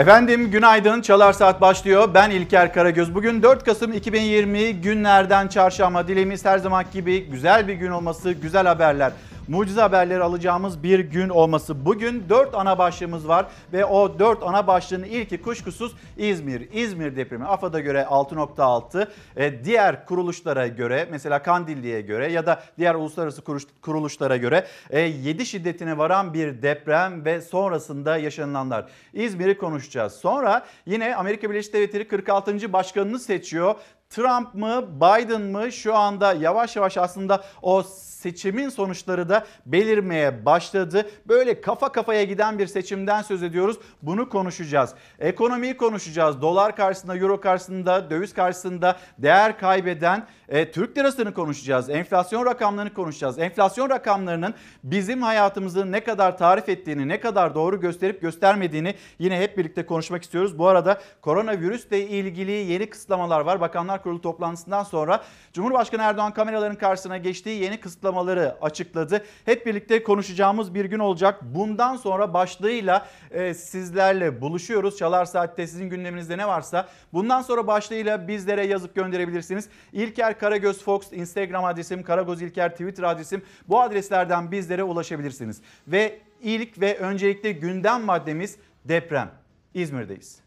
Efendim günaydın Çalar Saat başlıyor. Ben İlker Karagöz. Bugün 4 Kasım 2020 günlerden çarşamba. Dileğimiz her zaman gibi güzel bir gün olması, güzel haberler. Mucize haberleri alacağımız bir gün olması. Bugün 4 ana başlığımız var ve o 4 ana başlığın ilki kuşkusuz İzmir. İzmir depremi AFAD'a göre 6.6, e, diğer kuruluşlara göre mesela Kandilli'ye göre ya da diğer uluslararası kuruluşlara göre 7 e, şiddetine varan bir deprem ve sonrasında yaşanılanlar. İzmir'i konuşacağız. Sonra yine Amerika Birleşik Devletleri 46. başkanını seçiyor. Trump mı Biden mı şu anda yavaş yavaş aslında o seçimin sonuçları da belirmeye başladı. Böyle kafa kafaya giden bir seçimden söz ediyoruz. Bunu konuşacağız. Ekonomiyi konuşacağız. Dolar karşısında, euro karşısında, döviz karşısında değer kaybeden e, Türk lirasını konuşacağız. Enflasyon rakamlarını konuşacağız. Enflasyon rakamlarının bizim hayatımızı ne kadar tarif ettiğini, ne kadar doğru gösterip göstermediğini yine hep birlikte konuşmak istiyoruz. Bu arada koronavirüsle ilgili yeni kısıtlamalar var. Bakanlar Kurulu toplantısından sonra Cumhurbaşkanı Erdoğan kameraların karşısına geçtiği yeni kısıtlamaları açıkladı. Hep birlikte konuşacağımız bir gün olacak. Bundan sonra başlığıyla e, sizlerle buluşuyoruz. Çalar Saat'te sizin gündeminizde ne varsa bundan sonra başlığıyla bizlere yazıp gönderebilirsiniz. İlker Karagöz Fox Instagram adresim, Karagöz İlker Twitter adresim. Bu adreslerden bizlere ulaşabilirsiniz. Ve ilk ve öncelikle gündem maddemiz deprem. İzmir'deyiz.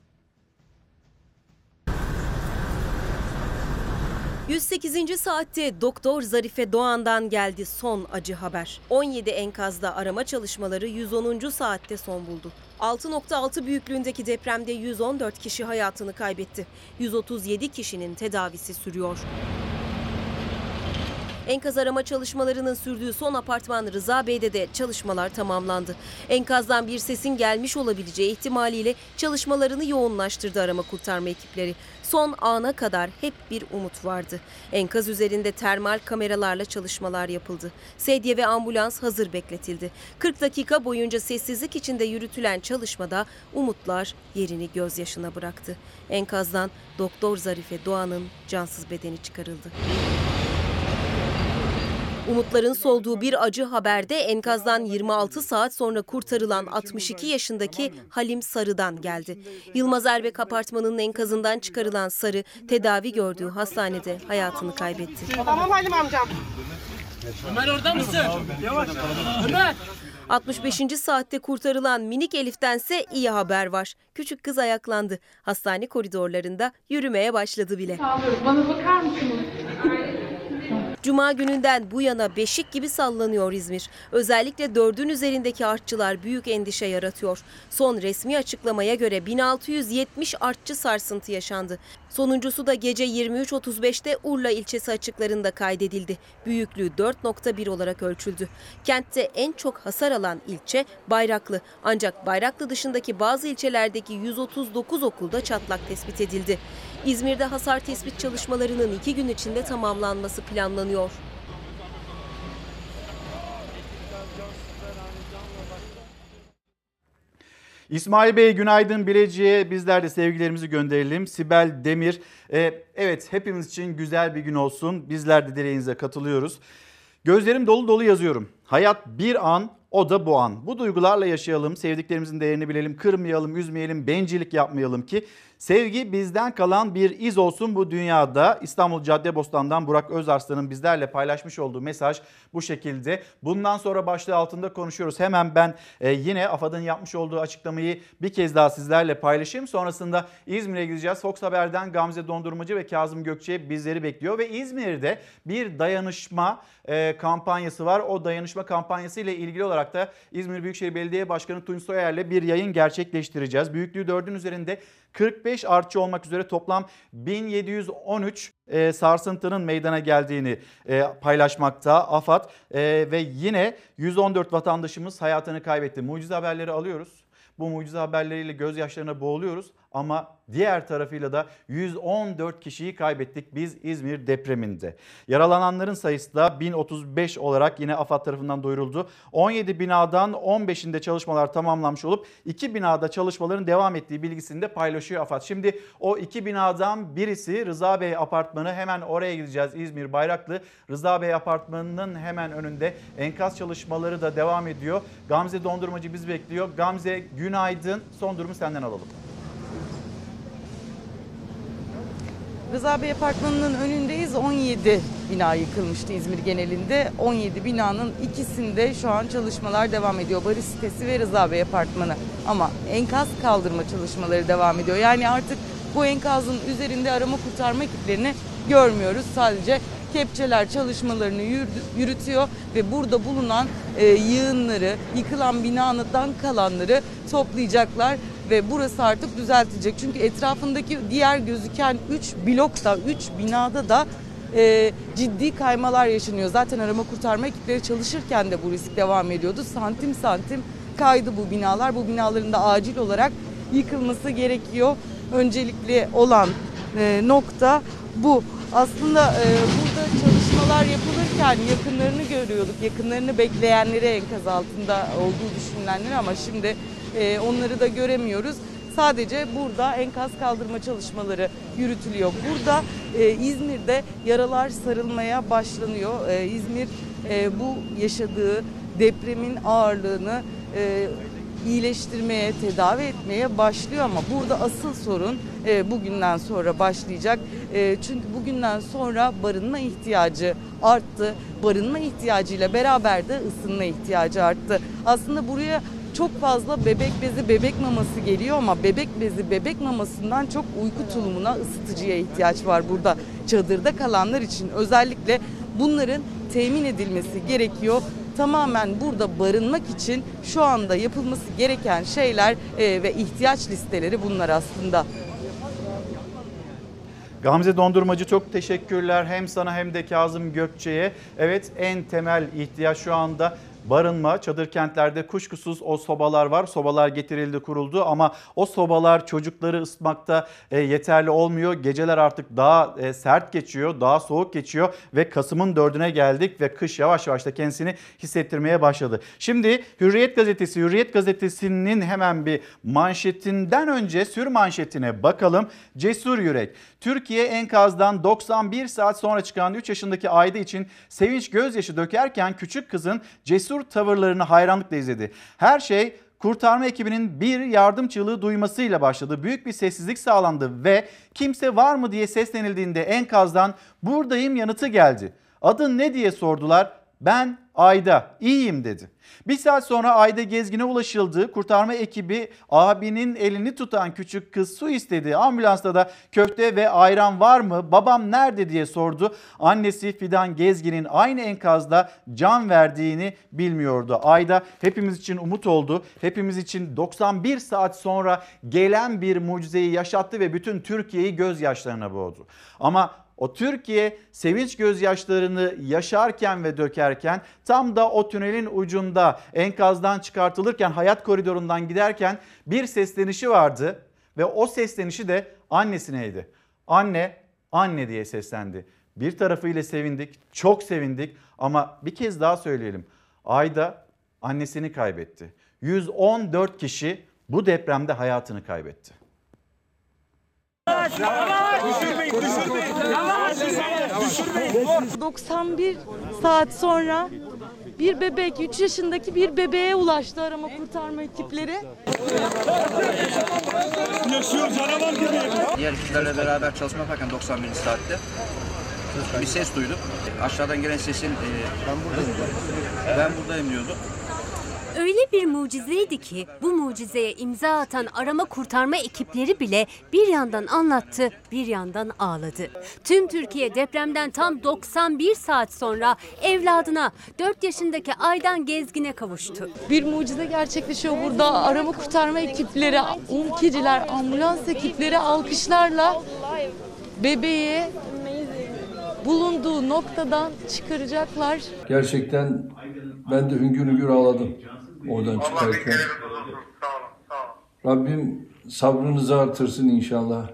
108. saatte Doktor Zarife Doğan'dan geldi son acı haber. 17 enkazda arama çalışmaları 110. saatte son buldu. 6.6 büyüklüğündeki depremde 114 kişi hayatını kaybetti. 137 kişinin tedavisi sürüyor. Enkaz arama çalışmalarının sürdüğü son apartman Rıza Bey'de de çalışmalar tamamlandı. Enkazdan bir sesin gelmiş olabileceği ihtimaliyle çalışmalarını yoğunlaştırdı arama kurtarma ekipleri. Son ana kadar hep bir umut vardı. Enkaz üzerinde termal kameralarla çalışmalar yapıldı. Sedye ve ambulans hazır bekletildi. 40 dakika boyunca sessizlik içinde yürütülen çalışmada umutlar yerini gözyaşına bıraktı. Enkazdan Doktor Zarife Doğan'ın cansız bedeni çıkarıldı. Umutların solduğu bir acı haberde enkazdan 26 saat sonra kurtarılan 62 yaşındaki Halim Sarı'dan geldi. Yılmaz Erbek apartmanının enkazından çıkarılan Sarı tedavi gördüğü hastanede hayatını kaybetti. Tamam Halim amcam. Ömer orada mısın? Yavaş. Ömer. 65. saatte kurtarılan minik Elif'tense iyi haber var. Küçük kız ayaklandı. Hastane koridorlarında yürümeye başladı bile. Bana bakar mısınız? Cuma gününden bu yana beşik gibi sallanıyor İzmir. Özellikle dördün üzerindeki artçılar büyük endişe yaratıyor. Son resmi açıklamaya göre 1670 artçı sarsıntı yaşandı. Sonuncusu da gece 23.35'te Urla ilçesi açıklarında kaydedildi. Büyüklüğü 4.1 olarak ölçüldü. Kentte en çok hasar alan ilçe Bayraklı. Ancak Bayraklı dışındaki bazı ilçelerdeki 139 okulda çatlak tespit edildi. İzmir'de hasar tespit çalışmalarının iki gün içinde tamamlanması planlanıyor. İsmail Bey günaydın Bilecik'e bizler de sevgilerimizi gönderelim. Sibel Demir e, evet hepimiz için güzel bir gün olsun bizler de dileğinize katılıyoruz. Gözlerim dolu dolu yazıyorum. Hayat bir an o da bu an. Bu duygularla yaşayalım, sevdiklerimizin değerini bilelim, kırmayalım, üzmeyelim, bencillik yapmayalım ki Sevgi bizden kalan bir iz olsun bu dünyada. İstanbul Caddebostan'dan Burak Özarslan'ın bizlerle paylaşmış olduğu mesaj bu şekilde. Bundan sonra başlığı altında konuşuyoruz. Hemen ben e, yine AFAD'ın yapmış olduğu açıklamayı bir kez daha sizlerle paylaşayım. Sonrasında İzmir'e gideceğiz. Fox Haber'den Gamze Dondurmacı ve Kazım Gökçe bizleri bekliyor. Ve İzmir'de bir dayanışma e, kampanyası var. O dayanışma kampanyası ile ilgili olarak da İzmir Büyükşehir Belediye Başkanı Tunç Soyer'le bir yayın gerçekleştireceğiz. Büyüklüğü 4'ün üzerinde 45 artçı olmak üzere toplam 1713 e, sarsıntının meydana geldiğini e, paylaşmakta AFAD e, ve yine 114 vatandaşımız hayatını kaybetti. Mucize haberleri alıyoruz. Bu mucize haberleriyle gözyaşlarına boğuluyoruz ama diğer tarafıyla da 114 kişiyi kaybettik biz İzmir depreminde. Yaralananların sayısı da 1035 olarak yine AFAD tarafından duyuruldu. 17 binadan 15'inde çalışmalar tamamlanmış olup 2 binada çalışmaların devam ettiği bilgisini de paylaşıyor AFAD. Şimdi o 2 binadan birisi Rıza Bey apartmanı hemen oraya gideceğiz İzmir Bayraklı. Rıza Bey apartmanının hemen önünde enkaz çalışmaları da devam ediyor. Gamze Dondurmacı bizi bekliyor. Gamze günaydın son durumu senden alalım. Rıza Bey Apartmanı'nın önündeyiz. 17 bina yıkılmıştı İzmir genelinde. 17 binanın ikisinde şu an çalışmalar devam ediyor. Barış sitesi ve Rıza Bey Apartmanı. Ama enkaz kaldırma çalışmaları devam ediyor. Yani artık bu enkazın üzerinde arama kurtarma ekiplerini görmüyoruz. Sadece kepçeler çalışmalarını yürü- yürütüyor ve burada bulunan e, yığınları, yıkılan binadan kalanları toplayacaklar ve burası artık düzeltilecek. Çünkü etrafındaki diğer gözüken 3 blokta, 3 binada da e, ciddi kaymalar yaşanıyor. Zaten arama kurtarma ekipleri çalışırken de bu risk devam ediyordu. Santim santim kaydı bu binalar. Bu binaların da acil olarak yıkılması gerekiyor. Öncelikli olan e, nokta bu. Aslında e, burada çalışmalar yapılırken yakınlarını görüyorduk. Yakınlarını bekleyenleri enkaz altında olduğu düşünülenleri ama şimdi e, onları da göremiyoruz. Sadece burada enkaz kaldırma çalışmaları yürütülüyor. Burada e, İzmir'de yaralar sarılmaya başlanıyor. E, İzmir e, bu yaşadığı depremin ağırlığını e, iyileştirmeye, tedavi etmeye başlıyor ama burada asıl sorun e, bugünden sonra başlayacak. E, çünkü bugünden sonra barınma ihtiyacı arttı. Barınma ihtiyacıyla beraber de ısınma ihtiyacı arttı. Aslında buraya çok fazla bebek bezi, bebek maması geliyor ama bebek bezi, bebek mamasından çok uyku tulumuna, ısıtıcıya ihtiyaç var burada. Çadırda kalanlar için özellikle bunların temin edilmesi gerekiyor. Tamamen burada barınmak için şu anda yapılması gereken şeyler e, ve ihtiyaç listeleri bunlar aslında. Gamze Dondurmacı çok teşekkürler hem sana hem de Kazım Gökçe'ye. Evet en temel ihtiyaç şu anda barınma. Çadır kentlerde kuşkusuz o sobalar var. Sobalar getirildi kuruldu ama o sobalar çocukları ısıtmakta e, yeterli olmuyor. Geceler artık daha e, sert geçiyor, daha soğuk geçiyor ve Kasım'ın dördüne geldik ve kış yavaş yavaş da kendisini hissettirmeye başladı. Şimdi Hürriyet Gazetesi, Hürriyet Gazetesi'nin hemen bir manşetinden önce sür manşetine bakalım. Cesur Yürek. Türkiye enkazdan 91 saat sonra çıkan 3 yaşındaki Ayda için sevinç gözyaşı dökerken küçük kızın cesur tavırlarını hayranlıkla izledi. Her şey kurtarma ekibinin bir yardım çığlığı duymasıyla başladı. Büyük bir sessizlik sağlandı ve kimse var mı diye seslenildiğinde enkazdan buradayım yanıtı geldi. Adın ne diye sordular. Ben Ayda iyiyim dedi. Bir saat sonra Ayda Gezgin'e ulaşıldı. Kurtarma ekibi abinin elini tutan küçük kız su istedi. Ambulansta da köfte ve ayran var mı? Babam nerede diye sordu. Annesi Fidan Gezgin'in aynı enkazda can verdiğini bilmiyordu. Ayda hepimiz için umut oldu. Hepimiz için 91 saat sonra gelen bir mucizeyi yaşattı ve bütün Türkiye'yi gözyaşlarına boğdu. Ama o Türkiye sevinç gözyaşlarını yaşarken ve dökerken tam da o tünelin ucunda enkazdan çıkartılırken hayat koridorundan giderken bir seslenişi vardı ve o seslenişi de annesineydi. Anne, anne diye seslendi. Bir tarafıyla sevindik, çok sevindik ama bir kez daha söyleyelim. Ayda annesini kaybetti. 114 kişi bu depremde hayatını kaybetti. 91 saat sonra bir bebek, 3 yaşındaki bir bebeğe ulaştı arama kurtarma ekipleri. Diğer ekiplerle beraber çalışma yaparken 91 saatte bir ses duydum. Aşağıdan gelen sesin e, ben buradayım ben buradayım diyordu. Öyle bir mucizeydi ki bu mucizeye imza atan arama kurtarma ekipleri bile bir yandan anlattı, bir yandan ağladı. Tüm Türkiye depremden tam 91 saat sonra evladına 4 yaşındaki Aydan Gezgin'e kavuştu. Bir mucize gerçekleşiyor burada. Arama kurtarma ekipleri, umkiciler, ambulans ekipleri alkışlarla bebeği bulunduğu noktadan çıkaracaklar. Gerçekten ben de hüngür hüngür ağladım oradan çıkarken. Rabbim sabrınızı artırsın inşallah.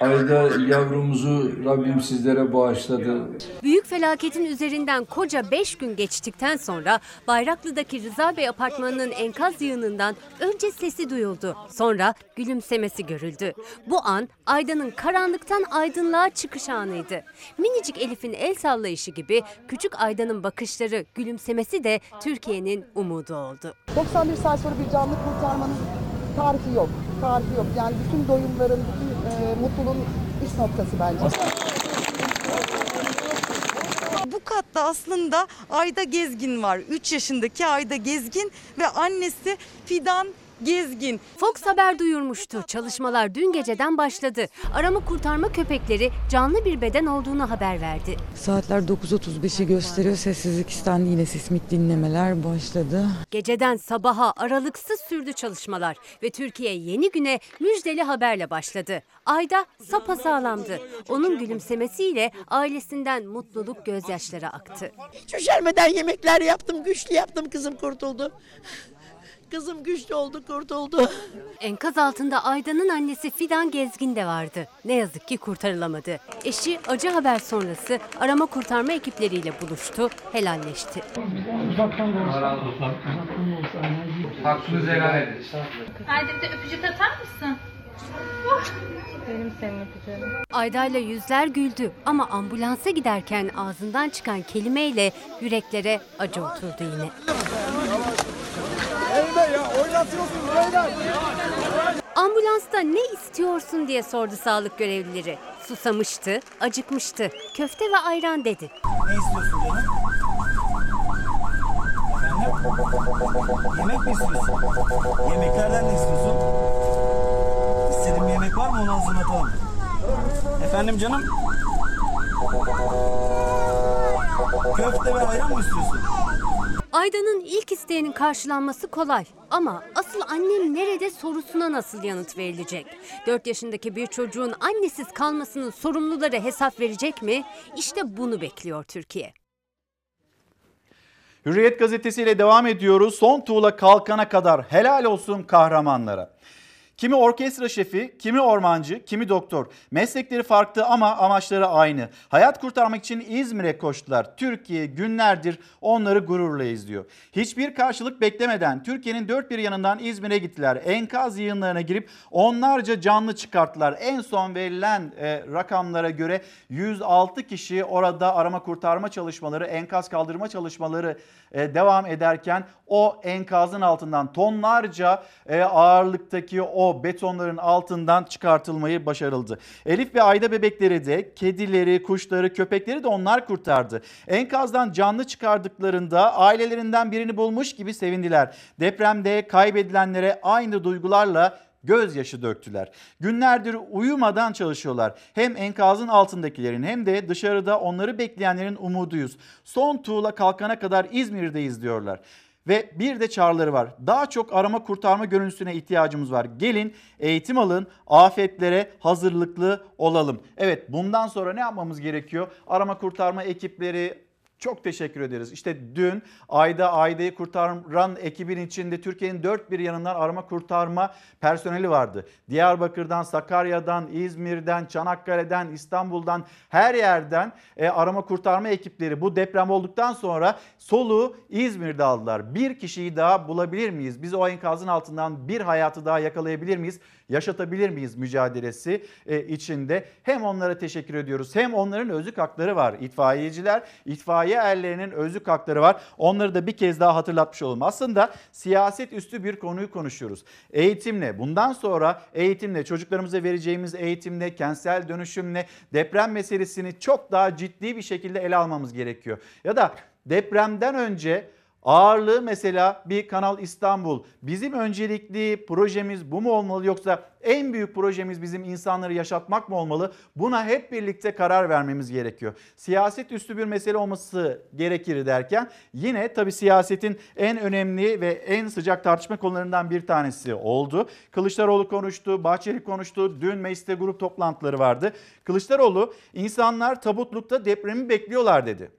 Ayda yavrumuzu Rabbim sizlere bağışladı. Büyük felaketin üzerinden koca 5 gün geçtikten sonra Bayraklı'daki Rıza Bey apartmanının enkaz yığınından önce sesi duyuldu. Sonra gülümsemesi görüldü. Bu an Ayda'nın karanlıktan aydınlığa çıkış anıydı. Minicik Elif'in el sallayışı gibi küçük Ayda'nın bakışları, gülümsemesi de Türkiye'nin umudu oldu. 91 saat sonra bir canlı kurtarmanın tarifi yok. Tarifi yok. Yani bütün doyumların, bütün mutluluğun çıkış noktası bence. Bu katta aslında Ayda Gezgin var. 3 yaşındaki Ayda Gezgin ve annesi Fidan Gezgin. Fox Haber duyurmuştu. Çalışmalar dün geceden başladı. Arama kurtarma köpekleri canlı bir beden olduğunu haber verdi. Saatler 9.35'i gösteriyor. Sessizlik istendi. Yine sismik dinlemeler başladı. Geceden sabaha aralıksız sürdü çalışmalar ve Türkiye yeni güne müjdeli haberle başladı. Ayda sapasağlamdı. Onun gülümsemesiyle ailesinden mutluluk gözyaşları aktı. Hiç üşenmeden yemekler yaptım, güçlü yaptım. Kızım kurtuldu. Kızım güçlü oldu, kurtuldu. Enkaz altında Ayda'nın annesi Fidan Gezgin de vardı. Ne yazık ki kurtarılamadı. Eşi acı haber sonrası arama kurtarma ekipleriyle buluştu, helalleşti. Hakkınızı helal edin. Haydi bir de öpücük atar mısın? Ayda ile yüzler güldü ama ambulansa giderken ağzından çıkan kelimeyle yüreklere acı oturdu yine. Ambulansta ne istiyorsun diye sordu sağlık görevlileri. Susamıştı, acıkmıştı. Köfte ve ayran dedi. Ne istiyorsun canım? Efendim? Yemek mi istiyorsun? Yemeklerden ne istiyorsun? İstediğin bir yemek var mı onu hazırlatalım. Efendim canım? Köfte ve ayran mı istiyorsun? Ayda'nın ilk isteğinin karşılanması kolay. Ama asıl annem nerede sorusuna nasıl yanıt verilecek? 4 yaşındaki bir çocuğun annesiz kalmasının sorumluları hesap verecek mi? İşte bunu bekliyor Türkiye. Hürriyet gazetesiyle devam ediyoruz. Son tuğla kalkana kadar helal olsun kahramanlara. Kimi orkestra şefi, kimi ormancı, kimi doktor. Meslekleri farklı ama amaçları aynı. Hayat kurtarmak için İzmir'e koştular. Türkiye günlerdir onları gururla izliyor. Hiçbir karşılık beklemeden Türkiye'nin dört bir yanından İzmir'e gittiler. Enkaz yığınlarına girip onlarca canlı çıkarttılar. En son verilen e, rakamlara göre 106 kişi orada arama kurtarma çalışmaları, enkaz kaldırma çalışmaları devam ederken o enkazın altından tonlarca e, ağırlıktaki o betonların altından çıkartılmayı başarıldı. Elif ve Ayda bebekleri de kedileri, kuşları, köpekleri de onlar kurtardı. Enkazdan canlı çıkardıklarında ailelerinden birini bulmuş gibi sevindiler. Depremde kaybedilenlere aynı duygularla gözyaşı döktüler. Günlerdir uyumadan çalışıyorlar. Hem enkazın altındakilerin hem de dışarıda onları bekleyenlerin umuduyuz. Son tuğla kalkana kadar İzmir'deyiz diyorlar. Ve bir de çağrıları var. Daha çok arama kurtarma görüntüsüne ihtiyacımız var. Gelin eğitim alın, afetlere hazırlıklı olalım. Evet bundan sonra ne yapmamız gerekiyor? Arama kurtarma ekipleri çok teşekkür ederiz. İşte dün Ayda Ayda'yı kurtaran ekibin içinde Türkiye'nin dört bir yanından arama kurtarma personeli vardı. Diyarbakır'dan, Sakarya'dan, İzmir'den, Çanakkale'den, İstanbul'dan her yerden e, arama kurtarma ekipleri bu deprem olduktan sonra soluğu İzmir'de aldılar. Bir kişiyi daha bulabilir miyiz? Biz o enkazın altından bir hayatı daha yakalayabilir miyiz? Yaşatabilir miyiz mücadelesi e, içinde? Hem onlara teşekkür ediyoruz hem onların özlük hakları var. İtfaiyeciler, itfaiye erlerinin özlük hakları var. Onları da bir kez daha hatırlatmış olalım. Aslında siyaset üstü bir konuyu konuşuyoruz. Eğitimle, bundan sonra eğitimle, çocuklarımıza vereceğimiz eğitimle, kentsel dönüşümle deprem meselesini çok daha ciddi bir şekilde ele almamız gerekiyor. Ya da depremden önce Ağırlığı mesela bir Kanal İstanbul. Bizim öncelikli projemiz bu mu olmalı yoksa en büyük projemiz bizim insanları yaşatmak mı olmalı? Buna hep birlikte karar vermemiz gerekiyor. Siyaset üstü bir mesele olması gerekir derken yine tabii siyasetin en önemli ve en sıcak tartışma konularından bir tanesi oldu. Kılıçdaroğlu konuştu, Bahçeli konuştu. Dün mecliste grup toplantıları vardı. Kılıçdaroğlu insanlar tabutlukta depremi bekliyorlar dedi.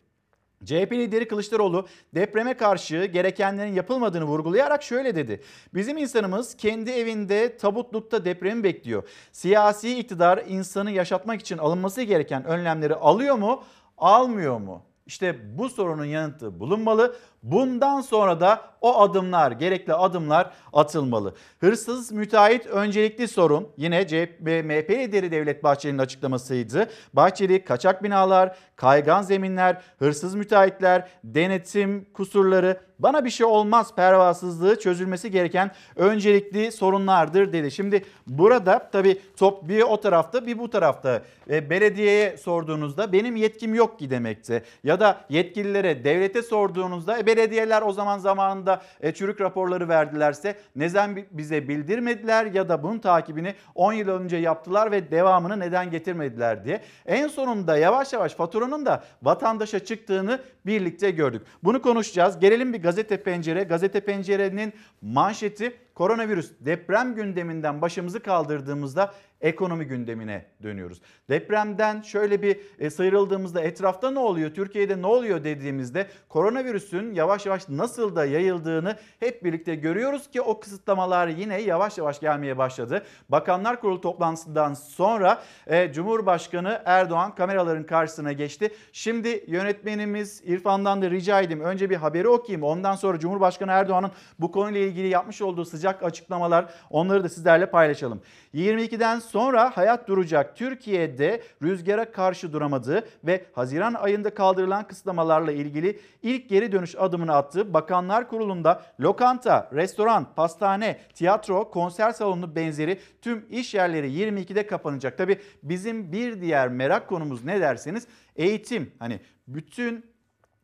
CHP lideri Kılıçdaroğlu depreme karşı gerekenlerin yapılmadığını vurgulayarak şöyle dedi. Bizim insanımız kendi evinde tabutlukta depremi bekliyor. Siyasi iktidar insanı yaşatmak için alınması gereken önlemleri alıyor mu, almıyor mu? İşte bu sorunun yanıtı bulunmalı. Bundan sonra da o adımlar, gerekli adımlar atılmalı. Hırsız müteahhit öncelikli sorun yine CHP MHP lideri Devlet Bahçeli'nin açıklamasıydı. Bahçeli kaçak binalar, kaygan zeminler, hırsız müteahhitler, denetim kusurları bana bir şey olmaz pervasızlığı çözülmesi gereken öncelikli sorunlardır dedi. Şimdi burada tabii top bir o tarafta bir bu tarafta. E, belediyeye sorduğunuzda benim yetkim yok ki demekti. Ya da yetkililere devlete sorduğunuzda e, belediyeler o zaman zamanında e, çürük raporları verdilerse neden bize bildirmediler ya da bunun takibini 10 yıl önce yaptılar ve devamını neden getirmediler diye. En sonunda yavaş yavaş faturanın da vatandaşa çıktığını birlikte gördük. Bunu konuşacağız. Gelelim bir gazete pencere. Gazete pencerenin manşeti koronavirüs deprem gündeminden başımızı kaldırdığımızda ekonomi gündemine dönüyoruz. Depremden şöyle bir e, sıyrıldığımızda etrafta ne oluyor, Türkiye'de ne oluyor dediğimizde koronavirüsün yavaş yavaş nasıl da yayıldığını hep birlikte görüyoruz ki o kısıtlamalar yine yavaş yavaş gelmeye başladı. Bakanlar Kurulu toplantısından sonra e, Cumhurbaşkanı Erdoğan kameraların karşısına geçti. Şimdi yönetmenimiz İrfan'dan da rica edeyim önce bir haberi okuyayım. Ondan sonra Cumhurbaşkanı Erdoğan'ın bu konuyla ilgili yapmış olduğu sıcak açıklamalar onları da sizlerle paylaşalım. 22'den sonra hayat duracak. Türkiye'de rüzgara karşı duramadığı ve Haziran ayında kaldırılan kısıtlamalarla ilgili ilk geri dönüş adımını attı. Bakanlar Kurulu'nda lokanta, restoran, pastane, tiyatro, konser salonu benzeri tüm iş yerleri 22'de kapanacak. Tabi bizim bir diğer merak konumuz ne derseniz eğitim. Hani bütün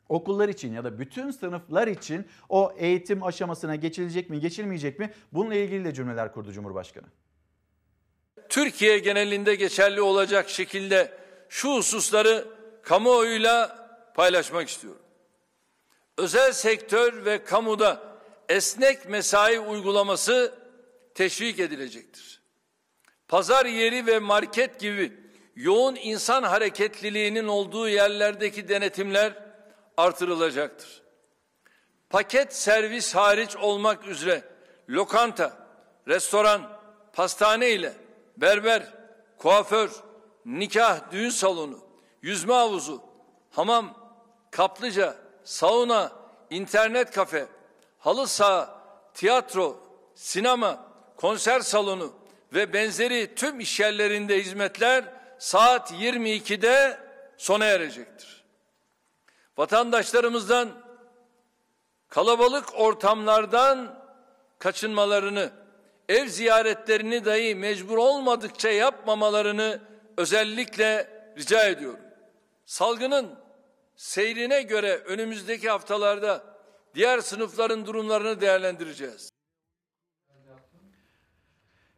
okullar için ya da bütün sınıflar için o eğitim aşamasına geçilecek mi geçilmeyecek mi? Bununla ilgili de cümleler kurdu Cumhurbaşkanı. Türkiye genelinde geçerli olacak şekilde şu hususları kamuoyuyla paylaşmak istiyorum. Özel sektör ve kamuda esnek mesai uygulaması teşvik edilecektir. Pazar yeri ve market gibi yoğun insan hareketliliğinin olduğu yerlerdeki denetimler artırılacaktır. Paket servis hariç olmak üzere lokanta, restoran, pastane ile berber, kuaför, nikah, düğün salonu, yüzme havuzu, hamam, kaplıca, sauna, internet kafe, halı saha, tiyatro, sinema, konser salonu ve benzeri tüm işyerlerinde hizmetler saat 22'de sona erecektir. Vatandaşlarımızdan kalabalık ortamlardan kaçınmalarını ev ziyaretlerini dahi mecbur olmadıkça yapmamalarını özellikle rica ediyorum. Salgının seyrine göre önümüzdeki haftalarda diğer sınıfların durumlarını değerlendireceğiz.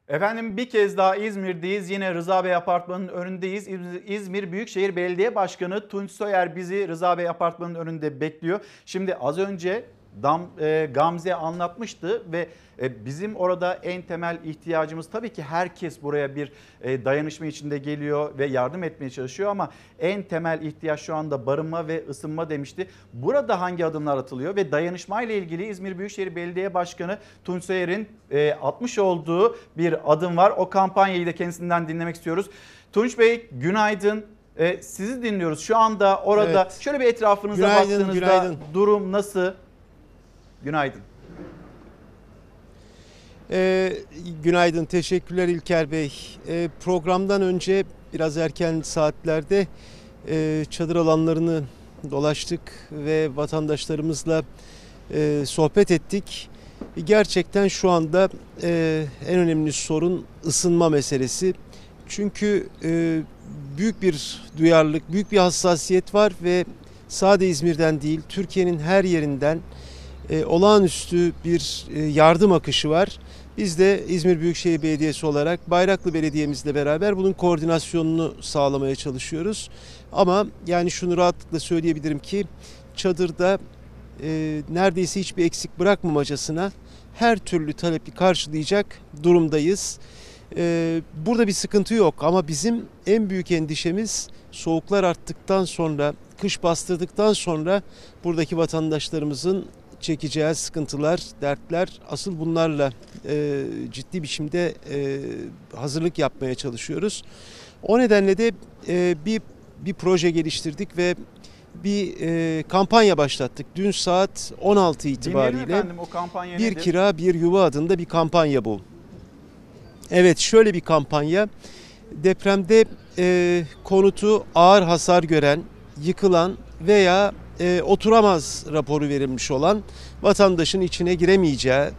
Efendim bir kez daha İzmir'deyiz. Yine Rıza Bey Apartmanı'nın önündeyiz. İzmir Büyükşehir Belediye Başkanı Tunç Soyer bizi Rıza Bey Apartmanı'nın önünde bekliyor. Şimdi az önce Dam, e, Gamze anlatmıştı ve e, bizim orada en temel ihtiyacımız tabii ki herkes buraya bir e, dayanışma içinde geliyor ve yardım etmeye çalışıyor ama en temel ihtiyaç şu anda barınma ve ısınma demişti. Burada hangi adımlar atılıyor ve dayanışma ile ilgili İzmir Büyükşehir Belediye Başkanı Tunç Soyer'in e, atmış olduğu bir adım var. O kampanyayı da kendisinden dinlemek istiyoruz. Tunç Bey günaydın. E, sizi dinliyoruz. Şu anda orada evet. şöyle bir etrafınıza günaydın, baktığınızda günaydın. durum nasıl? Günaydın. Ee, günaydın, teşekkürler İlker Bey. Ee, programdan önce biraz erken saatlerde e, çadır alanlarını dolaştık ve vatandaşlarımızla e, sohbet ettik. Gerçekten şu anda e, en önemli sorun ısınma meselesi. Çünkü e, büyük bir duyarlılık, büyük bir hassasiyet var ve sadece İzmir'den değil Türkiye'nin her yerinden e, olağanüstü bir e, yardım akışı var. Biz de İzmir Büyükşehir Belediyesi olarak Bayraklı Belediye'mizle beraber bunun koordinasyonunu sağlamaya çalışıyoruz. Ama yani şunu rahatlıkla söyleyebilirim ki çadırda e, neredeyse hiçbir eksik bırakmamacasına her türlü talebi karşılayacak durumdayız. E, burada bir sıkıntı yok ama bizim en büyük endişemiz soğuklar arttıktan sonra, kış bastırdıktan sonra buradaki vatandaşlarımızın çekeceği sıkıntılar, dertler asıl bunlarla e, ciddi biçimde e, hazırlık yapmaya çalışıyoruz. O nedenle de e, bir bir proje geliştirdik ve bir e, kampanya başlattık. Dün saat 16 itibariyle efendim, o kampanya bir nedir? kira bir yuva adında bir kampanya bu. Evet şöyle bir kampanya depremde e, konutu ağır hasar gören, yıkılan veya e, oturamaz raporu verilmiş olan vatandaşın içine giremeyeceği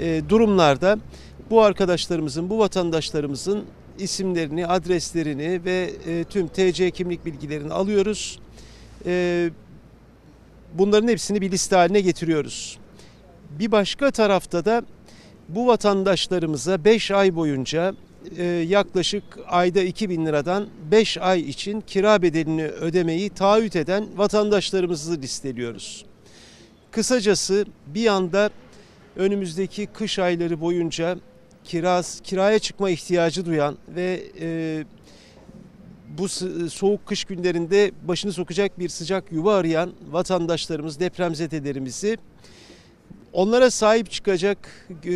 e, durumlarda bu arkadaşlarımızın, bu vatandaşlarımızın isimlerini, adreslerini ve e, tüm TC kimlik bilgilerini alıyoruz. E, bunların hepsini bir liste haline getiriyoruz. Bir başka tarafta da bu vatandaşlarımıza 5 ay boyunca e, yaklaşık ayda 2000 liradan 5 ay için kira bedelini ödemeyi taahhüt eden vatandaşlarımızı listeliyoruz. Kısacası bir anda önümüzdeki kış ayları boyunca kiraz, kiraya çıkma ihtiyacı duyan ve e, bu soğuk kış günlerinde başını sokacak bir sıcak yuva arayan vatandaşlarımız, depremzedelerimizi onlara sahip çıkacak e,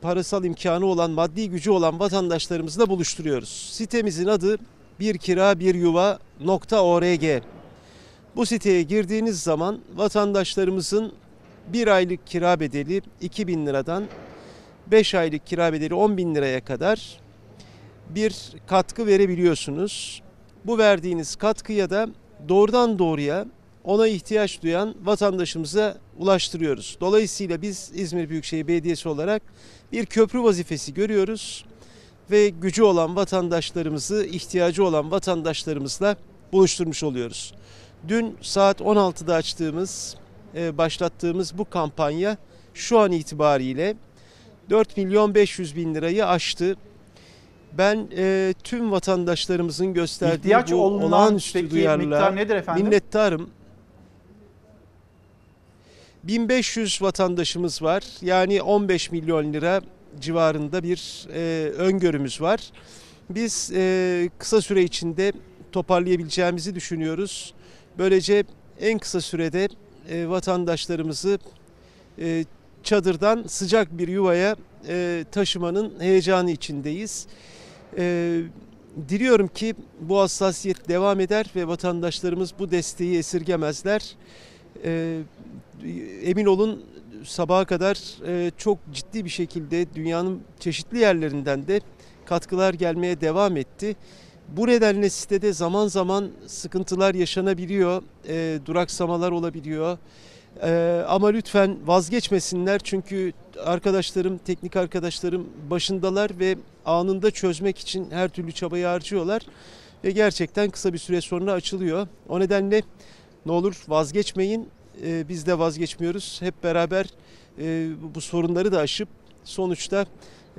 parasal imkanı olan, maddi gücü olan vatandaşlarımızla buluşturuyoruz. Sitemizin adı bir kira bir yuva nokta org. Bu siteye girdiğiniz zaman vatandaşlarımızın bir aylık kira bedeli 2000 liradan 5 aylık kira bedeli 10 bin liraya kadar bir katkı verebiliyorsunuz. Bu verdiğiniz katkıya da doğrudan doğruya ona ihtiyaç duyan vatandaşımıza ulaştırıyoruz. Dolayısıyla biz İzmir Büyükşehir Belediyesi olarak bir köprü vazifesi görüyoruz ve gücü olan vatandaşlarımızı, ihtiyacı olan vatandaşlarımızla buluşturmuş oluyoruz. Dün saat 16'da açtığımız, e, başlattığımız bu kampanya şu an itibariyle 4 milyon 500 bin lirayı aştı. Ben e, tüm vatandaşlarımızın gösterdiği İhtiyaç bu olağanüstü duyarlılığa miktar nedir efendim? minnettarım. 1500 vatandaşımız var. Yani 15 milyon lira civarında bir e, öngörümüz var. Biz e, kısa süre içinde toparlayabileceğimizi düşünüyoruz. Böylece en kısa sürede e, vatandaşlarımızı e, çadırdan sıcak bir yuvaya e, taşımanın heyecanı içindeyiz. E, diliyorum ki bu hassasiyet devam eder ve vatandaşlarımız bu desteği esirgemezler. E, emin olun sabaha kadar e, çok ciddi bir şekilde dünyanın çeşitli yerlerinden de katkılar gelmeye devam etti. Bu nedenle sitede zaman zaman sıkıntılar yaşanabiliyor, e, duraksamalar olabiliyor. E, ama lütfen vazgeçmesinler çünkü arkadaşlarım, teknik arkadaşlarım başındalar ve anında çözmek için her türlü çabayı harcıyorlar. Ve gerçekten kısa bir süre sonra açılıyor. O nedenle ne olur vazgeçmeyin. E, biz de vazgeçmiyoruz. Hep beraber e, bu sorunları da aşıp sonuçta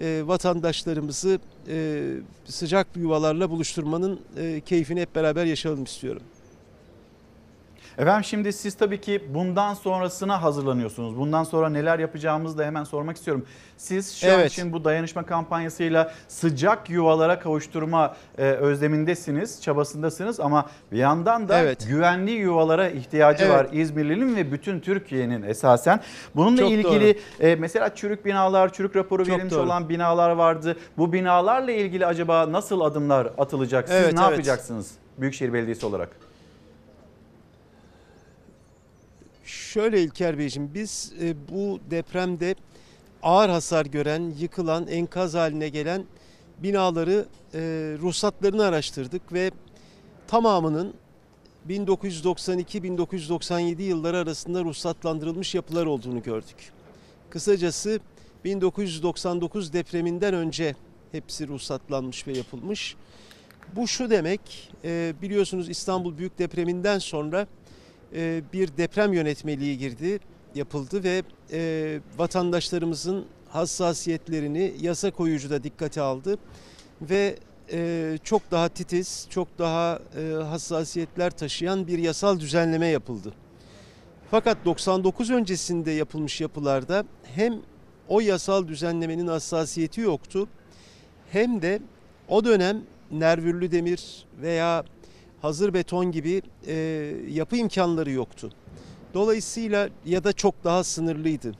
e, vatandaşlarımızı e, sıcak yuvalarla buluşturmanın e, keyfini hep beraber yaşayalım istiyorum. Efendim şimdi siz tabii ki bundan sonrasına hazırlanıyorsunuz. Bundan sonra neler yapacağımızı da hemen sormak istiyorum. Siz şu an Evet. için bu dayanışma kampanyasıyla sıcak yuvalara kavuşturma e, özlemindesiniz, çabasındasınız ama bir yandan da Evet. güvenli yuvalara ihtiyacı Evet. var İzmirli'nin ve bütün Türkiye'nin esasen. Bununla Çok ilgili e, mesela çürük binalar, çürük raporu Çok verilmiş doğru. olan binalar vardı. Bu binalarla ilgili acaba nasıl adımlar atılacak? Siz Evet, ne evet. yapacaksınız Büyükşehir Belediyesi olarak? Şöyle İlker Beyciğim biz e, bu depremde ağır hasar gören, yıkılan, enkaz haline gelen binaları e, ruhsatlarını araştırdık ve tamamının 1992-1997 yılları arasında ruhsatlandırılmış yapılar olduğunu gördük. Kısacası 1999 depreminden önce hepsi ruhsatlanmış ve yapılmış. Bu şu demek, e, biliyorsunuz İstanbul Büyük Depreminden sonra e, bir deprem yönetmeliği girdi, yapıldı ve e, vatandaşlarımızın hassasiyetlerini yasa koyucu da dikkate aldı ve e, çok daha titiz, çok daha hassasiyetler taşıyan bir yasal düzenleme yapıldı. Fakat 99 öncesinde yapılmış yapılarda hem o yasal düzenlemenin hassasiyeti yoktu hem de o dönem nervürlü demir veya hazır beton gibi e, yapı imkanları yoktu. Dolayısıyla ya da çok daha sınırlıydı.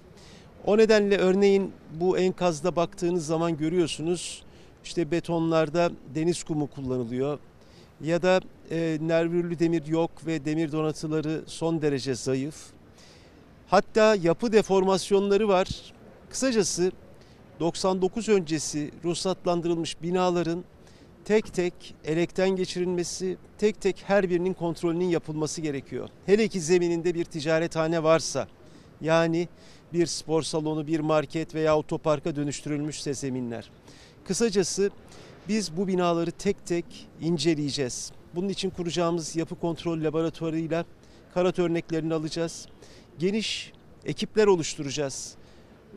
O nedenle örneğin bu enkazda baktığınız zaman görüyorsunuz işte betonlarda deniz kumu kullanılıyor ya da e, nervürlü demir yok ve demir donatıları son derece zayıf. Hatta yapı deformasyonları var. Kısacası 99 öncesi ruhsatlandırılmış binaların tek tek elekten geçirilmesi, tek tek her birinin kontrolünün yapılması gerekiyor. Hele ki zemininde bir ticarethane varsa, yani bir spor salonu, bir market veya otoparka dönüştürülmüşse zeminler. Kısacası biz bu binaları tek tek inceleyeceğiz. Bunun için kuracağımız yapı kontrol laboratuvarıyla karat örneklerini alacağız. Geniş ekipler oluşturacağız.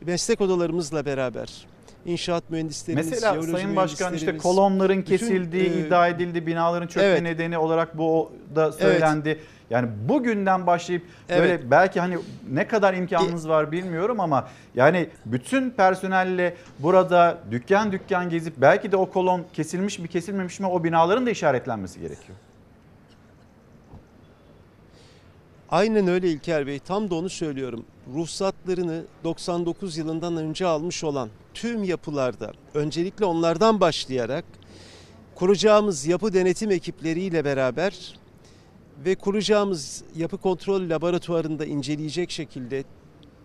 Meslek odalarımızla beraber. İnşaat mühendislerimiz, Mesela Sayın Başkan işte kolonların bütün, kesildiği e, iddia edildi. Binaların çökme evet. nedeni olarak bu da söylendi. Yani bugünden başlayıp böyle Evet. belki hani ne kadar imkanınız var bilmiyorum ama yani bütün personelle burada dükkan dükkan gezip belki de o kolon kesilmiş mi kesilmemiş mi o binaların da işaretlenmesi gerekiyor. Aynen öyle İlker Bey. Tam da onu söylüyorum. Ruhsatlarını 99 yılından önce almış olan tüm yapılarda öncelikle onlardan başlayarak kuracağımız yapı denetim ekipleriyle beraber ve kuracağımız yapı kontrol laboratuvarında inceleyecek şekilde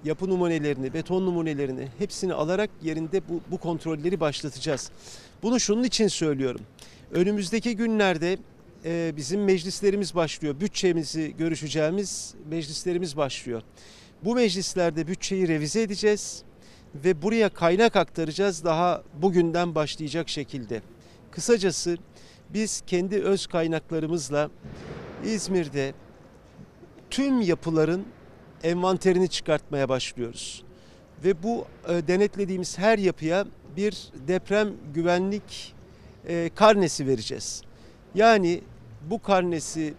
yapı numunelerini, beton numunelerini hepsini alarak yerinde bu, bu kontrolleri başlatacağız. Bunu şunun için söylüyorum. Önümüzdeki günlerde e, bizim meclislerimiz başlıyor. Bütçemizi görüşeceğimiz meclislerimiz başlıyor. Bu meclislerde bütçeyi revize edeceğiz ve buraya kaynak aktaracağız daha bugünden başlayacak şekilde. Kısacası biz kendi öz kaynaklarımızla İzmir'de tüm yapıların envanterini çıkartmaya başlıyoruz. Ve bu e, denetlediğimiz her yapıya bir deprem güvenlik e, karnesi vereceğiz. Yani bu karnesi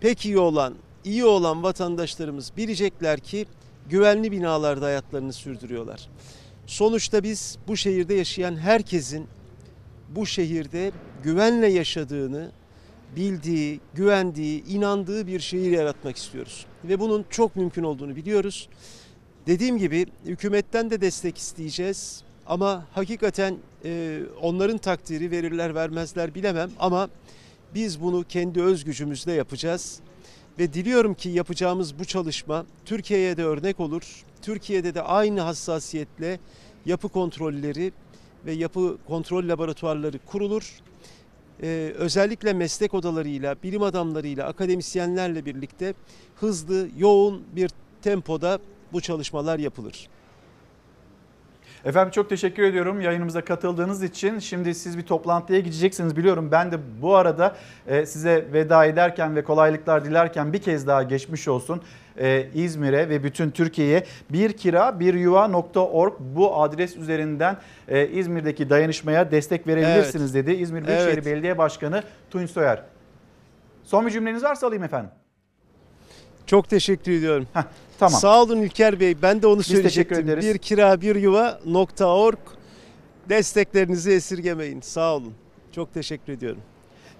pek iyi olan, iyi olan vatandaşlarımız bilecekler ki güvenli binalarda hayatlarını sürdürüyorlar. Sonuçta biz bu şehirde yaşayan herkesin bu şehirde güvenle yaşadığını bildiği, güvendiği, inandığı bir şehir yaratmak istiyoruz. Ve bunun çok mümkün olduğunu biliyoruz. Dediğim gibi hükümetten de destek isteyeceğiz. Ama hakikaten e, onların takdiri verirler vermezler bilemem ama biz bunu kendi öz gücümüzle yapacağız. Ve diliyorum ki yapacağımız bu çalışma Türkiye'ye de örnek olur. Türkiye'de de aynı hassasiyetle yapı kontrolleri ve yapı kontrol laboratuvarları kurulur. Ee, özellikle meslek odalarıyla, bilim adamlarıyla, akademisyenlerle birlikte hızlı, yoğun bir tempoda bu çalışmalar yapılır. Efendim çok teşekkür ediyorum yayınımıza katıldığınız için. Şimdi siz bir toplantıya gideceksiniz biliyorum. Ben de bu arada e, size veda ederken ve kolaylıklar dilerken bir kez daha geçmiş olsun. E, İzmir'e ve bütün Türkiye'ye bir kira bir yuva.org bu adres üzerinden e, İzmir'deki dayanışmaya destek verebilirsiniz dedi. İzmir Büyükşehir Evet. Belediye Başkanı Tunç Soyer. Son bir cümleniz varsa alayım efendim. Çok teşekkür ediyorum. Heh, tamam. Sağ olun İlker Bey. Ben de onu Biz söyleyecektim. Bir kira bir yuva.org desteklerinizi esirgemeyin. Sağ olun. Çok teşekkür ediyorum.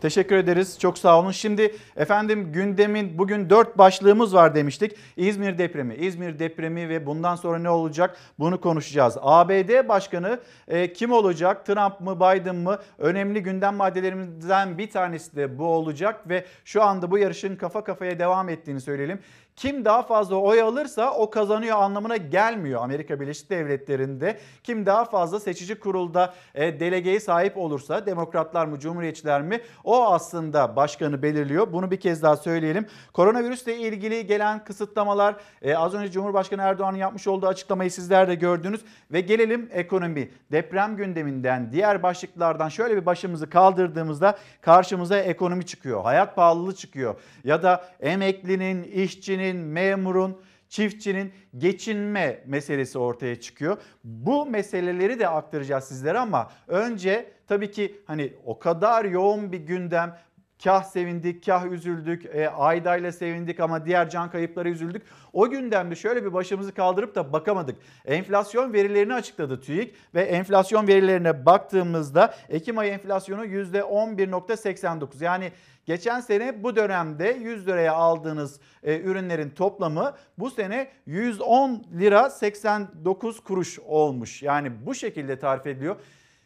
Teşekkür ederiz. Çok sağ olun. Şimdi efendim gündemin bugün dört başlığımız var demiştik. İzmir depremi, İzmir depremi ve bundan sonra ne olacak bunu konuşacağız. ABD Başkanı e, kim olacak? Trump mı Biden mı? Önemli gündem maddelerimizden bir tanesi de bu olacak ve şu anda bu yarışın kafa kafaya devam ettiğini söyleyelim. Kim daha fazla oy alırsa o kazanıyor anlamına gelmiyor Amerika Birleşik Devletleri'nde. Kim daha fazla seçici kurulda e, delegeye sahip olursa demokratlar mı cumhuriyetçiler mi o aslında başkanı belirliyor. Bunu bir kez daha söyleyelim. Koronavirüsle ilgili gelen kısıtlamalar e, az önce Cumhurbaşkanı Erdoğan'ın yapmış olduğu açıklamayı sizler de gördünüz. Ve gelelim ekonomi. Deprem gündeminden diğer başlıklardan şöyle bir başımızı kaldırdığımızda karşımıza ekonomi çıkıyor. Hayat pahalılığı çıkıyor. Ya da emeklinin, işçinin, memurun, çiftçinin geçinme meselesi ortaya çıkıyor. Bu meseleleri de aktaracağız sizlere ama önce tabii ki hani o kadar yoğun bir gündem Kah sevindik, kah üzüldük, e, Ayda'yla sevindik ama diğer can kayıpları üzüldük. O gündemde şöyle bir başımızı kaldırıp da bakamadık. Enflasyon verilerini açıkladı TÜİK ve enflasyon verilerine baktığımızda Ekim ayı enflasyonu %11.89. Yani geçen sene bu dönemde 100 liraya aldığınız e, ürünlerin toplamı bu sene 110 lira 89 kuruş olmuş. Yani bu şekilde tarif ediliyor.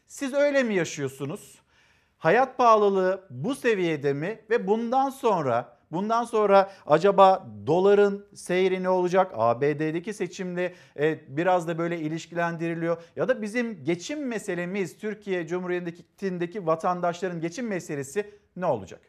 Siz öyle mi yaşıyorsunuz? Hayat pahalılığı bu seviyede mi ve bundan sonra Bundan sonra acaba doların seyri ne olacak? ABD'deki seçimle e, biraz da böyle ilişkilendiriliyor. Ya da bizim geçim meselemiz Türkiye Cumhuriyeti'ndeki vatandaşların geçim meselesi ne olacak?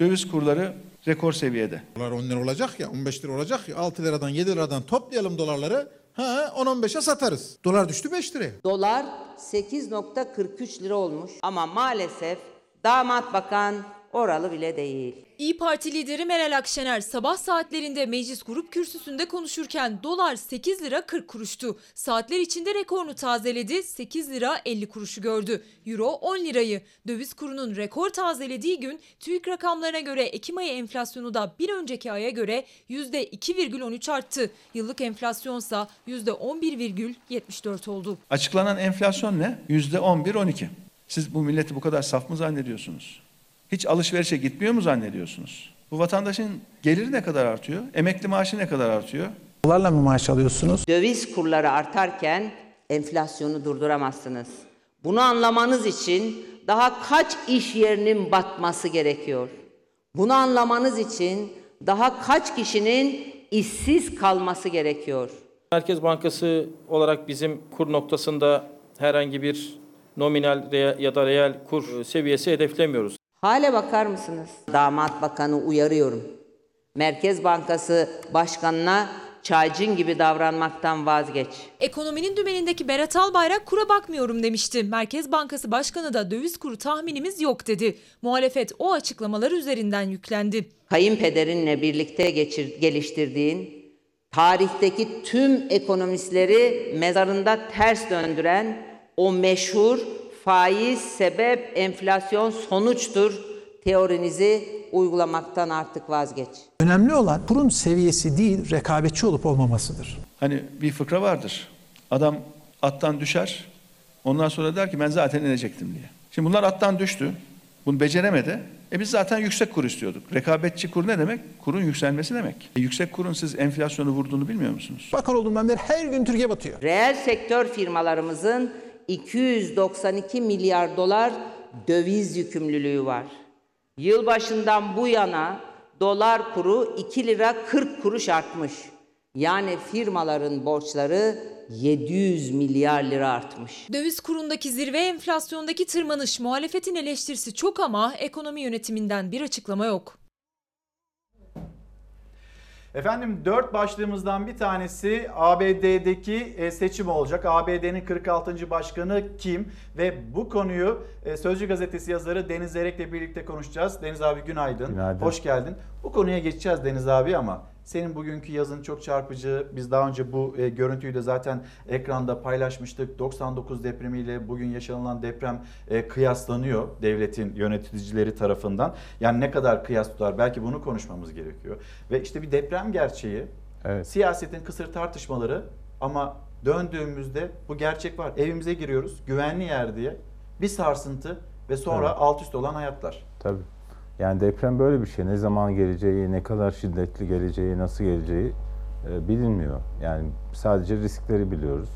Döviz kurları rekor seviyede. Dolar 10 lira olacak ya 15 lira olacak ya 6 liradan 7 liradan toplayalım dolarları. Ha 10-15'e satarız. Dolar düştü 5 liraya. Dolar 8.43 lira olmuş ama maalesef damat bakan oralı bile değil. İyi Parti lideri Meral Akşener sabah saatlerinde meclis grup kürsüsünde konuşurken dolar 8 lira 40 kuruştu. Saatler içinde rekorunu tazeledi 8 lira 50 kuruşu gördü. Euro 10 lirayı. Döviz kurunun rekor tazelediği gün TÜİK rakamlarına göre Ekim ayı enflasyonu da bir önceki aya göre %2,13 arttı. Yıllık enflasyonsa %11,74 oldu. Açıklanan enflasyon ne? Yüzde 11-12. Siz bu milleti bu kadar saf mı zannediyorsunuz? Hiç alışverişe gitmiyor mu zannediyorsunuz? Bu vatandaşın geliri ne kadar artıyor? Emekli maaşı ne kadar artıyor? Dolarla mı maaş alıyorsunuz? Döviz kurları artarken enflasyonu durduramazsınız. Bunu anlamanız için daha kaç iş yerinin batması gerekiyor? Bunu anlamanız için daha kaç kişinin işsiz kalması gerekiyor? Merkez Bankası olarak bizim kur noktasında herhangi bir nominal ya da reel kur seviyesi hedeflemiyoruz. Hale bakar mısınız? Damat bakanı uyarıyorum. Merkez Bankası başkanına çaycın gibi davranmaktan vazgeç. Ekonominin dümenindeki Berat Albayrak kura bakmıyorum demişti. Merkez Bankası Başkanı da döviz kuru tahminimiz yok dedi. Muhalefet o açıklamalar üzerinden yüklendi. Kayınpederinle birlikte geçir, geliştirdiğin, tarihteki tüm ekonomistleri mezarında ters döndüren o meşhur faiz sebep enflasyon sonuçtur teorinizi uygulamaktan artık vazgeç. Önemli olan kurun seviyesi değil, rekabetçi olup olmamasıdır. Hani bir fıkra vardır. Adam attan düşer. Ondan sonra der ki ben zaten inecektim diye. Şimdi bunlar attan düştü. Bunu beceremedi. E biz zaten yüksek kur istiyorduk. Rekabetçi kur ne demek? Kurun yükselmesi demek. E yüksek kurun siz enflasyonu vurduğunu bilmiyor musunuz? Bakan olduğumdan beri her gün Türkiye batıyor. Reel sektör firmalarımızın 292 milyar dolar döviz yükümlülüğü var. Yılbaşından bu yana dolar kuru 2 lira 40 kuruş artmış. Yani firmaların borçları 700 milyar lira artmış. Döviz kurundaki zirve enflasyondaki tırmanış muhalefetin eleştirisi çok ama ekonomi yönetiminden bir açıklama yok. Efendim dört başlığımızdan bir tanesi ABD'deki e, seçim olacak. ABD'nin 46. başkanı kim? Ve bu konuyu e, Sözcü Gazetesi yazarı Deniz Zerek'le birlikte konuşacağız. Deniz abi günaydın. Günaydın. Hoş geldin. Bu konuya geçeceğiz Deniz abi ama senin bugünkü yazın çok çarpıcı. Biz daha önce bu e, görüntüyü de zaten ekranda paylaşmıştık. 99 depremiyle bugün yaşanılan deprem e, kıyaslanıyor devletin yöneticileri tarafından. Yani ne kadar kıyas tutar belki bunu konuşmamız gerekiyor. Ve işte bir deprem gerçeği, Evet. siyasetin kısır tartışmaları ama döndüğümüzde bu gerçek var. Evimize giriyoruz güvenli yer diye bir sarsıntı ve sonra Evet. alt üst olan hayatlar. Tabii. Yani deprem böyle bir şey. Ne zaman geleceği, ne kadar şiddetli geleceği, nasıl geleceği e, bilinmiyor. Yani sadece riskleri biliyoruz.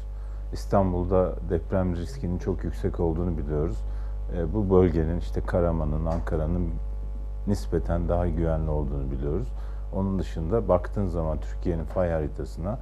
İstanbul'da deprem riskinin çok yüksek olduğunu biliyoruz. E, bu bölgenin işte Karaman'ın, Ankara'nın nispeten daha güvenli olduğunu biliyoruz. Onun dışında baktığın zaman Türkiye'nin fay haritasına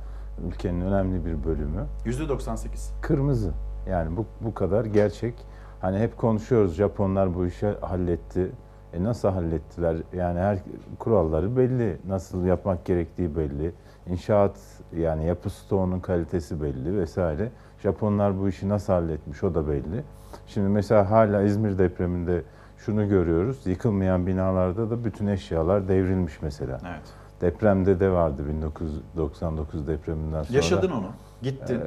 ülkenin önemli bir bölümü %98. kırmızı. Yani bu bu kadar gerçek. Hani hep konuşuyoruz Japonlar bu işi halletti. E nasıl hallettiler? Yani her kuralları belli. Nasıl yapmak gerektiği belli. İnşaat yani yapı stoğunun kalitesi belli vesaire. Japonlar bu işi nasıl halletmiş o da belli. Şimdi mesela hala İzmir depreminde şunu görüyoruz. Yıkılmayan binalarda da bütün eşyalar devrilmiş mesela. Evet. Depremde de vardı 1999 depreminden sonra. Yaşadın onu. Gittin. Ee,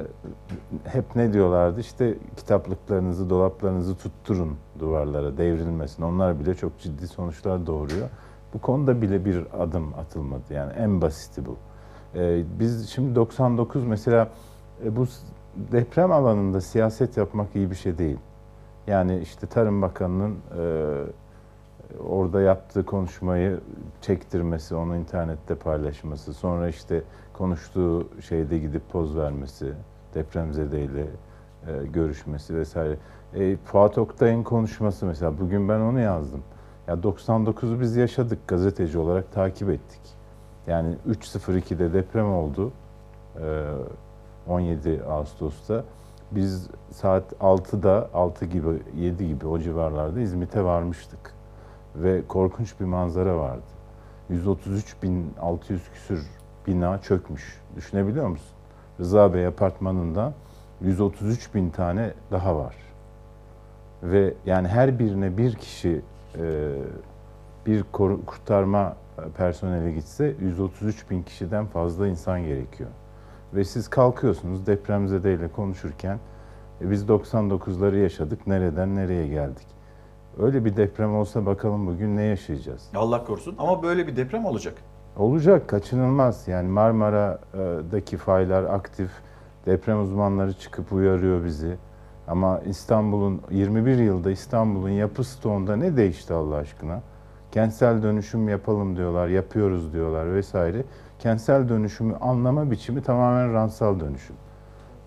hep ne diyorlardı işte kitaplıklarınızı, dolaplarınızı tutturun duvarlara devrilmesin. Onlar bile çok ciddi sonuçlar doğuruyor. Bu konuda bile bir adım atılmadı. Yani en basiti bu. Ee, biz şimdi 99 mesela e, bu deprem alanında siyaset yapmak iyi bir şey değil. Yani işte Tarım Bakanı'nın e, orada yaptığı konuşmayı çektirmesi, onu internette paylaşması, sonra işte konuştuğu şeyde gidip poz vermesi, depremzedeyle e, görüşmesi vesaire. E, Fuat Oktay'ın konuşması mesela, bugün ben onu yazdım. Ya 99'u biz yaşadık gazeteci olarak takip ettik. Yani 3.02'de deprem oldu. Ee, 17 Ağustos'ta. Biz saat 6'da 6 gibi 7 gibi o civarlarda İzmit'e varmıştık. Ve korkunç bir manzara vardı. 133.600 küsür bina çökmüş. Düşünebiliyor musun? Rıza Bey apartmanında 133 bin tane daha var. Ve yani her birine bir kişi e, bir kurtarma personeli gitse 133 bin kişiden fazla insan gerekiyor. Ve siz kalkıyorsunuz depremzedeyle konuşurken e, biz 99'ları yaşadık nereden nereye geldik. Öyle bir deprem olsa bakalım bugün ne yaşayacağız? Allah korusun ama böyle bir deprem olacak. Olacak, kaçınılmaz. Yani Marmara'daki faylar aktif. Deprem uzmanları çıkıp uyarıyor bizi. Ama İstanbul'un 21 yılda İstanbul'un yapı stoğunda ne değişti Allah aşkına? Kentsel dönüşüm yapalım diyorlar, yapıyoruz diyorlar vesaire. Kentsel dönüşümü anlama biçimi tamamen ransal dönüşüm.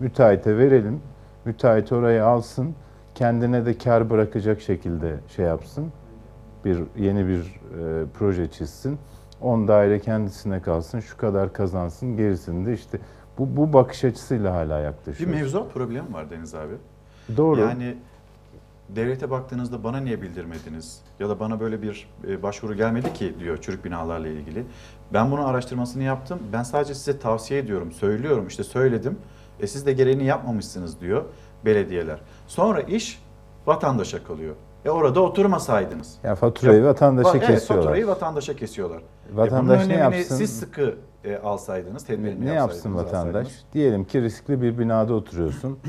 Müteahhite verelim, müteahhit orayı alsın, kendine de kar bırakacak şekilde şey yapsın. Bir yeni bir e, proje çizsin. 10 daire kendisine kalsın, şu kadar kazansın, gerisini de işte bu, bu bakış açısıyla hala Bir yaklaşıyoruz. mevzuat problemi var Deniz abi. Doğru. Yani devlete baktığınızda bana niye bildirmediniz? Ya da bana böyle bir e, başvuru gelmedi ki diyor çürük binalarla ilgili. Ben bunun araştırmasını yaptım. Ben sadece size tavsiye ediyorum, söylüyorum. işte söyledim. E siz de gereğini yapmamışsınız diyor belediyeler. Sonra iş vatandaşa kalıyor. E orada oturmasaydınız. Ya faturayı vatandaşa evet, kesiyorlar. faturayı vatandaşa kesiyorlar. Vatandaş e ne yapsın? Siz sıkı e, alsaydınız, tedbirini Ne yapsın vatandaş? alsaydınız. Diyelim ki riskli bir binada oturuyorsun.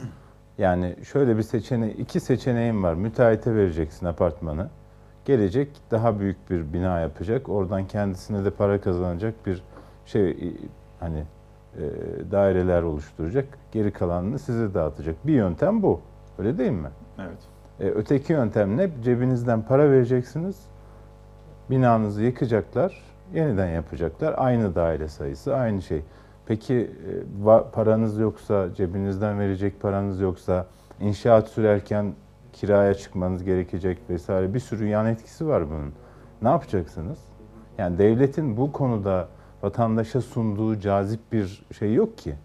Yani şöyle bir seçeneği, iki seçeneğin var. Müteahhite vereceksin apartmanı. Gelecek daha büyük bir bina yapacak. Oradan kendisine de para kazanacak bir şey hani e, daireler oluşturacak. Geri kalanını size dağıtacak. Bir yöntem bu. Öyle değil mi? Evet. E, öteki yöntem ne? Cebinizden para vereceksiniz. Binanızı yıkacaklar. Yeniden yapacaklar. Aynı daire sayısı, aynı şey. Peki e, paranız yoksa, cebinizden verecek paranız yoksa, inşaat sürerken kiraya çıkmanız gerekecek vesaire bir sürü yan etkisi var bunun. Ne yapacaksınız? Yani devletin bu konuda vatandaşa sunduğu cazip bir şey yok ki.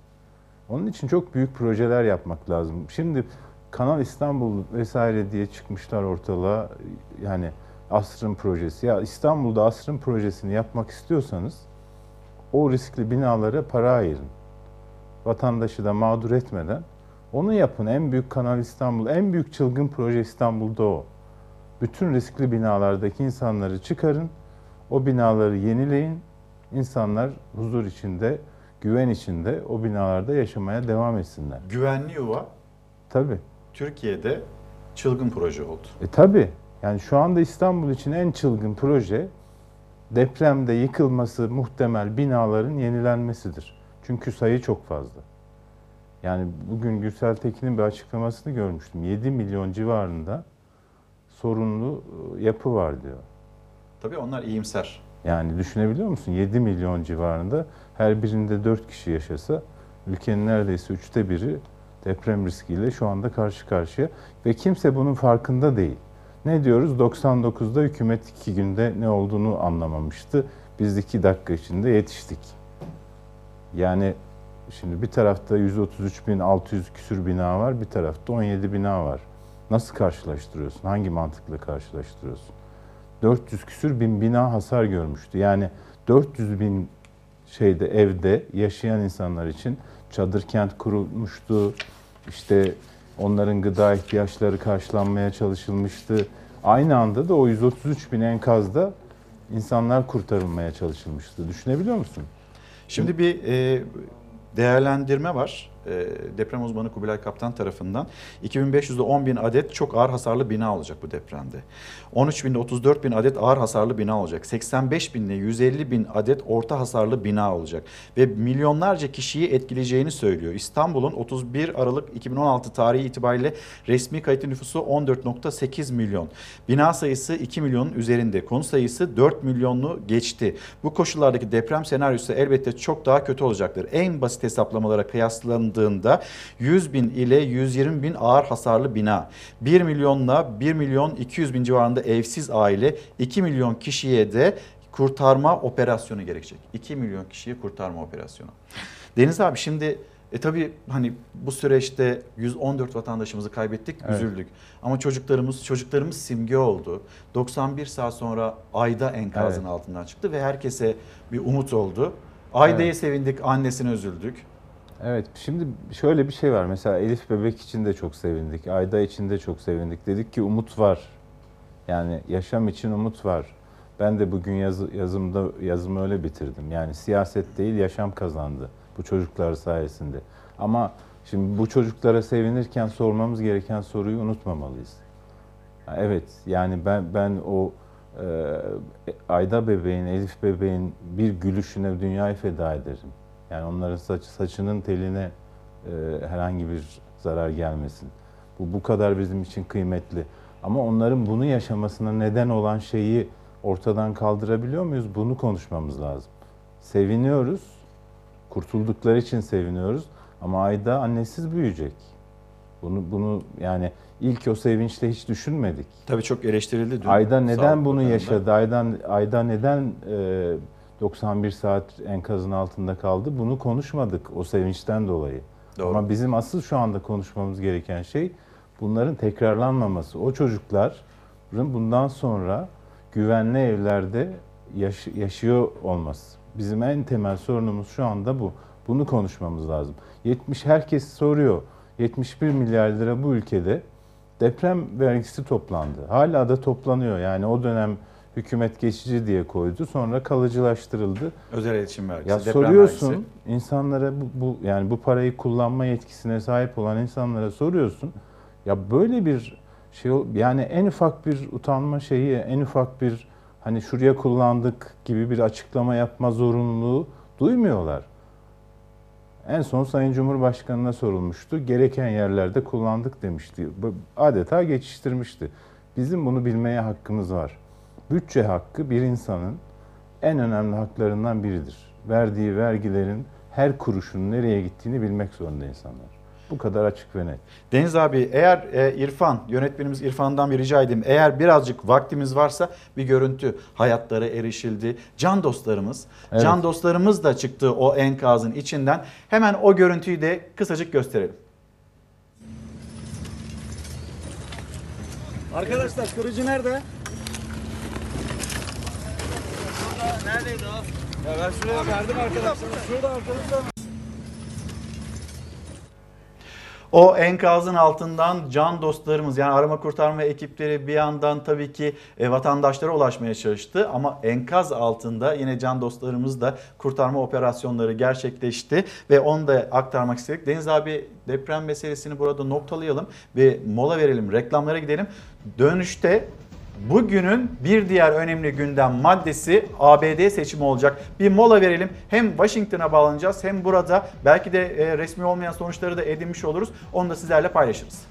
Onun için çok büyük projeler yapmak lazım. Şimdi Kanal İstanbul vesaire diye çıkmışlar ortalığa. Yani asrın projesi. Ya İstanbul'da asrın projesini yapmak istiyorsanız o riskli binalara para ayırın. Vatandaşı da mağdur etmeden onu yapın. En büyük Kanal İstanbul, en büyük çılgın proje İstanbul'da o. Bütün riskli binalardaki insanları çıkarın. O binaları yenileyin. İnsanlar huzur içinde, güven içinde o binalarda yaşamaya devam etsinler. Güvenli yuva Tabii. Türkiye'de çılgın proje oldu. E tabii. Yani şu anda İstanbul için en çılgın proje depremde yıkılması muhtemel binaların yenilenmesidir. Çünkü sayı çok fazla. Yani bugün Gürsel Tekin'in bir açıklamasını görmüştüm. 7 milyon civarında sorunlu e, yapı var diyor. Tabii onlar iyimser. Yani düşünebiliyor musun? 7 milyon civarında her birinde 4 kişi yaşasa ülkenin neredeyse üçte biri deprem riskiyle şu anda karşı karşıya ve kimse bunun farkında değil. Ne diyoruz? 99'da hükümet iki günde ne olduğunu anlamamıştı. Biz iki dakika içinde yetiştik. Yani şimdi bir tarafta 133.600 küsür bina var, bir tarafta 17 bina var. Nasıl karşılaştırıyorsun? Hangi mantıkla karşılaştırıyorsun? 400 küsür bin bina hasar görmüştü. Yani 400 bin şeyde evde yaşayan insanlar için çadır kent kurulmuştu. İşte onların gıda ihtiyaçları karşılanmaya çalışılmıştı. Aynı anda da o 133 bin enkazda insanlar kurtarılmaya çalışılmıştı. Düşünebiliyor musun? Şimdi bir e, değerlendirme var. E, deprem uzmanı Kubilay Kaptan tarafından. 2500'de 10 bin adet çok ağır hasarlı bina olacak bu depremde. 13 binde 34 bin adet ağır hasarlı bina olacak. 85 binde 150 bin adet orta hasarlı bina olacak. Ve milyonlarca kişiyi etkileyeceğini söylüyor. İstanbul'un 31 Aralık 2016 tarihi itibariyle resmi kayıtlı nüfusu 14.8 milyon. Bina sayısı 2 milyonun üzerinde. Konu sayısı 4 milyonlu geçti. Bu koşullardaki deprem senaryosu elbette çok daha kötü olacaktır. En basit hesaplamalara kıyaslandığında alındığında 100 bin ile 120 bin ağır hasarlı bina, 1 milyonla 1 milyon 200 bin civarında evsiz aile, 2 milyon kişiye de kurtarma operasyonu gerekecek. 2 milyon kişiyi kurtarma operasyonu. Deniz abi şimdi e tabii hani bu süreçte 114 vatandaşımızı kaybettik, Evet. üzüldük. Ama çocuklarımız çocuklarımız simge oldu. 91 saat sonra Ayda enkazın Evet. altından çıktı ve herkese bir umut oldu. Ayda'ya Evet. sevindik, annesine üzüldük. Evet şimdi şöyle bir şey var. Mesela Elif bebek için de çok sevindik. Ayda için de çok sevindik. Dedik ki umut var. Yani yaşam için umut var. Ben de bugün yazı, yazımda yazımı öyle bitirdim. Yani siyaset değil yaşam kazandı bu çocuklar sayesinde. Ama şimdi bu çocuklara sevinirken sormamız gereken soruyu unutmamalıyız. Evet yani ben ben o e, Ayda bebeğin, Elif bebeğin bir gülüşüne dünyayı feda ederim. Yani onların saç, saçının teline e, herhangi bir zarar gelmesin. Bu bu kadar bizim için kıymetli. Ama onların bunu yaşamasına neden olan şeyi ortadan kaldırabiliyor muyuz? Bunu konuşmamız lazım. Seviniyoruz. Kurtuldukları için seviniyoruz. Ama Ayda annesiz büyüyecek. Bunu bunu yani ilk o sevinçle hiç düşünmedik. Tabii çok eleştirildi dün. Ayda neden bunu yaşadı? Ayda, Ayda neden e, 91 saat enkazın altında kaldı? Bunu konuşmadık o sevinçten dolayı. Doğru. Ama bizim asıl şu anda konuşmamız gereken şey bunların tekrarlanmaması. O çocukların bundan sonra güvenli evlerde yaş- yaşıyor olması. Bizim en temel sorunumuz şu anda bu. Bunu konuşmamız lazım. 70 herkes soruyor. 71 milyar lira bu ülkede deprem vergisi toplandı. Hala da toplanıyor. Yani o dönem hükümet geçici diye koydu. Sonra kalıcılaştırıldı. Özel iletişim vergisi, Ya deprem soruyorsun vergisi. insanlara bu, bu yani bu parayı kullanma yetkisine sahip olan insanlara soruyorsun. Ya böyle bir şey yani en ufak bir utanma şeyi, en ufak bir hani şuraya kullandık gibi bir açıklama yapma zorunluluğu duymuyorlar. En son Sayın Cumhurbaşkanı'na sorulmuştu. Gereken yerlerde kullandık demişti. Adeta geçiştirmişti. Bizim bunu bilmeye hakkımız var. Bütçe hakkı bir insanın en önemli haklarından biridir. Verdiği vergilerin her kuruşun nereye gittiğini bilmek zorunda insanlar. Bu kadar açık ve net. Deniz abi eğer e, İrfan, yönetmenimiz İrfan'dan bir rica edeyim. Eğer birazcık vaktimiz varsa bir görüntü hayatlara erişildi. Can dostlarımız, Evet. can dostlarımız da çıktı o enkazın içinden. Hemen o görüntüyü de kısacık gösterelim. Arkadaşlar kırıcı nerede? Neredeydi o? Ya ben şuraya verdim arkadaşlar. Şurada arkadaşlar. O enkazın altından can dostlarımız yani arama kurtarma ekipleri bir yandan tabii ki e, vatandaşlara ulaşmaya çalıştı ama enkaz altında yine can dostlarımız da kurtarma operasyonları gerçekleşti ve onu da aktarmak istedik. Deniz abi deprem meselesini burada noktalayalım ve mola verelim, reklamlara gidelim. Dönüşte Bugünün bir diğer önemli gündem maddesi ABD seçimi olacak. Bir mola verelim. Hem Washington'a bağlanacağız hem burada belki de e, resmi olmayan sonuçları da edinmiş oluruz. Onu da sizlerle paylaşırız.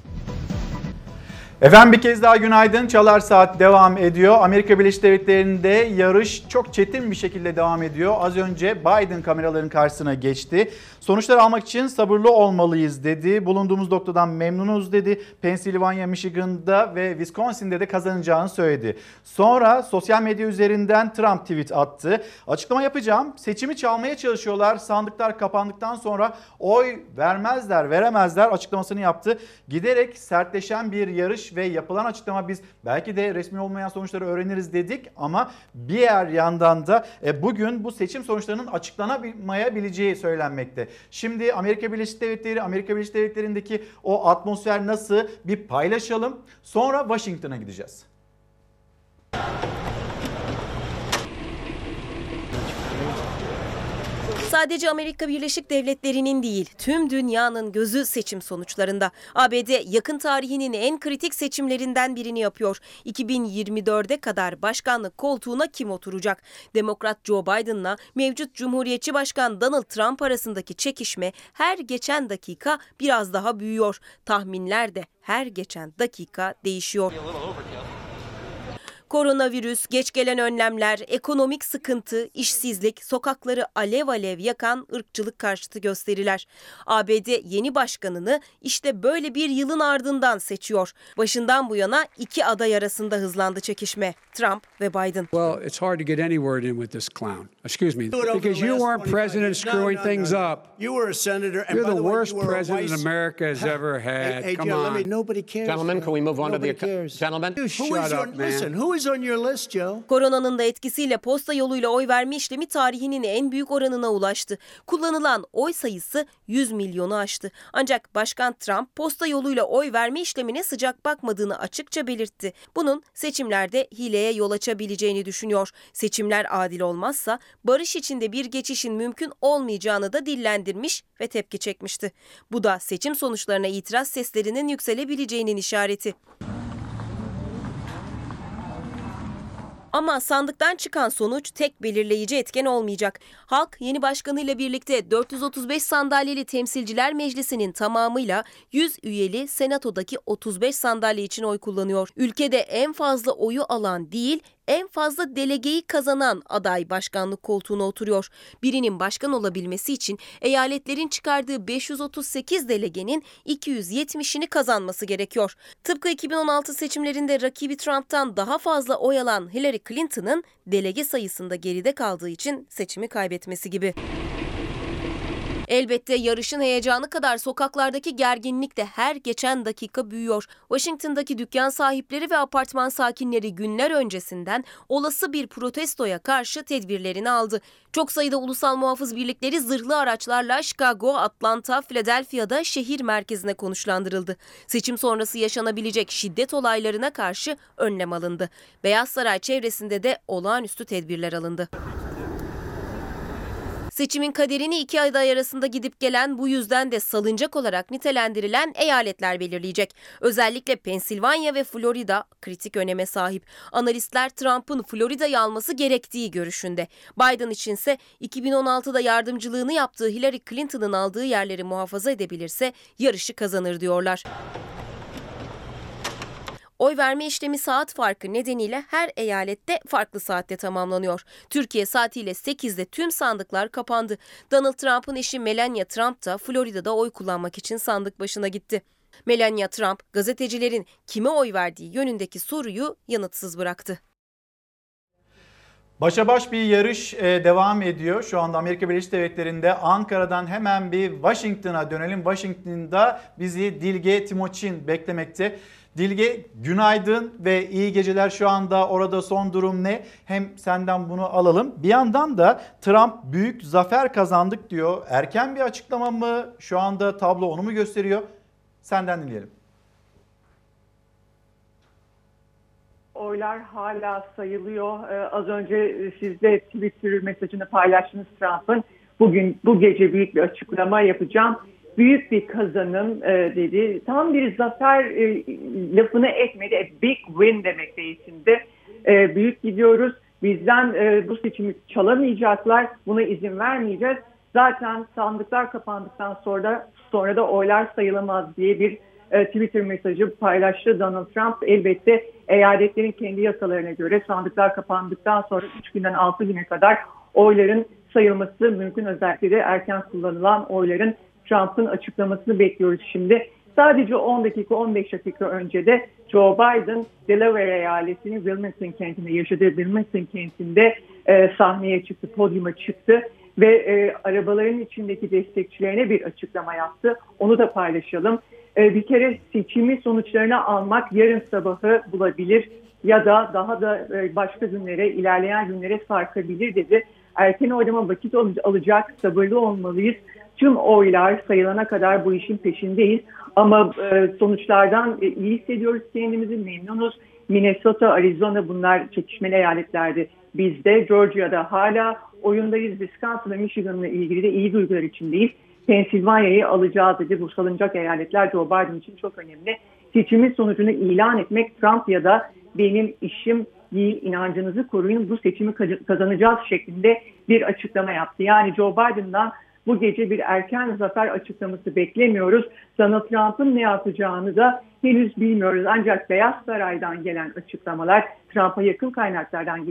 Efendim bir kez daha günaydın. Çalar Saat devam ediyor. Amerika Birleşik Devletleri'nde yarış çok çetin bir şekilde devam ediyor. Az önce Biden kameraların karşısına geçti. Sonuçları almak için sabırlı olmalıyız dedi. Bulunduğumuz noktadan memnunuz dedi. Pennsylvania, Michigan'da ve Wisconsin'de de kazanacağını söyledi. Sonra sosyal medya üzerinden Trump tweet attı. Açıklama yapacağım. Seçimi çalmaya çalışıyorlar. Sandıklar kapandıktan sonra oy vermezler, veremezler açıklamasını yaptı. Giderek sertleşen bir yarış ve yapılan açıklama biz belki de resmi olmayan sonuçları öğreniriz dedik ama bir yer yandan da e, bugün bu seçim sonuçlarının açıklanamayabileceği söylenmekte. Şimdi Amerika Birleşik Devletleri, Amerika Birleşik Devletleri'ndeki o atmosfer nasıl bir paylaşalım. Sonra Washington'a gideceğiz. Sadece Amerika Birleşik Devletleri'nin değil, tüm dünyanın gözü seçim sonuçlarında. ABD yakın tarihinin en kritik seçimlerinden birini yapıyor. 2024'e kadar başkanlık koltuğuna kim oturacak? Demokrat Joe Biden'la mevcut Cumhuriyetçi Başkan Donald Trump arasındaki çekişme her geçen dakika biraz daha büyüyor. Tahminler de her geçen dakika değişiyor. Koronavirüs, geç gelen önlemler, ekonomik sıkıntı, işsizlik, sokakları alev alev yakan ırkçılık karşıtı gösteriler. ABD yeni başkanını işte böyle bir yılın ardından seçiyor. Başından bu yana iki aday arasında hızlandı çekişme. Trump ve Biden. Well, it's hard to get any word in with this clown. Excuse me. Because you weren't 25 president screwing things up. You were a senator. And You're the worst president America has ever had. Come on. me, nobody cares. Gentlemen, can we move on to the gentlemen? Who is man. Listen, who is Koronanın da etkisiyle posta yoluyla oy verme işlemi tarihinin en büyük oranına ulaştı. Kullanılan oy sayısı 100 milyonu aştı. Ancak Başkan Trump posta yoluyla oy verme işlemine sıcak bakmadığını açıkça belirtti. Bunun seçimlerde hileye yol açabileceğini düşünüyor. Seçimler adil olmazsa barış içinde bir geçişin mümkün olmayacağını da dillendirmiş ve tepki çekmişti. Bu da seçim sonuçlarına itiraz seslerinin yükselebileceğinin işareti. Ama sandıktan çıkan sonuç tek belirleyici etken olmayacak. Halk yeni başkanıyla birlikte 435 sandalyeli temsilciler meclisinin tamamıyla 100 üyeli senatodaki 35 sandalye için oy kullanıyor. Ülkede en fazla oyu alan değil, en fazla delegeyi kazanan aday başkanlık koltuğuna oturuyor. Birinin başkan olabilmesi için eyaletlerin çıkardığı 538 delegenin 270'ini kazanması gerekiyor. Tıpkı 2016 seçimlerinde rakibi Trump'tan daha fazla oy alan Hillary Clinton'ın delege sayısında geride kaldığı için seçimi kaybetmesi gibi. Elbette yarışın heyecanı kadar sokaklardaki gerginlik de her geçen dakika büyüyor. Washington'daki dükkan sahipleri ve apartman sakinleri günler öncesinden olası bir protestoya karşı tedbirlerini aldı. Çok sayıda ulusal muhafız birlikleri zırhlı araçlarla Chicago, Atlanta, Philadelphia'da şehir merkezine konuşlandırıldı. Seçim sonrası yaşanabilecek şiddet olaylarına karşı önlem alındı. Beyaz Saray çevresinde de olağanüstü tedbirler alındı. Seçimin kaderini iki aday arasında gidip gelen bu yüzden de salıncak olarak nitelendirilen eyaletler belirleyecek. Özellikle Pensilvanya ve Florida kritik öneme sahip. Analistler Trump'ın Florida'yı alması gerektiği görüşünde. Biden içinse 2016'da yardımcılığını yaptığı Hillary Clinton'ın aldığı yerleri muhafaza edebilirse yarışı kazanır diyorlar. Oy verme işlemi saat farkı nedeniyle her eyalette farklı saatte tamamlanıyor. Türkiye saatiyle 8'de tüm sandıklar kapandı. Donald Trump'ın eşi Melania Trump da Florida'da oy kullanmak için sandık başına gitti. Melania Trump gazetecilerin kime oy verdiği yönündeki soruyu yanıtsız bıraktı. Başa baş bir yarış e, devam ediyor. Şu anda Amerika Birleşik Devletleri'nde Ankara'dan hemen bir Washington'a dönelim. Washington'da bizi Dilge Timoçin beklemekte. Dilge günaydın ve iyi geceler şu anda orada son durum ne? Hem senden bunu alalım. Bir yandan da Trump büyük zafer kazandık diyor. Erken bir açıklama mı? Şu anda tablo onu mu gösteriyor? Senden dinleyelim. oylar hala sayılıyor. Ee, az önce siz de Twitter mesajını paylaştınız Trump'ın. Bugün bu gece büyük bir açıklama yapacağım. Büyük bir kazanım e, dedi. Tam bir zafer e, lafını etmedi. A big win demek değilsinde. E, büyük gidiyoruz. Bizden e, bu seçimi çalamayacaklar. Buna izin vermeyeceğiz. Zaten sandıklar kapandıktan sonra sonra da oylar sayılamaz diye bir e, Twitter mesajı paylaştı Donald Trump. Elbette eyaletlerin kendi yasalarına göre sandıklar kapandıktan sonra 3 günden 6 güne kadar oyların sayılması mümkün. Özellikle de erken kullanılan oyların Trump'ın açıklamasını bekliyoruz şimdi. Sadece 10 dakika 15 dakika önce de Joe Biden Delaware eyaletinin Wilmington kentinde yaşadığı Wilmington kentinde e, sahneye çıktı, podyuma çıktı ve e, arabaların içindeki destekçilerine bir açıklama yaptı. Onu da paylaşalım. E, bir kere seçimi sonuçlarını almak yarın sabahı bulabilir ya da daha da e, başka günlere, ilerleyen günlere sarkabilir dedi. Erken oylama vakit alacak, sabırlı olmalıyız. Tüm oylar sayılana kadar bu işin peşindeyiz. Ama e, sonuçlardan e, iyi hissediyoruz kendimizi, memnunuz. Minnesota, Arizona bunlar çekişmeli eyaletlerdi. Bizde Georgia'da hala oyundayız. Wisconsin ve Michigan'la ilgili de iyi duygular içindeyiz. Pensilvanya'yı alacağız dedi. Bu salınacak eyaletler Joe Biden için çok önemli. Seçimin sonucunu ilan etmek Trump ya da benim işim değil inancınızı koruyun bu seçimi kazanacağız şeklinde bir açıklama yaptı. Yani Joe Biden'dan bu gece bir erken zafer açıklaması beklemiyoruz. Donald Trump'ın ne yapacağını da henüz bilmiyoruz. Ancak Beyaz Saray'dan gelen açıklamalar, Trump'a yakın kaynaklardan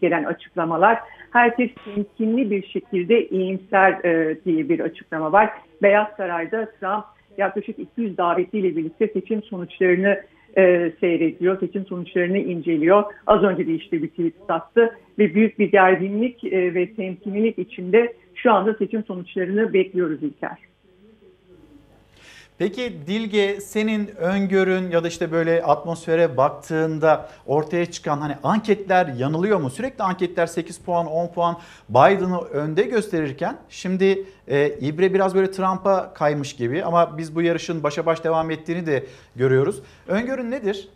gelen açıklamalar, herkes temkinli bir şekilde iyimser e, diye bir açıklama var. Beyaz Saray'da Trump yaklaşık 200 davetiyle birlikte seçim sonuçlarını e, seyrediyor, seçim sonuçlarını inceliyor. Az önce de işte bir tweet attı ve büyük bir gerginlik e, ve temkinlilik içinde şu anda seçim sonuçlarını bekliyoruz İlker. Peki Dilge senin öngörün ya da işte böyle atmosfere baktığında ortaya çıkan hani anketler yanılıyor mu? Sürekli anketler 8 puan 10 puan Biden'ı önde gösterirken şimdi e, İbre biraz böyle Trump'a kaymış gibi ama biz bu yarışın başa baş devam ettiğini de görüyoruz. Öngörün nedir?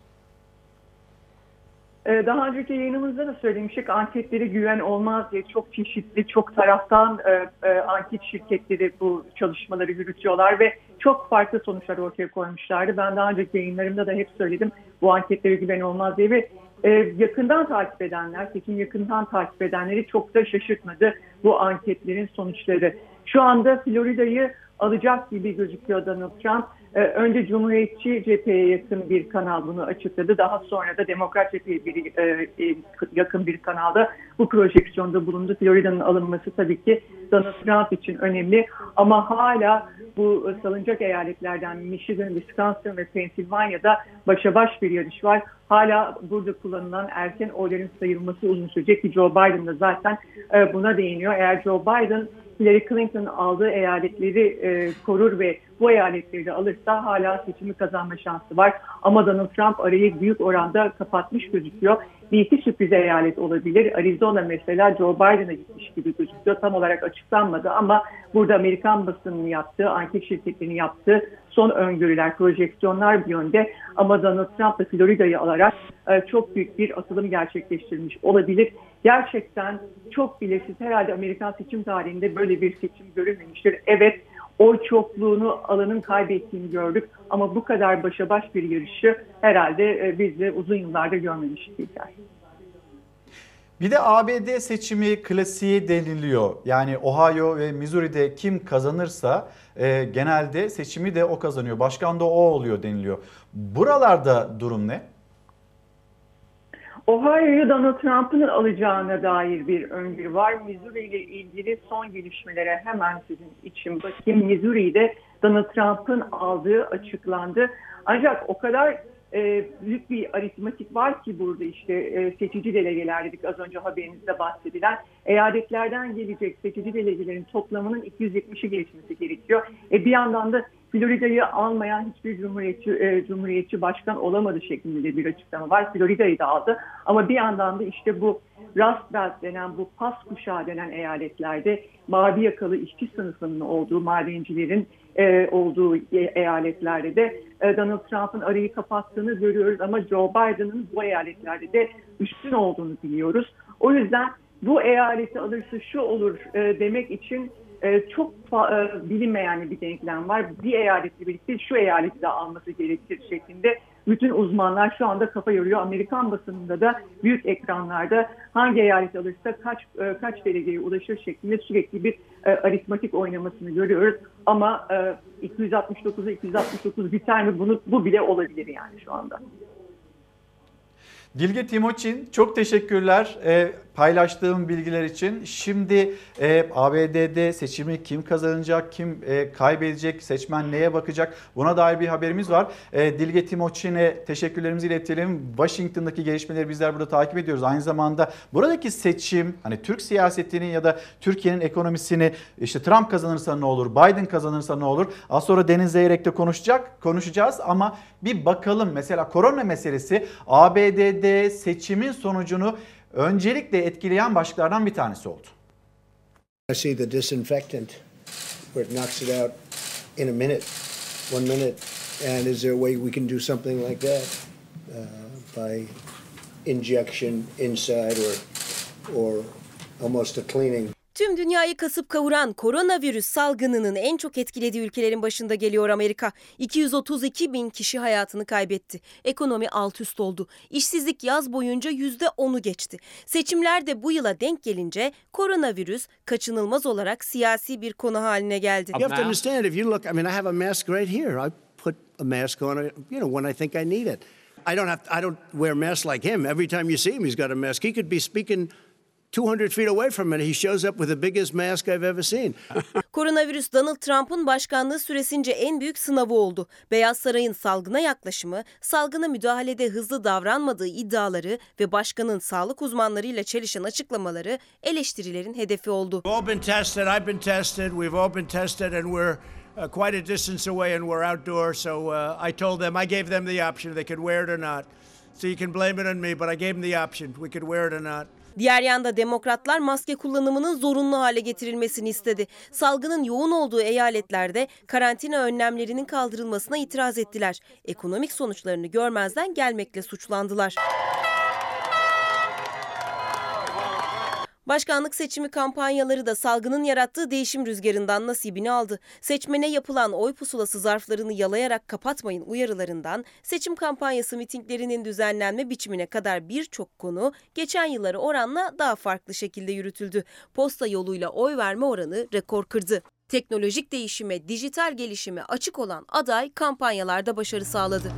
Ee, daha önceki yayınımızda da söylemiştik anketlere güven olmaz diye çok çeşitli, çok taraftan e, e, anket şirketleri bu çalışmaları yürütüyorlar ve çok farklı sonuçlar ortaya koymuşlardı. Ben daha önceki yayınlarımda da hep söyledim bu anketlere güven olmaz diye ve e, yakından takip edenler, seçim yakından takip edenleri çok da şaşırtmadı bu anketlerin sonuçları. Şu anda Florida'yı alacak gibi gözüküyor Donald Trump. Ee, önce Cumhuriyetçi cepheye yakın bir kanal bunu açıkladı. Daha sonra da Demokrat cepheye bir, e, e, yakın bir kanalda bu projeksiyonda bulundu. Florida'nın alınması tabii ki Donald Trump için önemli. Ama hala bu salınacak eyaletlerden Michigan, Wisconsin ve Pennsylvania'da başa baş bir yarış var. Hala burada kullanılan erken oyların sayılması uzun sürecek ki Joe Biden da zaten e, buna değiniyor. Eğer Joe Biden Hillary Clinton aldığı eyaletleri e, korur ve bu eyaletleri de alırsa hala seçimi kazanma şansı var. Ama Donald Trump arayı büyük oranda kapatmış gözüküyor. Bir iki sürpriz eyalet olabilir. Arizona mesela Joe Biden'a gitmiş gibi gözüküyor. Tam olarak açıklanmadı ama burada Amerikan basınının yaptığı, anket şirketlerinin yaptığı son öngörüler, projeksiyonlar bir yönde. Ama Donald Trump da Florida'yı alarak e, çok büyük bir atılım gerçekleştirmiş olabilir. Gerçekten çok bilesiz herhalde Amerikan seçim tarihinde böyle bir seçim görülmemiştir. Evet oy çokluğunu alanın kaybettiğini gördük ama bu kadar başa baş bir yarışı herhalde e, biz de uzun yıllardır görmemiştik. Bir de ABD seçimi klasiği deniliyor. Yani Ohio ve Missouri'de kim kazanırsa e, genelde seçimi de o kazanıyor. Başkan da o oluyor deniliyor. Buralarda durum ne? Ohio'yu Donald Trump'ın alacağına dair bir öngörü var. Missouri ile ilgili son gelişmelere hemen sizin için bakayım. Missouri'de Donald Trump'ın aldığı açıklandı. Ancak o kadar e, büyük bir aritmatik var ki burada işte e, seçici delegeler dedik az önce haberinizde bahsedilen eyaletlerden gelecek seçici delegelerin toplamının 270'i geçmesi gerekiyor. E, bir yandan da Florida'yı almayan hiçbir cumhuriyetçi, e, cumhuriyetçi başkan olamadı şeklinde bir açıklama var. Florida'yı da aldı ama bir yandan da işte bu Rust Belt denen bu pas kuşağı denen eyaletlerde mavi yakalı işçi sınıfının olduğu madencilerin e, olduğu eyaletlerde de e, Donald Trump'ın arayı kapattığını görüyoruz ama Joe Biden'ın bu eyaletlerde de üstün olduğunu biliyoruz. O yüzden bu eyaleti alırsa şu olur e, demek için e, çok e, bilinmeyen bir denklem var. Bir eyaletle birlikte şu eyaleti de alması gerekir şeklinde bütün uzmanlar şu anda kafa yoruyor. Amerikan basınında da büyük ekranlarda hangi eyalet alırsa kaç e, kaç delegeye ulaşır şeklinde sürekli bir e, aritmatik oynamasını görüyoruz. Ama e, 269'a 269 biter mi? Bunu, bu bile olabilir yani şu anda. Dilge Timoçin çok teşekkürler e, paylaştığım bilgiler için. Şimdi e, ABD'de seçimi kim kazanacak, kim e, kaybedecek, seçmen neye bakacak buna dair bir haberimiz var. E, Dilge Timoçin'e teşekkürlerimizi iletelim. Washington'daki gelişmeleri bizler burada takip ediyoruz. Aynı zamanda buradaki seçim hani Türk siyasetini ya da Türkiye'nin ekonomisini işte Trump kazanırsa ne olur, Biden kazanırsa ne olur? Az sonra Deniz Zeyrek'te konuşacak, konuşacağız ama bir bakalım mesela korona meselesi ABD'de seçimin sonucunu öncelikle etkileyen başlıklardan bir tanesi oldu. I see the disinfectant where it knocks it out in a minute, one minute. And is there a way we can do something like that uh, by injection inside or or almost a cleaning? Tüm dünyayı kasıp kavuran koronavirüs salgınının en çok etkilediği ülkelerin başında geliyor Amerika. 232 bin kişi hayatını kaybetti. Ekonomi alt üst oldu. İşsizlik yaz boyunca %10'u geçti. Seçimler de bu yıla denk gelince koronavirüs kaçınılmaz olarak siyasi bir konu haline geldi. You have to understand if you look, I mean, I have a mask right here. I put a mask on, you know, when I think I need it. I don't have, I don't wear masks like him. Every time you see him, he's got a mask. He could be speaking 200 feet away from it. He shows up with the biggest mask I've ever seen. Koronavirüs Donald Trump'ın başkanlığı süresince en büyük sınavı oldu. Beyaz Saray'ın salgına yaklaşımı, salgına müdahalede hızlı davranmadığı iddiaları ve başkanın sağlık uzmanlarıyla çelişen açıklamaları eleştirilerin hedefi oldu. We've all been tested. I've been tested. We've all been tested, and we're uh, quite a distance away, and we're outdoors. So uh, I told them, I gave them the option. They could wear it or not. So you can blame it on me, but I gave them the option. We could wear it or not. Diğer yanda demokratlar maske kullanımının zorunlu hale getirilmesini istedi. Salgının yoğun olduğu eyaletlerde karantina önlemlerinin kaldırılmasına itiraz ettiler. Ekonomik sonuçlarını görmezden gelmekle suçlandılar. Başkanlık seçimi kampanyaları da salgının yarattığı değişim rüzgarından nasibini aldı. Seçmene yapılan oy pusulası zarflarını yalayarak kapatmayın uyarılarından seçim kampanyası mitinglerinin düzenlenme biçimine kadar birçok konu geçen yıllara oranla daha farklı şekilde yürütüldü. Posta yoluyla oy verme oranı rekor kırdı. Teknolojik değişime, dijital gelişime açık olan aday kampanyalarda başarı sağladı.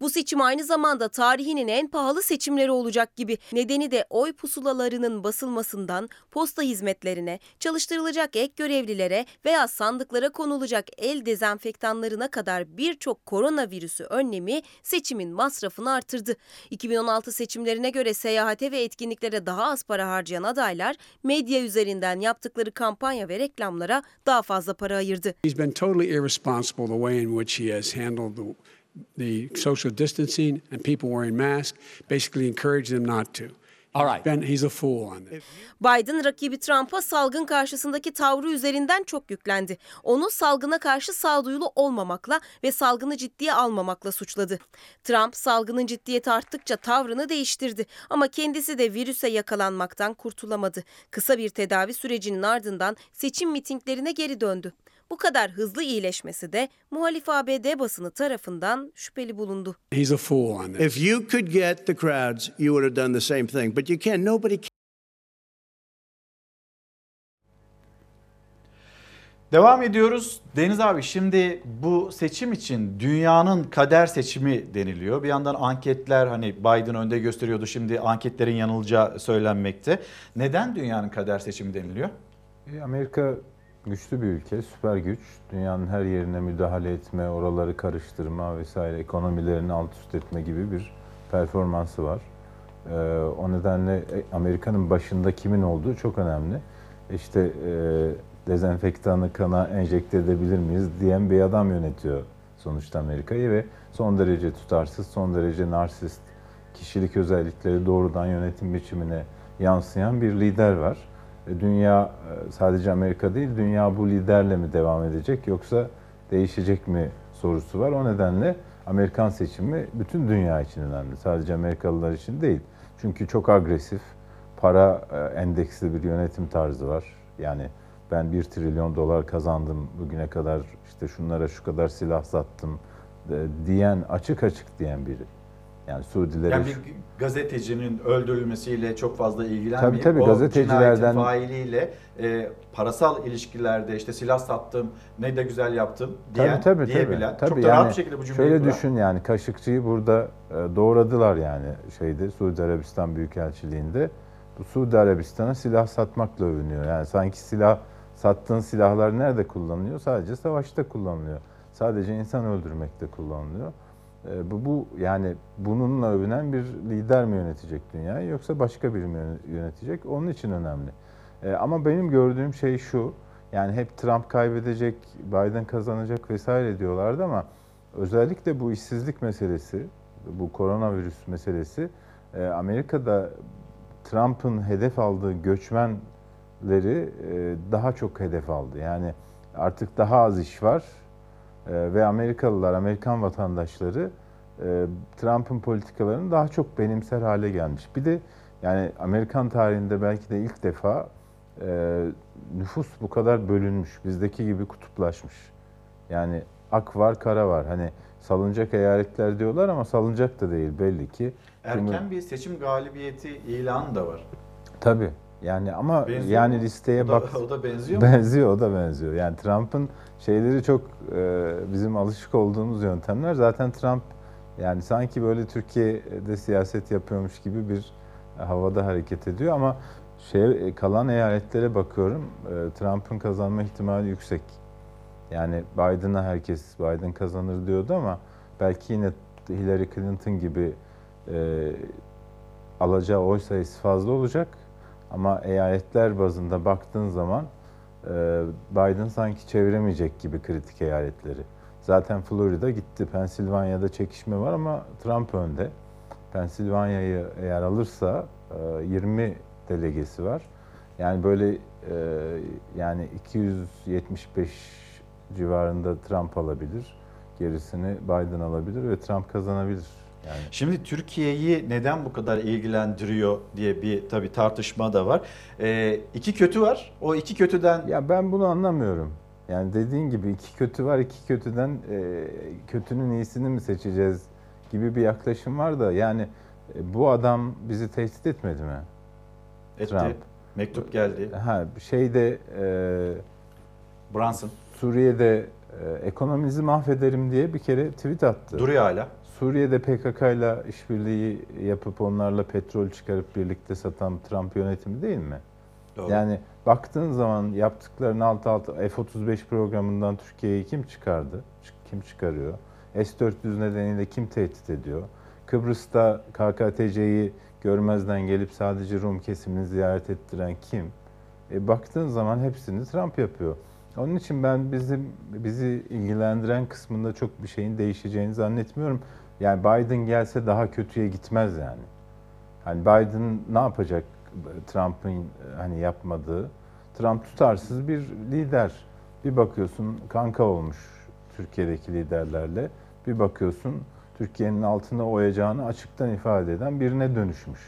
Bu seçim aynı zamanda tarihinin en pahalı seçimleri olacak gibi. Nedeni de oy pusulalarının basılmasından posta hizmetlerine, çalıştırılacak ek görevlilere veya sandıklara konulacak el dezenfektanlarına kadar birçok koronavirüsü önlemi seçimin masrafını artırdı. 2016 seçimlerine göre seyahate ve etkinliklere daha az para harcayan adaylar medya üzerinden yaptıkları kampanya ve reklamlara daha fazla para ayırdı. He's been totally irresponsible the way in which he has handled the, the social distancing and people wearing masks, basically encouraged them not to. All right. Ben, he's a fool on this. Biden rakibi Trump'a salgın karşısındaki tavrı üzerinden çok yüklendi. Onu salgına karşı sağduyulu olmamakla ve salgını ciddiye almamakla suçladı. Trump salgının ciddiyeti arttıkça tavrını değiştirdi ama kendisi de virüse yakalanmaktan kurtulamadı. Kısa bir tedavi sürecinin ardından seçim mitinglerine geri döndü. Bu kadar hızlı iyileşmesi de muhalif ABD basını tarafından şüpheli bulundu. He's a fool on this. If you could get the crowds, you would have done the same thing. But you can't. Nobody Devam ediyoruz. Deniz abi şimdi bu seçim için dünyanın kader seçimi deniliyor. Bir yandan anketler hani Biden önde gösteriyordu şimdi anketlerin yanılacağı söylenmekte. Neden dünyanın kader seçimi deniliyor? E, Amerika güçlü bir ülke, süper güç. Dünyanın her yerine müdahale etme, oraları karıştırma vesaire, ekonomilerini alt üst etme gibi bir performansı var. Ee, o nedenle e, Amerika'nın başında kimin olduğu çok önemli. İşte e, dezenfektanı kana enjekte edebilir miyiz diyen bir adam yönetiyor sonuçta Amerika'yı ve son derece tutarsız, son derece narsist kişilik özellikleri doğrudan yönetim biçimine yansıyan bir lider var. E, dünya e, sadece Amerika değil, dünya bu liderle mi devam edecek yoksa değişecek mi sorusu var. O nedenle Amerikan seçimi bütün dünya için önemli. Sadece Amerikalılar için değil. Çünkü çok agresif, para e, endeksli bir yönetim tarzı var. Yani ben 1 trilyon dolar kazandım bugüne kadar işte şunlara şu kadar silah sattım diyen açık açık diyen biri. Yani Suudilere... Yani bir gazetecinin öldürülmesiyle çok fazla ilgilenmeyip tabii, tabii, o gazetecilerden... failiyle e, parasal ilişkilerde işte silah sattım ne de güzel yaptım diyen, tabii, tabii, diyebilen tabii. çok tabii, da yani rahat bir şekilde bu cümleyi Şöyle kuran. düşün yani Kaşıkçı'yı burada e, doğradılar yani şeyde Suudi Arabistan Büyükelçiliğinde. Bu Suudi Arabistan'a silah satmakla övünüyor. Yani sanki silah sattığın silahlar nerede kullanılıyor? Sadece savaşta kullanılıyor. Sadece insan öldürmekte kullanılıyor. E, bu, bu yani bununla övünen bir lider mi yönetecek dünyayı yoksa başka biri mi yönetecek? Onun için önemli. E, ama benim gördüğüm şey şu. Yani hep Trump kaybedecek, Biden kazanacak vesaire diyorlardı ama özellikle bu işsizlik meselesi, bu koronavirüs meselesi e, Amerika'da Trump'ın hedef aldığı göçmenleri daha çok hedef aldı. Yani artık daha az iş var ve Amerikalılar, Amerikan vatandaşları Trump'ın politikalarını daha çok benimser hale gelmiş. Bir de Yani Amerikan tarihinde belki de ilk defa e, nüfus bu kadar bölünmüş. Bizdeki gibi kutuplaşmış. Yani ak var, kara var. Hani salınacak eyaletler diyorlar ama salınacak da değil belli ki. Erken bir seçim galibiyeti ilanı da var. Tabii. Yani ama Benziyor yani mu? listeye O da- bak. o da benziyor mu? Benziyor, o da benziyor. Yani Trump'ın şeyleri çok e, bizim alışık olduğumuz yöntemler. Zaten Trump yani sanki böyle Türkiye'de siyaset yapıyormuş gibi bir havada hareket ediyor ama şey kalan eyaletlere bakıyorum. e, Trump'ın kazanma ihtimali yüksek. Yani Biden'a herkes Biden kazanır diyordu ama belki yine Hillary Clinton gibi e, alacağı oy sayısı fazla olacak. Ama eyaletler bazında baktığın zaman e, Biden sanki çeviremeyecek gibi kritik eyaletleri. Zaten Florida gitti. Pensilvanya'da çekişme var ama Trump önde. Pensilvanya'yı eğer alırsa e, 20 delegesi var. Yani böyle e, yani 275 civarında Trump alabilir. Gerisini Biden alabilir ve Trump kazanabilir. Yani Şimdi Türkiye'yi neden bu kadar ilgilendiriyor diye bir tabii tartışma da var. Ee, iki kötü var. O iki kötüden Ya ben bunu anlamıyorum. Yani dediğin gibi iki kötü var, iki kötüden e, kötünün iyisini mi seçeceğiz gibi bir yaklaşım var da yani e, bu adam bizi tehdit etmedi mi? etti. Trump. Mektup geldi. Ha şeyde e, Brunson Suriye'de e, ekonomimizi mahvederim diye bir kere tweet attı. duruyor hala. Suriye'de PKK ile işbirliği yapıp onlarla petrol çıkarıp birlikte satan Trump yönetimi değil mi? Doğru. Yani baktığın zaman yaptıklarının alt alta F-35 programından Türkiye'yi kim çıkardı? Çık- Kim çıkarıyor? S-400 nedeniyle kim tehdit ediyor? Kıbrıs'ta KKTC'yi görmezden gelip sadece Rum kesimini ziyaret ettiren kim? E, baktığın zaman hepsini Trump yapıyor. Onun için ben bizim bizi ilgilendiren kısmında çok bir şeyin değişeceğini zannetmiyorum. Yani Biden gelse daha kötüye gitmez yani. Hani Biden ne yapacak Trump'ın e, hani yapmadığı? Trump tutarsız bir lider. Bir bakıyorsun kanka olmuş Türkiye'deki liderlerle. Bir bakıyorsun Türkiye'nin altına oyacağını açıktan ifade eden birine dönüşmüş.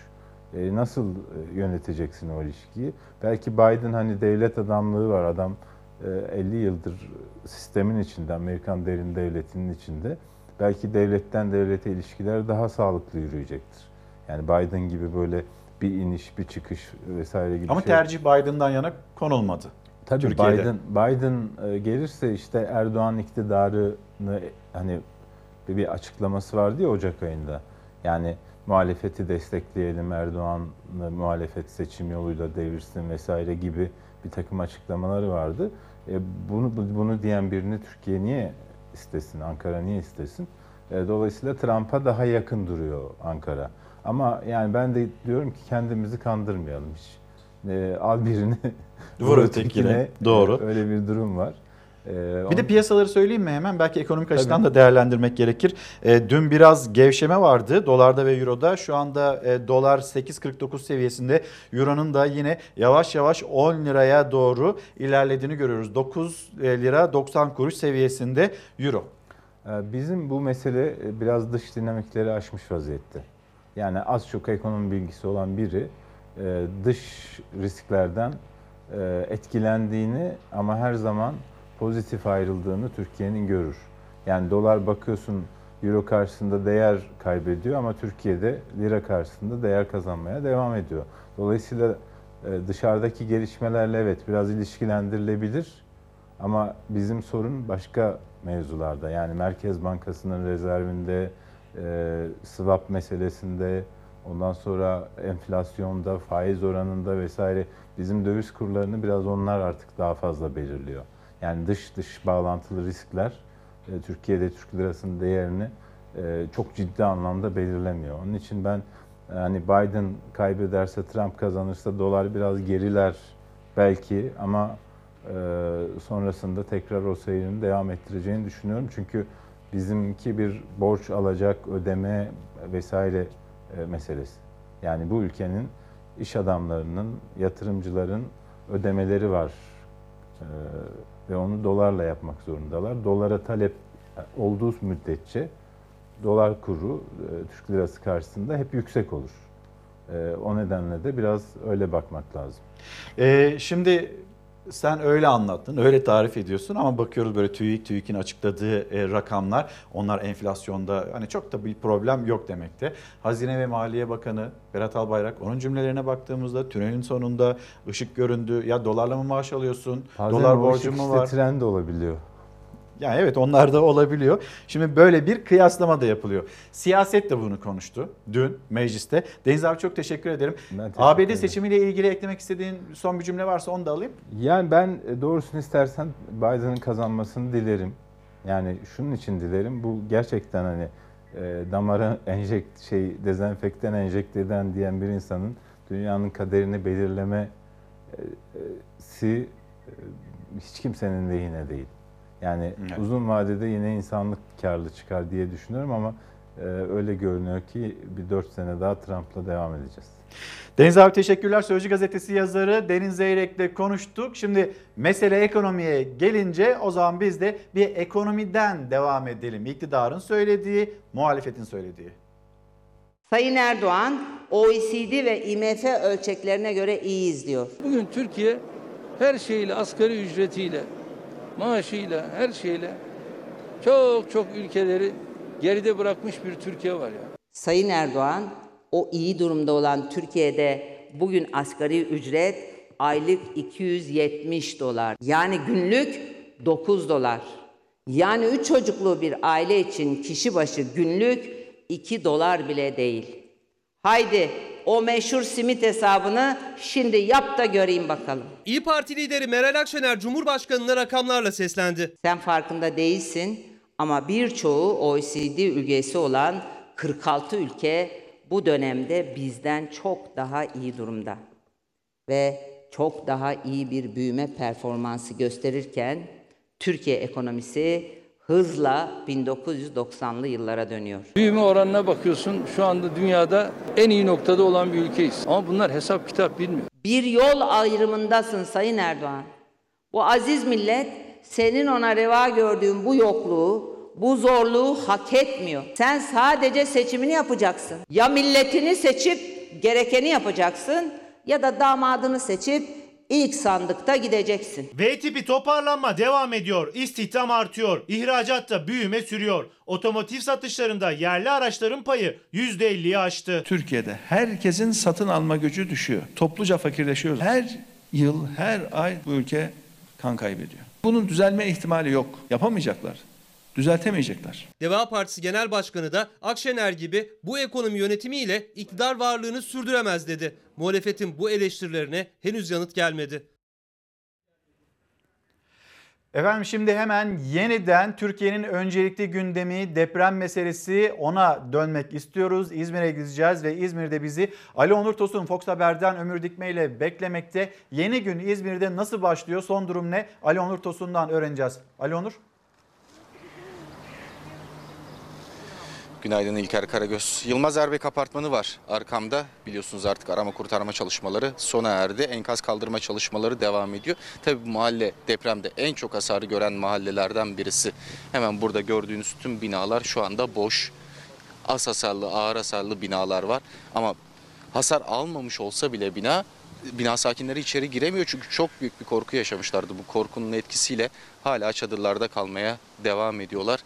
E, nasıl e, yöneteceksin o ilişkiyi? Belki Biden hani devlet adamlığı var. Adam e, 50 yıldır sistemin içinde, Amerikan derin devletinin içinde. Belki devletten devlete ilişkiler daha sağlıklı yürüyecektir. Yani Biden gibi böyle bir iniş, bir çıkış vesaire gibi Ama şey. tercih Biden'dan yana konulmadı. Tabii Türkiye'de. Biden Biden e, gelirse işte Erdoğan iktidarını hani bir, bir açıklaması vardı ya Ocak ayında. Yani muhalefeti destekleyelim, Erdoğan'ı muhalefet seçim yoluyla devirsin vesaire gibi bir takım açıklamaları vardı. E, bunu bunu diyen birini Türkiye niye istesin, Ankara niye istesin? E, dolayısıyla Trump'a daha yakın duruyor Ankara. Ama yani ben de diyorum ki kendimizi kandırmayalım hiç. E, al birini Vur ötekine. Doğru. Öyle bir durum var. E, Bir de piyasaları söyleyeyim mi hemen? Belki ekonomik açıdan Tabii. da değerlendirmek gerekir. E, dün biraz gevşeme vardı dolarda ve euroda. Şu anda e, dolar 8.49 seviyesinde. Euronun da yine yavaş yavaş 10 liraya doğru ilerlediğini görüyoruz. 9 lira 90 kuruş seviyesinde euro. Ee, Bizim bu mesele e, biraz dış dinamikleri aşmış vaziyette. Yani az çok ekonomi bilgisi olan biri e, dış risklerden e, etkilendiğini ama her zaman pozitif ayrıldığını Türkiye'nin görür. Yani dolar bakıyorsun euro karşısında değer kaybediyor ama Türkiye'de lira karşısında değer kazanmaya devam ediyor. Dolayısıyla e, dışarıdaki gelişmelerle evet biraz ilişkilendirilebilir ama bizim sorun başka mevzularda. Yani Merkez Bankası'nın rezervinde, e, swap meselesinde, ondan sonra enflasyonda, faiz oranında vesaire bizim döviz kurlarını biraz onlar artık daha fazla belirliyor. Yani dış dış bağlantılı riskler e, Türkiye'de Türk lirasının değerini e, çok ciddi anlamda belirlemiyor. Onun için ben yani Biden kaybederse, Trump kazanırsa dolar biraz geriler belki ama e, sonrasında tekrar o seyrini devam ettireceğini düşünüyorum. Çünkü bizimki bir borç alacak, ödeme vesaire e, meselesi. Yani bu ülkenin iş adamlarının, yatırımcıların ödemeleri var. E, ve onu dolarla yapmak zorundalar. Dolara talep olduğu müddetçe dolar kuru e, Türk lirası karşısında hep yüksek olur. E, o nedenle de biraz öyle bakmak lazım. Ee, şimdi sen öyle anlattın, öyle tarif ediyorsun ama bakıyoruz böyle TÜİK, TÜİK'in açıkladığı e, rakamlar onlar enflasyonda hani çok da bir problem yok demekte. Hazine ve Maliye Bakanı Berat Albayrak onun cümlelerine baktığımızda tünelin sonunda ışık göründü. Ya dolarla mı maaş alıyorsun? Bazen Dolar ışık mu var? trend olabiliyor. Yani evet onlar da olabiliyor. Şimdi böyle bir kıyaslama da yapılıyor. Siyaset de bunu konuştu dün mecliste. Deniz abi çok teşekkür ederim. teşekkür ABD ederim. seçimiyle ilgili eklemek istediğin son bir cümle varsa onu da alayım. Yani ben e, doğrusunu istersen Biden'ın kazanmasını dilerim. Yani şunun için dilerim. Bu gerçekten hani e, damara enjekt şey dezenfektan enjekte eden diyen bir insanın dünyanın kaderini belirlemesi e, hiç kimsenin lehine değil. Yani Evet. uzun vadede yine insanlık karlı çıkar diye düşünüyorum ama e, öyle görünüyor ki bir 4 sene daha Trump'la devam edeceğiz. Deniz abi teşekkürler. Sözcü gazetesi yazarı Deniz Zeyrek'le konuştuk. Şimdi mesele ekonomiye gelince o zaman biz de bir ekonomiden devam edelim. İktidarın söylediği, muhalefetin söylediği. Sayın Erdoğan, OECD ve IMF ölçeklerine göre iyiyiz diyor. Bugün Türkiye her şeyle, asgari ücretiyle, maaşıyla, her şeyle çok çok ülkeleri geride bırakmış bir Türkiye var ya. Sayın Erdoğan, o iyi durumda olan Türkiye'de bugün asgari ücret aylık 270 dolar. Yani günlük 9 dolar. Yani 3 çocuklu bir aile için kişi başı günlük 2 dolar bile değil. Haydi o meşhur simit hesabını şimdi yap da göreyim bakalım. İyi Parti lideri Meral Akşener Cumhurbaşkanı'na rakamlarla seslendi. Sen farkında değilsin ama birçoğu OECD üyesi olan 46 ülke bu dönemde bizden çok daha iyi durumda. Ve çok daha iyi bir büyüme performansı gösterirken Türkiye ekonomisi hızla 1990'lı yıllara dönüyor. Büyüme oranına bakıyorsun şu anda dünyada en iyi noktada olan bir ülkeyiz. Ama bunlar hesap kitap bilmiyor. Bir yol ayrımındasın Sayın Erdoğan. Bu aziz millet senin ona reva gördüğün bu yokluğu, bu zorluğu hak etmiyor. Sen sadece seçimini yapacaksın. Ya milletini seçip gerekeni yapacaksın ya da damadını seçip ilk sandıkta gideceksin. V tipi toparlanma devam ediyor. İstihdam artıyor. İhracatta büyüme sürüyor. Otomotiv satışlarında yerli araçların payı %50'yi aştı. Türkiye'de herkesin satın alma gücü düşüyor. Topluca fakirleşiyoruz. Her yıl, her ay bu ülke kan kaybediyor. Bunun düzelme ihtimali yok. Yapamayacaklar. Düzeltemeyecekler. Deva Partisi Genel Başkanı da Akşener gibi bu ekonomi yönetimiyle iktidar varlığını sürdüremez dedi. Muhalefetin bu eleştirilerine henüz yanıt gelmedi. Efendim şimdi hemen yeniden Türkiye'nin öncelikli gündemi deprem meselesi ona dönmek istiyoruz. İzmir'e gideceğiz ve İzmir'de bizi Ali Onur Tosun Fox Haber'den Ömür Dikme ile beklemekte. Yeni gün İzmir'de nasıl başlıyor? Son durum ne? Ali Onur Tosun'dan öğreneceğiz. Ali Onur. Günaydın İlker Karagöz. Yılmaz Erbek apartmanı var arkamda. Biliyorsunuz artık arama kurtarma çalışmaları sona erdi. Enkaz kaldırma çalışmaları devam ediyor. Tabii bu mahalle depremde en çok hasarı gören mahallelerden birisi. Hemen burada gördüğünüz tüm binalar şu anda boş. Az hasarlı, ağır hasarlı binalar var. Ama hasar almamış olsa bile bina bina sakinleri içeri giremiyor çünkü çok büyük bir korku yaşamışlardı. Bu korkunun etkisiyle hala çadırlarda kalmaya devam ediyorlar.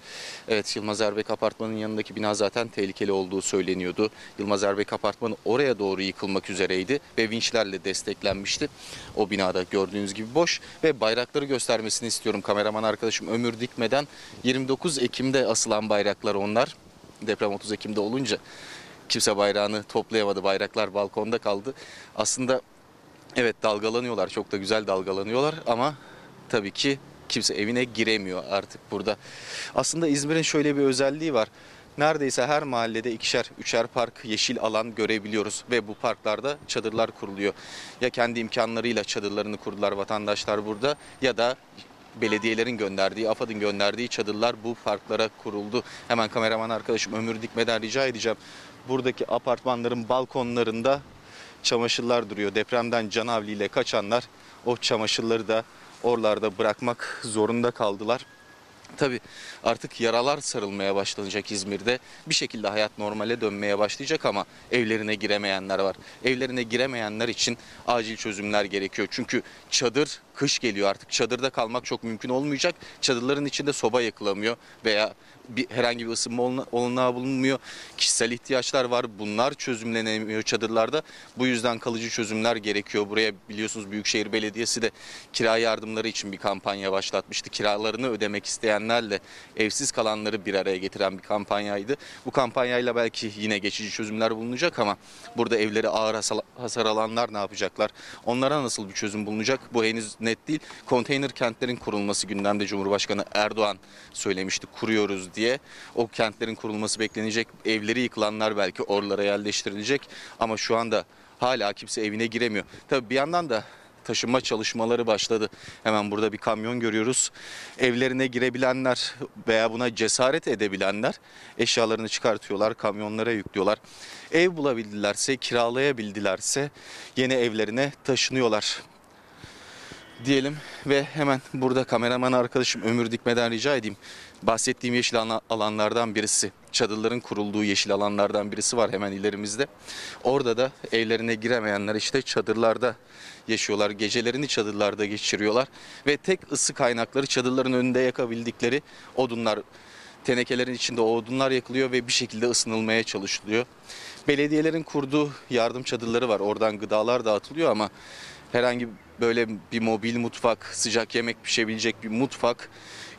Evet Yılmaz Erbek Apartmanı'nın yanındaki bina zaten tehlikeli olduğu söyleniyordu. Yılmaz Erbek Apartmanı oraya doğru yıkılmak üzereydi ve vinçlerle desteklenmişti. O binada gördüğünüz gibi boş ve bayrakları göstermesini istiyorum kameraman arkadaşım Ömür Dikmeden. 29 Ekim'de asılan bayraklar onlar. Deprem 30 Ekim'de olunca kimse bayrağını toplayamadı. Bayraklar balkonda kaldı. Aslında Evet dalgalanıyorlar çok da güzel dalgalanıyorlar ama tabii ki kimse evine giremiyor artık burada. Aslında İzmir'in şöyle bir özelliği var. Neredeyse her mahallede ikişer, üçer park, yeşil alan görebiliyoruz ve bu parklarda çadırlar kuruluyor. Ya kendi imkanlarıyla çadırlarını kurdular vatandaşlar burada ya da belediyelerin gönderdiği, AFAD'ın gönderdiği çadırlar bu parklara kuruldu. Hemen kameraman arkadaşım Ömür Dikmeden rica edeceğim. Buradaki apartmanların balkonlarında çamaşırlar duruyor. Depremden canavliyle kaçanlar o çamaşırları da oralarda bırakmak zorunda kaldılar. Tabii artık yaralar sarılmaya başlanacak İzmir'de. Bir şekilde hayat normale dönmeye başlayacak ama evlerine giremeyenler var. Evlerine giremeyenler için acil çözümler gerekiyor. Çünkü çadır kış geliyor artık. Çadırda kalmak çok mümkün olmayacak. Çadırların içinde soba yakılamıyor veya bir herhangi bir ısınma olanağı bulunmuyor. Kişisel ihtiyaçlar var. Bunlar çözümlenemiyor çadırlarda. Bu yüzden kalıcı çözümler gerekiyor. Buraya biliyorsunuz Büyükşehir Belediyesi de kira yardımları için bir kampanya başlatmıştı. Kiralarını ödemek isteyenlerle evsiz kalanları bir araya getiren bir kampanyaydı. Bu kampanyayla belki yine geçici çözümler bulunacak ama burada evleri ağır hasar alanlar ne yapacaklar? Onlara nasıl bir çözüm bulunacak? Bu henüz net değil. Konteyner kentlerin kurulması gündemde Cumhurbaşkanı Erdoğan söylemişti. Kuruyoruz diye. O kentlerin kurulması beklenecek. Evleri yıkılanlar belki oralara yerleştirilecek. Ama şu anda hala kimse evine giremiyor. Tabii bir yandan da taşınma çalışmaları başladı. Hemen burada bir kamyon görüyoruz. Evlerine girebilenler veya buna cesaret edebilenler eşyalarını çıkartıyorlar, kamyonlara yüklüyorlar. Ev bulabildilerse, kiralayabildilerse yeni evlerine taşınıyorlar diyelim ve hemen burada kameraman arkadaşım Ömür Dikme'den rica edeyim. Bahsettiğim yeşil alanlardan birisi, çadırların kurulduğu yeşil alanlardan birisi var hemen ilerimizde. Orada da evlerine giremeyenler işte çadırlarda yaşıyorlar. Gecelerini çadırlarda geçiriyorlar ve tek ısı kaynakları çadırların önünde yakabildikleri odunlar. Tenekelerin içinde o odunlar yakılıyor ve bir şekilde ısınılmaya çalışılıyor. Belediyelerin kurduğu yardım çadırları var. Oradan gıdalar dağıtılıyor ama herhangi böyle bir mobil mutfak, sıcak yemek pişebilecek bir mutfak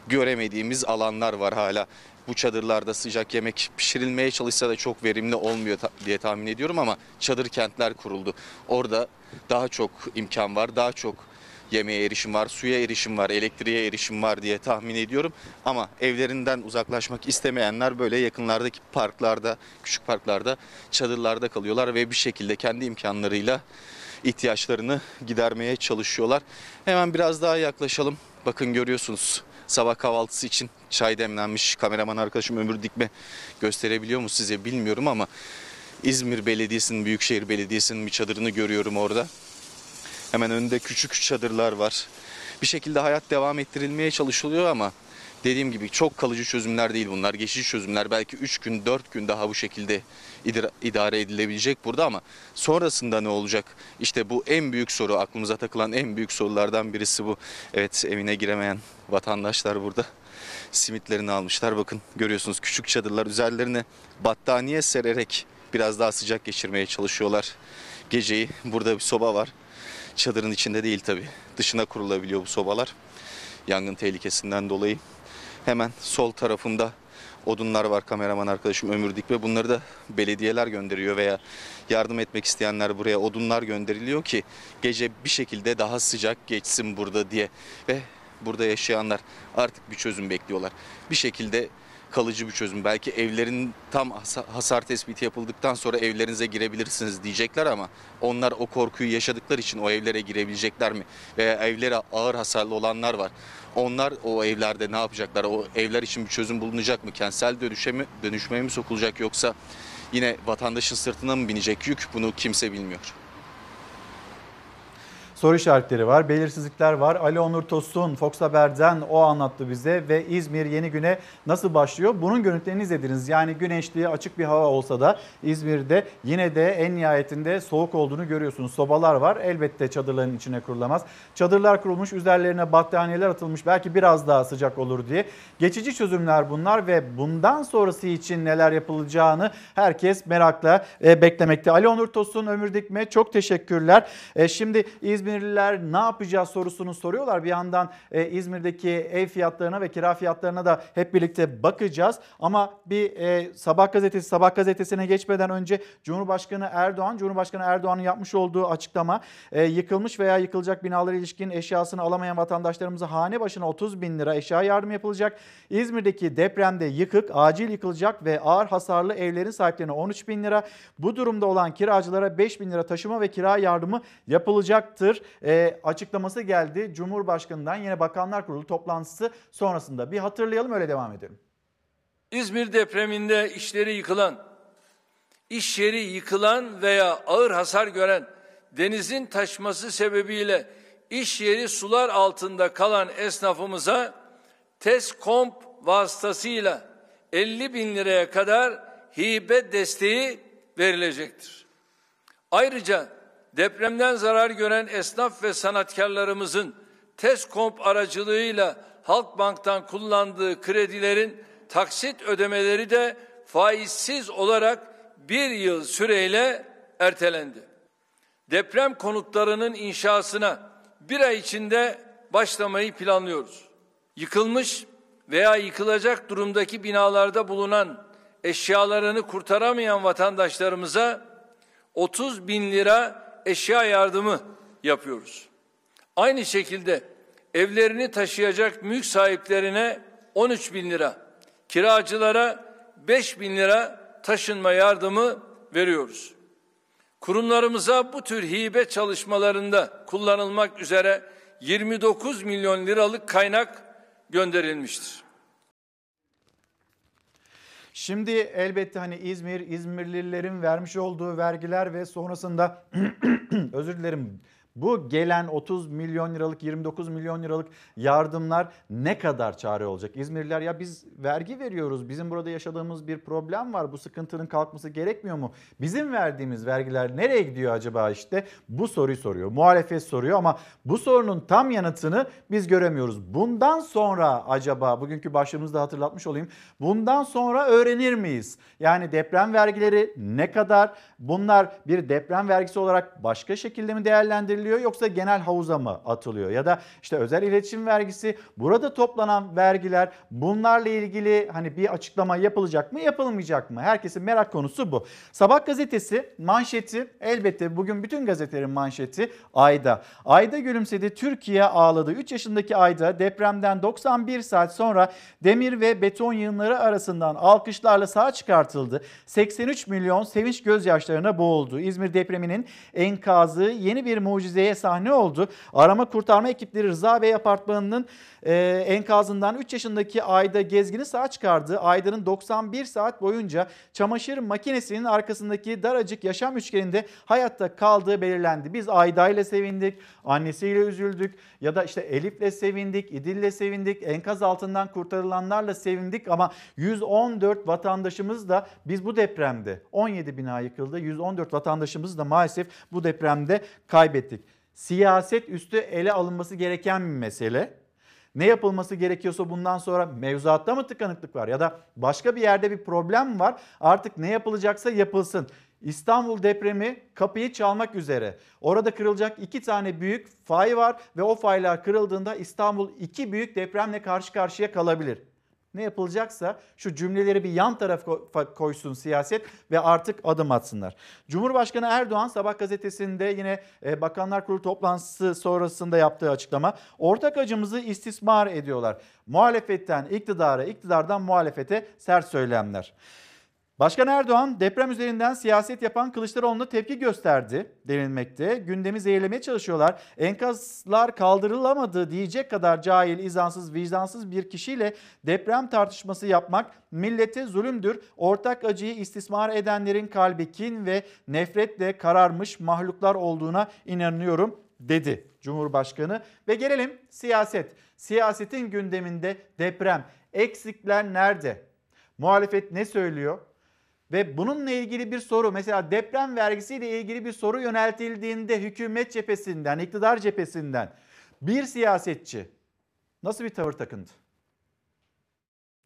göremediğimiz alanlar var hala. Bu çadırlarda sıcak yemek pişirilmeye çalışsa da çok verimli olmuyor diye tahmin ediyorum ama çadır kentler kuruldu. Orada daha çok imkan var, daha çok yemeğe erişim var, suya erişim var, elektriğe erişim var diye tahmin ediyorum. Ama evlerinden uzaklaşmak istemeyenler böyle yakınlardaki parklarda, küçük parklarda, çadırlarda kalıyorlar ve bir şekilde kendi imkanlarıyla ihtiyaçlarını gidermeye çalışıyorlar. Hemen biraz daha yaklaşalım. Bakın görüyorsunuz sabah kahvaltısı için çay demlenmiş. Kameraman arkadaşım Ömür Dikme gösterebiliyor mu size bilmiyorum ama İzmir Belediyesi'nin, Büyükşehir Belediyesi'nin bir çadırını görüyorum orada. Hemen önünde küçük çadırlar var. Bir şekilde hayat devam ettirilmeye çalışılıyor ama dediğim gibi çok kalıcı çözümler değil bunlar. Geçici çözümler belki 3 gün 4 gün daha bu şekilde idare edilebilecek burada ama sonrasında ne olacak? İşte bu en büyük soru aklımıza takılan en büyük sorulardan birisi bu. Evet evine giremeyen vatandaşlar burada simitlerini almışlar. Bakın görüyorsunuz küçük çadırlar üzerlerine battaniye sererek biraz daha sıcak geçirmeye çalışıyorlar. Geceyi burada bir soba var. Çadırın içinde değil tabi. Dışına kurulabiliyor bu sobalar. Yangın tehlikesinden dolayı. Hemen sol tarafımda odunlar var kameraman arkadaşım Ömür Dikme. Bunları da belediyeler gönderiyor veya yardım etmek isteyenler buraya odunlar gönderiliyor ki gece bir şekilde daha sıcak geçsin burada diye. Ve burada yaşayanlar artık bir çözüm bekliyorlar. Bir şekilde kalıcı bir çözüm. Belki evlerin tam hasar tespiti yapıldıktan sonra evlerinize girebilirsiniz diyecekler ama onlar o korkuyu yaşadıkları için o evlere girebilecekler mi? Veya evlere ağır hasarlı olanlar var. Onlar o evlerde ne yapacaklar? O evler için bir çözüm bulunacak mı? Kentsel dönüşe mi, dönüşmeye mi sokulacak yoksa yine vatandaşın sırtına mı binecek yük? Bunu kimse bilmiyor soru işaretleri var, belirsizlikler var. Ali Onur Tosun Fox Haber'den o anlattı bize ve İzmir yeni güne nasıl başlıyor? Bunun görüntülerini izlediniz. Yani güneşli, açık bir hava olsa da İzmir'de yine de en nihayetinde soğuk olduğunu görüyorsunuz. Sobalar var. Elbette çadırların içine kurulamaz. Çadırlar kurulmuş, üzerlerine battaniyeler atılmış. Belki biraz daha sıcak olur diye. Geçici çözümler bunlar ve bundan sonrası için neler yapılacağını herkes merakla e, beklemekte. Ali Onur Tosun, Ömür Dikme çok teşekkürler. E, şimdi İzmir İzmirliler ne yapacağız sorusunu soruyorlar. Bir yandan e, İzmir'deki ev fiyatlarına ve kira fiyatlarına da hep birlikte bakacağız. Ama bir e, Sabah gazetesi, Sabah gazetesine geçmeden önce Cumhurbaşkanı Erdoğan, Cumhurbaşkanı Erdoğan'ın yapmış olduğu açıklama e, yıkılmış veya yıkılacak binalara ilişkin eşyasını alamayan vatandaşlarımıza hane başına 30 bin lira eşya yardım yapılacak. İzmir'deki depremde yıkık, acil yıkılacak ve ağır hasarlı evlerin sahiplerine 13 bin lira. Bu durumda olan kiracılara 5 bin lira taşıma ve kira yardımı yapılacaktır e, açıklaması geldi Cumhurbaşkanı'ndan yine Bakanlar Kurulu toplantısı sonrasında. Bir hatırlayalım öyle devam edelim. İzmir depreminde işleri yıkılan, iş yeri yıkılan veya ağır hasar gören denizin taşması sebebiyle iş yeri sular altında kalan esnafımıza TESKOMP vasıtasıyla 50 bin liraya kadar hibe desteği verilecektir. Ayrıca depremden zarar gören esnaf ve sanatkarlarımızın TESKOMP aracılığıyla Halkbank'tan kullandığı kredilerin taksit ödemeleri de faizsiz olarak bir yıl süreyle ertelendi. Deprem konutlarının inşasına bir ay içinde başlamayı planlıyoruz. Yıkılmış veya yıkılacak durumdaki binalarda bulunan eşyalarını kurtaramayan vatandaşlarımıza 30 bin lira eşya yardımı yapıyoruz. Aynı şekilde evlerini taşıyacak mülk sahiplerine 13 bin lira, kiracılara 5 bin lira taşınma yardımı veriyoruz. Kurumlarımıza bu tür hibe çalışmalarında kullanılmak üzere 29 milyon liralık kaynak gönderilmiştir. Şimdi elbette hani İzmir, İzmirlilerin vermiş olduğu vergiler ve sonrasında özür dilerim bu gelen 30 milyon liralık 29 milyon liralık yardımlar ne kadar çare olacak? İzmirliler ya biz vergi veriyoruz. Bizim burada yaşadığımız bir problem var. Bu sıkıntının kalkması gerekmiyor mu? Bizim verdiğimiz vergiler nereye gidiyor acaba işte? Bu soruyu soruyor. Muhalefet soruyor ama bu sorunun tam yanıtını biz göremiyoruz. Bundan sonra acaba bugünkü başlığımızda hatırlatmış olayım. Bundan sonra öğrenir miyiz? Yani deprem vergileri ne kadar? Bunlar bir deprem vergisi olarak başka şekilde mi değerlendiriliyor yoksa genel havuza mı atılıyor? Ya da işte özel iletişim vergisi, burada toplanan vergiler bunlarla ilgili hani bir açıklama yapılacak mı, yapılmayacak mı? Herkesin merak konusu bu. Sabah gazetesi manşeti elbette bugün bütün gazetelerin manşeti Ayda. Ayda gülümsedi, Türkiye ağladı. 3 yaşındaki Ayda depremden 91 saat sonra demir ve beton yığınları arasından alkışlarla sağ çıkartıldı. 83 milyon sevinç gözyaşlarına boğuldu. İzmir depreminin enkazı yeni bir mucizeye sahne oldu. Arama kurtarma ekipleri Rıza Bey apartmanının e, enkazından 3 yaşındaki Ayda Gezgin'i sağ çıkardı. Ayda'nın 91 saat boyunca çamaşır makinesinin arkasındaki daracık yaşam üçgeninde hayatta kaldığı belirlendi. Biz Ayda ile sevindik, annesiyle üzüldük ya da işte Elif'le sevindik, İdil'le sevindik, enkaz altından kurtarılanlarla sevindik ama 114 vatandaşımız da biz bu depremde 17 bina yıkıldı. 114 vatandaşımız da maalesef bu depremde kaybettik. Siyaset üstü ele alınması gereken bir mesele. Ne yapılması gerekiyorsa bundan sonra mevzuatta mı tıkanıklık var ya da başka bir yerde bir problem var? Artık ne yapılacaksa yapılsın. İstanbul depremi kapıyı çalmak üzere. Orada kırılacak iki tane büyük fay var ve o faylar kırıldığında İstanbul iki büyük depremle karşı karşıya kalabilir. Ne yapılacaksa şu cümleleri bir yan tarafa koysun siyaset ve artık adım atsınlar. Cumhurbaşkanı Erdoğan Sabah gazetesinde yine e, Bakanlar Kurulu toplantısı sonrasında yaptığı açıklama. Ortak acımızı istismar ediyorlar. Muhalefetten iktidara, iktidardan muhalefete sert söylemler. Başkan Erdoğan deprem üzerinden siyaset yapan Kılıçdaroğlu'na tepki gösterdi denilmekte. Gündemi zehirlemeye çalışıyorlar. Enkazlar kaldırılamadı diyecek kadar cahil, izansız, vicdansız bir kişiyle deprem tartışması yapmak millete zulümdür. Ortak acıyı istismar edenlerin kalbi kin ve nefretle kararmış mahluklar olduğuna inanıyorum dedi Cumhurbaşkanı. Ve gelelim siyaset. Siyasetin gündeminde deprem. Eksikler nerede? Muhalefet ne söylüyor? Ve bununla ilgili bir soru mesela deprem vergisiyle ilgili bir soru yöneltildiğinde hükümet cephesinden, iktidar cephesinden bir siyasetçi nasıl bir tavır takındı?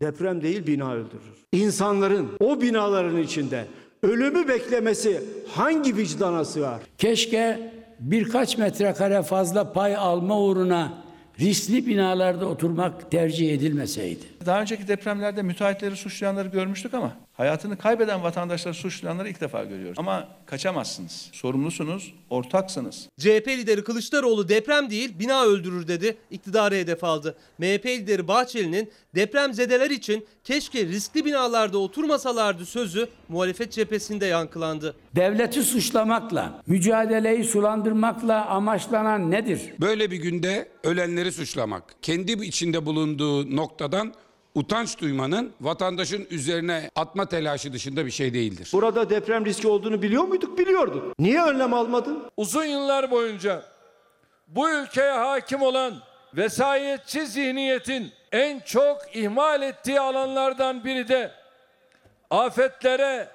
Deprem değil bina öldürür. İnsanların o binaların içinde ölümü beklemesi hangi vicdana sığar? Keşke birkaç metrekare fazla pay alma uğruna riskli binalarda oturmak tercih edilmeseydi. Daha önceki depremlerde müteahhitleri suçlayanları görmüştük ama hayatını kaybeden vatandaşları suçlayanları ilk defa görüyoruz. Ama kaçamazsınız. Sorumlusunuz, ortaksınız. CHP lideri Kılıçdaroğlu deprem değil bina öldürür dedi. İktidarı hedef aldı. MHP lideri Bahçeli'nin depremzedeler için keşke riskli binalarda oturmasalardı sözü muhalefet cephesinde yankılandı. Devleti suçlamakla, mücadeleyi sulandırmakla amaçlanan nedir? Böyle bir günde ölenleri suçlamak, kendi içinde bulunduğu noktadan utanç duymanın vatandaşın üzerine atma telaşı dışında bir şey değildir. Burada deprem riski olduğunu biliyor muyduk? Biliyorduk. Niye önlem almadın? Uzun yıllar boyunca bu ülkeye hakim olan vesayetçi zihniyetin en çok ihmal ettiği alanlardan biri de afetlere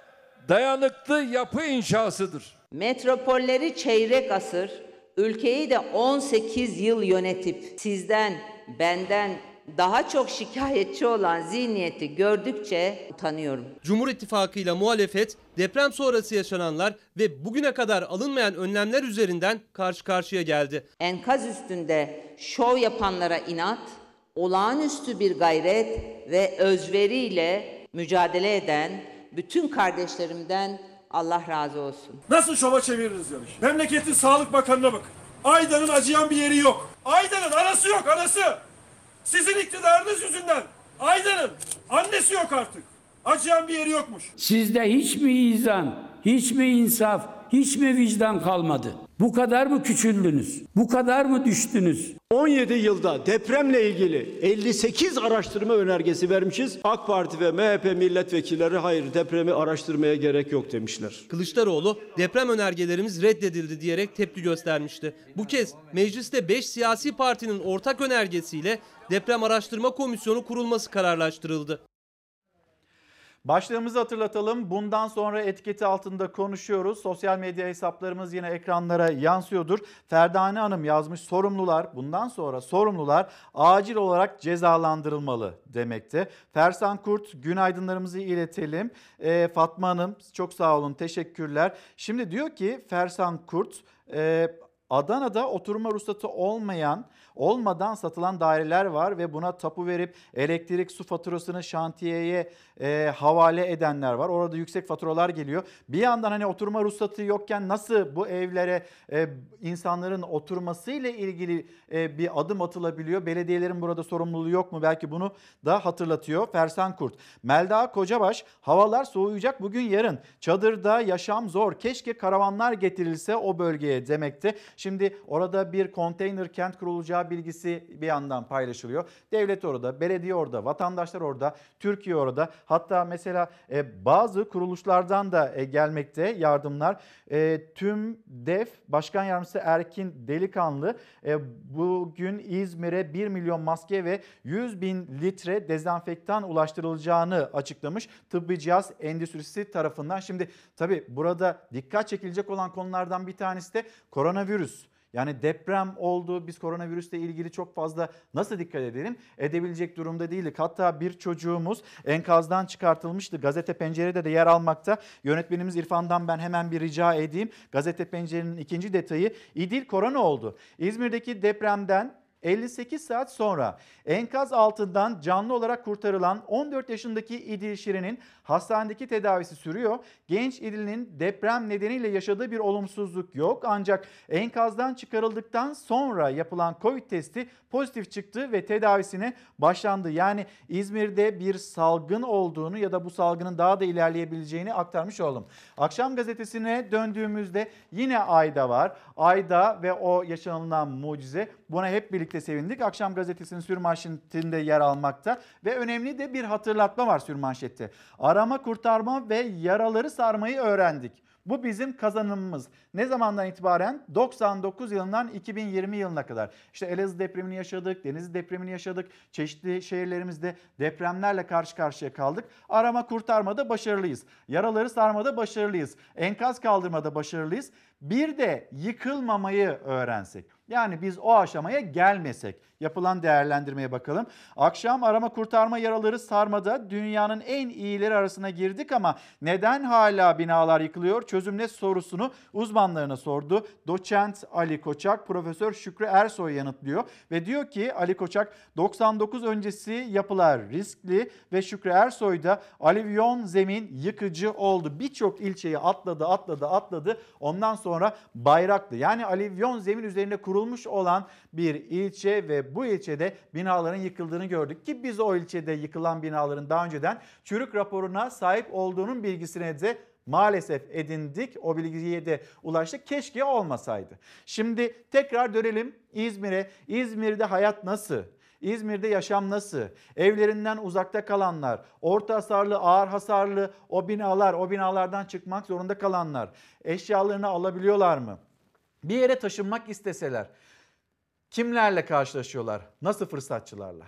dayanıklı yapı inşasıdır. Metropolleri çeyrek asır, ülkeyi de 18 yıl yönetip sizden, benden daha çok şikayetçi olan zihniyeti gördükçe utanıyorum. Cumhur İttifakı ile muhalefet deprem sonrası yaşananlar ve bugüne kadar alınmayan önlemler üzerinden karşı karşıya geldi. Enkaz üstünde şov yapanlara inat, olağanüstü bir gayret ve özveriyle mücadele eden bütün kardeşlerimden Allah razı olsun. Nasıl şova çeviririz yarış? Memleketin Sağlık Bakanı'na bakın. Aydın'ın acıyan bir yeri yok. Aydın'ın anası yok anası. Sizin iktidarınız yüzünden. Aydın'ın annesi yok artık. Acıyan bir yeri yokmuş. Sizde hiç mi izan, hiç mi insaf, hiç mi vicdan kalmadı? Bu kadar mı küçüldünüz? Bu kadar mı düştünüz? 17 yılda depremle ilgili 58 araştırma önergesi vermişiz. AK Parti ve MHP milletvekilleri hayır depremi araştırmaya gerek yok demişler. Kılıçdaroğlu deprem önergelerimiz reddedildi diyerek tepki göstermişti. Bu kez mecliste 5 siyasi partinin ortak önergesiyle deprem araştırma komisyonu kurulması kararlaştırıldı. Başlığımızı hatırlatalım. Bundan sonra etiketi altında konuşuyoruz. Sosyal medya hesaplarımız yine ekranlara yansıyordur. Ferdane Hanım yazmış sorumlular bundan sonra sorumlular acil olarak cezalandırılmalı demekte. Fersan Kurt günaydınlarımızı iletelim. Ee, Fatma Hanım çok sağ olun teşekkürler. Şimdi diyor ki Fersan Kurt e, Adana'da oturma ruhsatı olmayan olmadan satılan daireler var ve buna tapu verip elektrik su faturasını şantiyeye e, havale edenler var. Orada yüksek faturalar geliyor. Bir yandan hani oturma ruhsatı yokken nasıl bu evlere e, insanların oturması ile ilgili e, bir adım atılabiliyor? Belediyelerin burada sorumluluğu yok mu? Belki bunu da hatırlatıyor Fersan Kurt. Melda Kocabaş havalar soğuyacak bugün yarın. Çadırda yaşam zor. Keşke karavanlar getirilse o bölgeye demekte. Şimdi orada bir konteyner kent kurulacağı bilgisi bir yandan paylaşılıyor. Devlet orada, belediye orada, vatandaşlar orada, Türkiye orada. Hatta mesela e, bazı kuruluşlardan da e, gelmekte yardımlar. E, tüm DEF Başkan Yardımcısı Erkin Delikanlı bugün İzmir'e 1 milyon maske ve 100 bin litre dezenfektan ulaştırılacağını açıklamış. Tıbbi cihaz endüstrisi tarafından. Şimdi tabii burada dikkat çekilecek olan konulardan bir tanesi de koronavirüs. Yani deprem oldu. Biz koronavirüsle ilgili çok fazla nasıl dikkat edelim? Edebilecek durumda değildik. Hatta bir çocuğumuz enkazdan çıkartılmıştı. Gazete Pencere'de de yer almakta. Yönetmenimiz İrfan'dan ben hemen bir rica edeyim. Gazete Pencere'nin ikinci detayı İdil korona oldu. İzmir'deki depremden 58 saat sonra enkaz altından canlı olarak kurtarılan 14 yaşındaki İdil Şirin'in hastanedeki tedavisi sürüyor. Genç İdil'in deprem nedeniyle yaşadığı bir olumsuzluk yok ancak enkazdan çıkarıldıktan sonra yapılan Covid testi pozitif çıktı ve tedavisine başlandı. Yani İzmir'de bir salgın olduğunu ya da bu salgının daha da ilerleyebileceğini aktarmış oldum. Akşam gazetesine döndüğümüzde yine Ayda var. Ayda ve o yaşanılan mucize buna hep birlikte sevindik. Akşam gazetesinin sürmanşetinde yer almakta ve önemli de bir hatırlatma var sürmanşette. Arama, kurtarma ve yaraları sarmayı öğrendik. Bu bizim kazanımımız. Ne zamandan itibaren? 99 yılından 2020 yılına kadar. İşte Elazığ depremini yaşadık, Denizli depremini yaşadık. Çeşitli şehirlerimizde depremlerle karşı karşıya kaldık. Arama kurtarmada başarılıyız. Yaraları sarmada başarılıyız. Enkaz kaldırmada başarılıyız. Bir de yıkılmamayı öğrensek. Yani biz o aşamaya gelmesek. Yapılan değerlendirmeye bakalım. Akşam arama kurtarma yaraları sarmada dünyanın en iyileri arasına girdik ama neden hala binalar yıkılıyor? Çözüm ne sorusunu uzmanlarına sordu. Doçent Ali Koçak, Profesör Şükrü Ersoy yanıtlıyor ve diyor ki Ali Koçak 99 öncesi yapılar riskli ve Şükrü Ersoy da alivyon zemin yıkıcı oldu. Birçok ilçeyi atladı, atladı, atladı. Ondan sonra bayraktı. Yani alivyon zemin üzerinde kurulmuş olan bir ilçe ve bu ilçede binaların yıkıldığını gördük ki biz o ilçede yıkılan binaların daha önceden çürük raporuna sahip olduğunun bilgisine de maalesef edindik. O bilgiye de ulaştık. Keşke olmasaydı. Şimdi tekrar dönelim İzmir'e. İzmir'de hayat nasıl? İzmir'de yaşam nasıl? Evlerinden uzakta kalanlar, orta hasarlı, ağır hasarlı o binalar, o binalardan çıkmak zorunda kalanlar eşyalarını alabiliyorlar mı? Bir yere taşınmak isteseler kimlerle karşılaşıyorlar? Nasıl fırsatçılarla?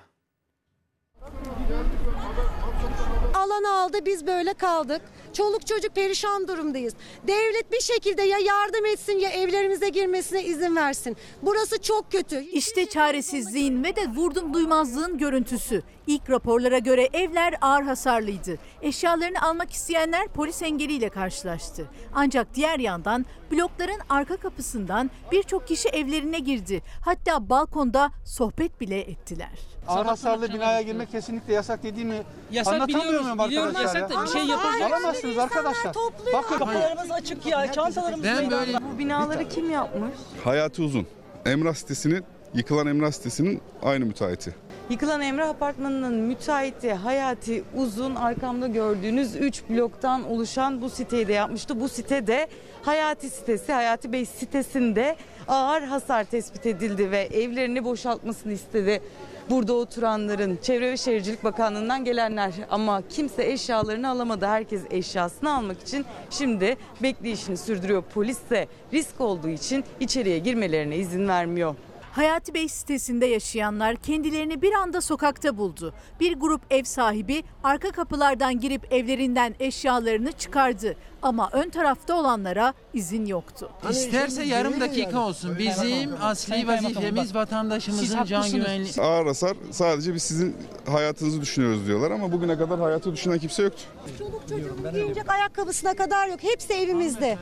alanı aldı biz böyle kaldık. Çoluk çocuk perişan durumdayız. Devlet bir şekilde ya yardım etsin ya evlerimize girmesine izin versin. Burası çok kötü. İşte çaresizliğin ve de vurdum duymazlığın görüntüsü. İlk raporlara göre evler ağır hasarlıydı. Eşyalarını almak isteyenler polis engeliyle karşılaştı. Ancak diğer yandan blokların arka kapısından birçok kişi evlerine girdi. Hatta balkonda sohbet bile ettiler. Ağır hasarlı binaya girmek kesinlikle yasak dediğimi Yasak anlatamıyorum biliyoruz, biliyoruz arkadaşlar yasak ya. da bir şey yapacağız. Alamazsınız arkadaşlar. Bakın Kapılarımız açık ya, çantalarımız Ben böyle Bu binaları kim yapmış? Hayatı uzun. Emrah sitesinin, yıkılan Emrah sitesinin aynı müteahhiti. Yıkılan Emrah Apartmanı'nın müteahhiti Hayati Uzun arkamda gördüğünüz 3 bloktan oluşan bu siteyi de yapmıştı. Bu sitede Hayati sitesi, Hayati Bey sitesinde ağır hasar tespit edildi ve evlerini boşaltmasını istedi. Burada oturanların Çevre ve Şehircilik Bakanlığı'ndan gelenler ama kimse eşyalarını alamadı. Herkes eşyasını almak için şimdi bekleyişini sürdürüyor. Polis de risk olduğu için içeriye girmelerine izin vermiyor. Hayati Bey sitesinde yaşayanlar kendilerini bir anda sokakta buldu. Bir grup ev sahibi arka kapılardan girip evlerinden eşyalarını çıkardı. Ama ön tarafta olanlara izin yoktu. İsterse yarım dakika olsun. Bizim asli vazifemiz vatandaşımızın can güvenliği. Ağır hasar sadece biz sizin hayatınızı düşünüyoruz diyorlar ama bugüne kadar hayatı düşünen kimse yoktu. Çoluk çocuğun giyecek ayakkabısına kadar yok. Hepsi evimizde.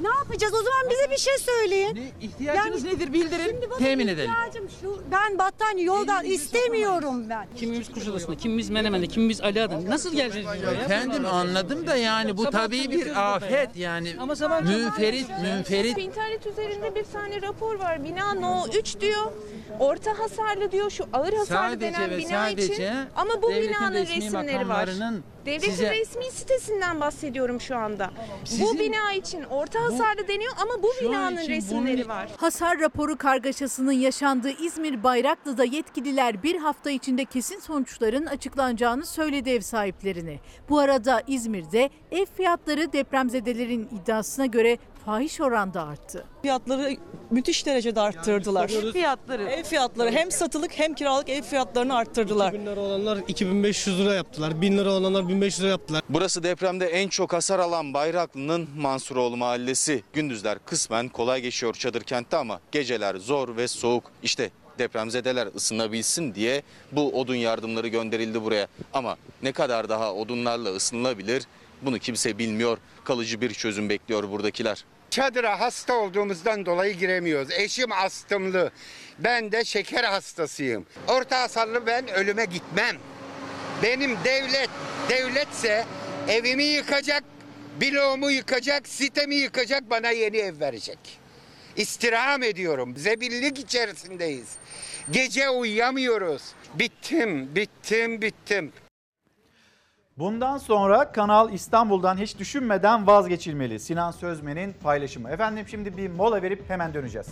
Ne yapacağız? O zaman bize bir şey söyleyin. İhtiyacınız nedir bildirin, Şimdi bakın temin edelim. ihtiyacım şu. Ben battaniye yoldan istemiyorum ben. Kimimiz Kuşadası'nda, kimimiz Menemen'de, kimimiz Ali Ada'da. Nasıl geleceğiz biz buraya? Efendim anladım da yani bu tabii bir afet yani münferit münferit İnternet üzerinde bir tane rapor var. Bina No 3 diyor. Orta hasarlı diyor. Şu ağır hasarlı Sadece denen ve bina için. sadece Ama bu devletin binanın resmi resimleri var. makamlarının Devletin size- resmi sitesinden bahsediyorum şu anda. Sizin- Bu bina için orta hasarlı deniyor ama bu binanın resimleri var. Hasar raporu kargaşasının yaşandığı İzmir Bayraklı'da yetkililer bir hafta içinde kesin sonuçların açıklanacağını söyledi ev sahiplerine. Bu arada İzmir'de ev fiyatları depremzedelerin iddiasına göre fahiş oranda arttı. Fiyatları müthiş derecede arttırdılar. Fiyatları. Ev fiyatları hem satılık hem kiralık ev fiyatlarını arttırdılar. 2000 lira olanlar 2500 lira yaptılar. 1000 lira olanlar 1500 lira yaptılar. Burası depremde en çok hasar alan Bayraklı'nın Mansuroğlu mahallesi. Gündüzler kısmen kolay geçiyor çadır kentte ama geceler zor ve soğuk. İşte depremzedeler ısınabilsin diye bu odun yardımları gönderildi buraya. Ama ne kadar daha odunlarla ısınılabilir bunu kimse bilmiyor. Kalıcı bir çözüm bekliyor buradakiler. Çadıra hasta olduğumuzdan dolayı giremiyoruz. Eşim astımlı. Ben de şeker hastasıyım. Orta hasarlı ben ölüme gitmem. Benim devlet, devletse evimi yıkacak, bloğumu yıkacak, sitemi yıkacak, bana yeni ev verecek. İstirham ediyorum. Zebillik içerisindeyiz. Gece uyuyamıyoruz. Bittim, bittim, bittim. Bundan sonra Kanal İstanbul'dan hiç düşünmeden vazgeçilmeli. Sinan Sözmen'in paylaşımı. Efendim şimdi bir mola verip hemen döneceğiz.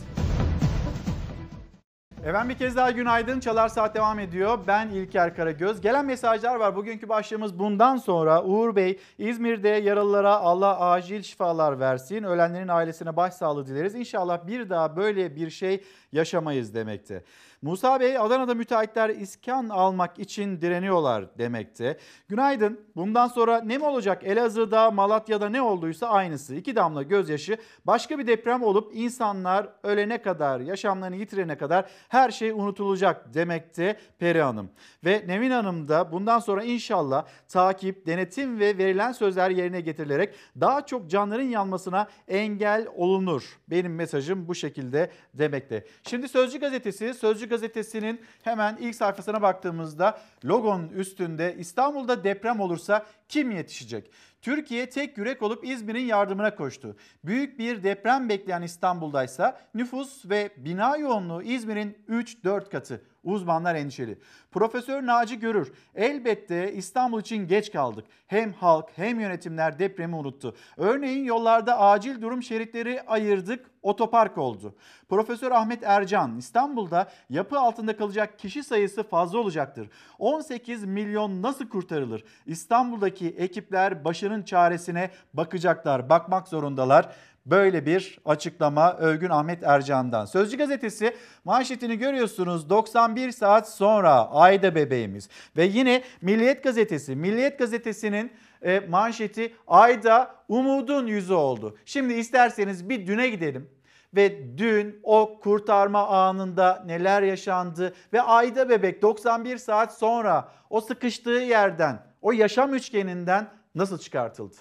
Efendim bir kez daha günaydın. Çalar Saat devam ediyor. Ben İlker Karagöz. Gelen mesajlar var. Bugünkü başlığımız bundan sonra Uğur Bey İzmir'de yaralılara Allah acil şifalar versin. Ölenlerin ailesine başsağlığı dileriz. İnşallah bir daha böyle bir şey yaşamayız demekte. Musa Bey Adana'da müteahhitler iskan almak için direniyorlar demekte. Günaydın. Bundan sonra ne mi olacak? Elazığ'da, Malatya'da ne olduysa aynısı. İki damla gözyaşı. Başka bir deprem olup insanlar ölene kadar, yaşamlarını yitirene kadar her şey unutulacak demekte Peri Hanım. Ve Nevin Hanım da bundan sonra inşallah takip, denetim ve verilen sözler yerine getirilerek daha çok canların yanmasına engel olunur. Benim mesajım bu şekilde demekte. Şimdi Sözcü Gazetesi, Sözcü Gazetesi'nin hemen ilk sayfasına baktığımızda logonun üstünde İstanbul'da deprem olursa kim yetişecek? Türkiye tek yürek olup İzmir'in yardımına koştu. Büyük bir deprem bekleyen İstanbul'daysa nüfus ve bina yoğunluğu İzmir'in 3-4 katı. Uzmanlar endişeli. Profesör Naci Görür, elbette İstanbul için geç kaldık. Hem halk hem yönetimler depremi unuttu. Örneğin yollarda acil durum şeritleri ayırdık, otopark oldu. Profesör Ahmet Ercan, İstanbul'da yapı altında kalacak kişi sayısı fazla olacaktır. 18 milyon nasıl kurtarılır? İstanbul'daki ekipler başının çaresine bakacaklar, bakmak zorundalar. Böyle bir açıklama Övgün Ahmet Ercan'dan. Sözcü gazetesi manşetini görüyorsunuz 91 saat sonra Ayda bebeğimiz. Ve yine Milliyet gazetesi. Milliyet gazetesinin e, manşeti Ayda umudun yüzü oldu. Şimdi isterseniz bir düne gidelim ve dün o kurtarma anında neler yaşandı ve Ayda bebek 91 saat sonra o sıkıştığı yerden, o yaşam üçgeninden nasıl çıkartıldı?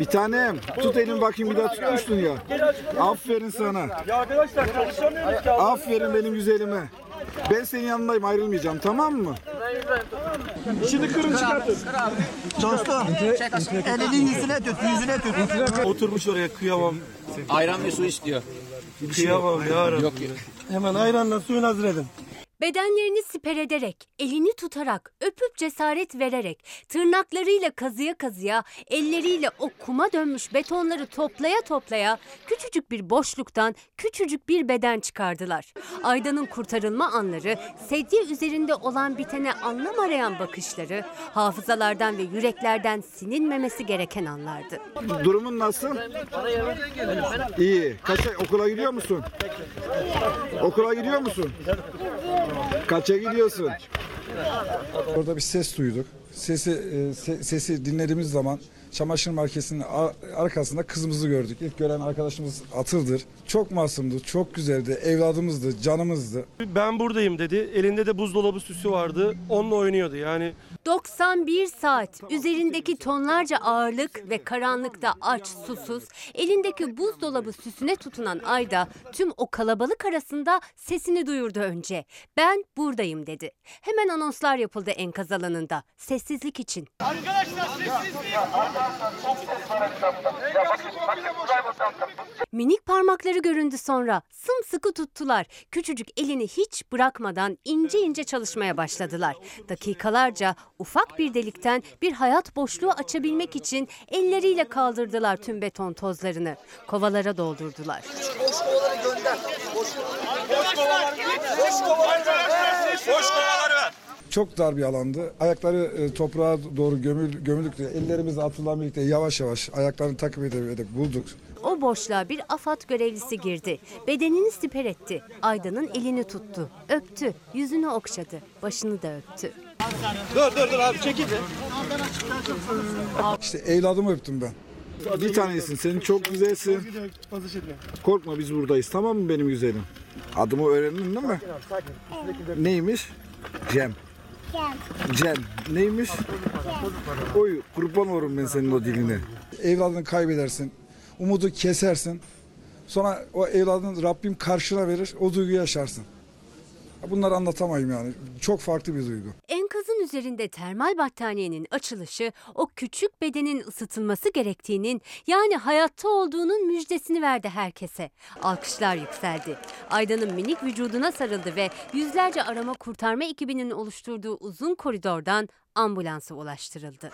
Bir tanem tut elimi bakayım bir daha tutmuştun ya. Aferin sana. Ya arkadaşlar çalışamıyoruz ki. Aferin benim güzelime. Ben senin yanındayım ayrılmayacağım tamam mı? Şimdi kırın çıkartın. Dostum elini yüzüne tut yüzüne tut. Oturmuş oraya kıyamam. Ayran ve su istiyor. Kıyamam ya. Hemen ayranla suyunu hazır edin. Bedenlerini siper ederek, elini tutarak, öpüp cesaret vererek, tırnaklarıyla kazıya kazıya, elleriyle o kuma dönmüş betonları toplaya toplaya küçücük bir boşluktan küçücük bir beden çıkardılar. Aydan'ın kurtarılma anları, sedye üzerinde olan bitene anlam arayan bakışları, hafızalardan ve yüreklerden silinmemesi gereken anlardı. Durumun nasıl? İyi. Kaça okula gidiyor musun? Okula gidiyor musun? Kaça gidiyorsun? Orada bir ses duyduk. Sesi e, se- sesi dinlediğimiz zaman çamaşır markesinin ar- arkasında kızımızı gördük. İlk gören arkadaşımız Atıl'dır. Çok masumdu, çok güzeldi. Evladımızdı, canımızdı. Ben buradayım dedi. Elinde de buzdolabı süsü vardı. Onunla oynuyordu yani. 91 saat üzerindeki tonlarca ağırlık ve karanlıkta aç susuz elindeki buzdolabı süsüne tutunan Ayda tüm o kalabalık arasında sesini duyurdu önce. Ben buradayım dedi. Hemen anonslar yapıldı enkaz alanında sessizlik için. Arkadaşlar sessizliği. Minik parmakları göründü sonra sımsıkı tuttular. Küçücük elini hiç bırakmadan ince ince çalışmaya başladılar. Dakikalarca ufak bir delikten bir hayat boşluğu açabilmek için elleriyle kaldırdılar tüm beton tozlarını. Kovalara doldurdular. Boş kovaları gönder. Boş kovaları Boş kovaları ver. Boş kovaları ver. Çok dar bir alandı. Ayakları e, toprağa doğru gömül, gömüldükçe ellerimizle atılan birlikte yavaş yavaş ayaklarını takip ederek bulduk. O boşluğa bir AFAD görevlisi girdi. Bedenini siper etti. Aydın'ın elini tuttu. Öptü. Yüzünü okşadı. Başını da öptü. Dur dur dur abi çekil. İşte evladımı öptüm ben. Bir tanesin. Senin çok güzelsin. Korkma biz buradayız tamam mı benim güzelim? Adımı öğrendin değil mi? Neymiş? Cem. Cem. Neymiş? Oy kurban olurum ben senin o diline. Evladını kaybedersin. Umudu kesersin. Sonra o evladını Rabbim karşına verir. O duyguyu yaşarsın. Bunları anlatamayım yani. Çok farklı bir duygu. Enkazın üzerinde termal battaniyenin açılışı o küçük bedenin ısıtılması gerektiğinin yani hayatta olduğunun müjdesini verdi herkese. Alkışlar yükseldi. Aydan'ın minik vücuduna sarıldı ve yüzlerce arama kurtarma ekibinin oluşturduğu uzun koridordan ambulansa ulaştırıldı.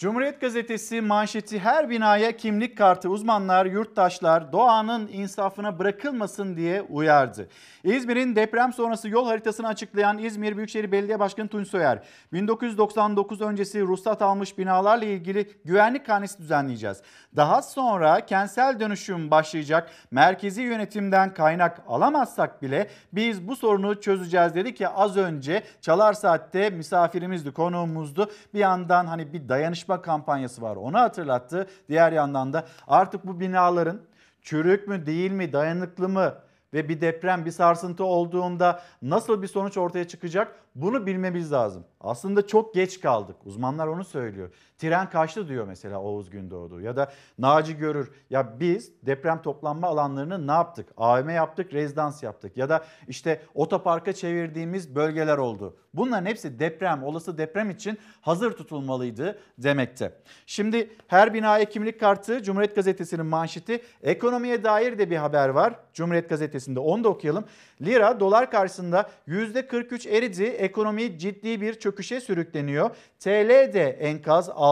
Cumhuriyet Gazetesi manşeti her binaya kimlik kartı uzmanlar, yurttaşlar doğanın insafına bırakılmasın diye uyardı. İzmir'in deprem sonrası yol haritasını açıklayan İzmir Büyükşehir Belediye Başkanı Tunç Soyer, 1999 öncesi ruhsat almış binalarla ilgili güvenlik karnesi düzenleyeceğiz. Daha sonra kentsel dönüşüm başlayacak. Merkezi yönetimden kaynak alamazsak bile biz bu sorunu çözeceğiz dedi ki az önce Çalar Saat'te misafirimizdi, konuğumuzdu. Bir yandan hani bir dayanışma kampanyası var onu hatırlattı. Diğer yandan da artık bu binaların çürük mü değil mi, dayanıklı mı ve bir deprem, bir sarsıntı olduğunda nasıl bir sonuç ortaya çıkacak bunu bilmemiz lazım. Aslında çok geç kaldık. Uzmanlar onu söylüyor. Tren kaçtı diyor mesela Oğuz Gündoğdu ya da Naci Görür. Ya biz deprem toplanma alanlarını ne yaptık? AVM yaptık, rezidans yaptık ya da işte otoparka çevirdiğimiz bölgeler oldu. Bunların hepsi deprem, olası deprem için hazır tutulmalıydı demekte. Şimdi her binaya kimlik kartı Cumhuriyet Gazetesi'nin manşeti. Ekonomiye dair de bir haber var. Cumhuriyet Gazetesi gazetesinde onu da okuyalım. Lira dolar karşısında %43 eridi. Ekonomi ciddi bir çöküşe sürükleniyor. TL de enkaz altında.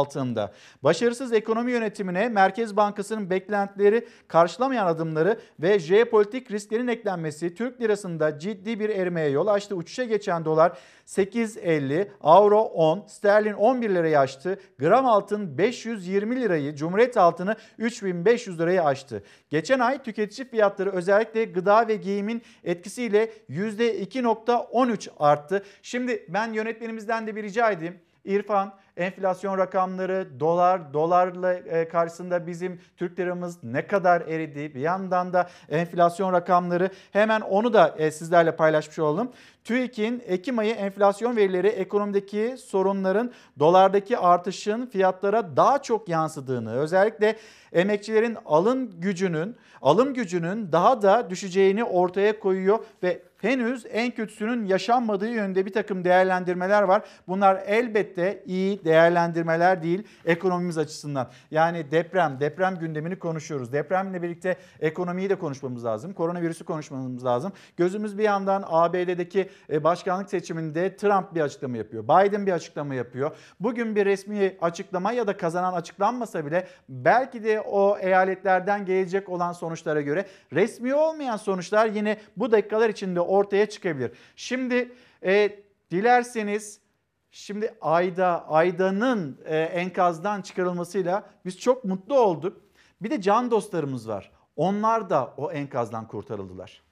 Başarısız ekonomi yönetimine Merkez Bankası'nın beklentileri karşılamayan adımları ve jeopolitik risklerin eklenmesi Türk lirasında ciddi bir erimeye yol açtı. Uçuşa geçen dolar 8.50, avro 10, sterlin 11 lirayı aştı. Gram altın 520 lirayı, Cumhuriyet altını 3500 lirayı aştı. Geçen ay tüketici fiyatları özellikle gıda ve giyimin etkisiyle %2.13 arttı. Şimdi ben yönetmenimizden de bir rica edeyim. İrfan enflasyon rakamları, dolar, dolarla e, karşısında bizim Türk liramız ne kadar eridi? Bir yandan da enflasyon rakamları hemen onu da e, sizlerle paylaşmış olalım. TÜİK'in Ekim ayı enflasyon verileri ekonomideki sorunların dolardaki artışın fiyatlara daha çok yansıdığını, özellikle emekçilerin alım gücünün, alım gücünün daha da düşeceğini ortaya koyuyor ve henüz en kötüsünün yaşanmadığı yönde bir takım değerlendirmeler var. Bunlar elbette iyi değerlendirmeler değil ekonomimiz açısından. Yani deprem, deprem gündemini konuşuyoruz. Depremle birlikte ekonomiyi de konuşmamız lazım. Koronavirüsü konuşmamız lazım. Gözümüz bir yandan ABD'deki e, başkanlık seçiminde Trump bir açıklama yapıyor. Biden bir açıklama yapıyor. Bugün bir resmi açıklama ya da kazanan açıklanmasa bile belki de o eyaletlerden gelecek olan sonuçlara göre resmi olmayan sonuçlar yine bu dakikalar içinde ortaya çıkabilir. Şimdi e, dilerseniz şimdi Ayda, Ayda'nın e, enkazdan çıkarılmasıyla biz çok mutlu olduk. Bir de can dostlarımız var. Onlar da o enkazdan kurtarıldılar.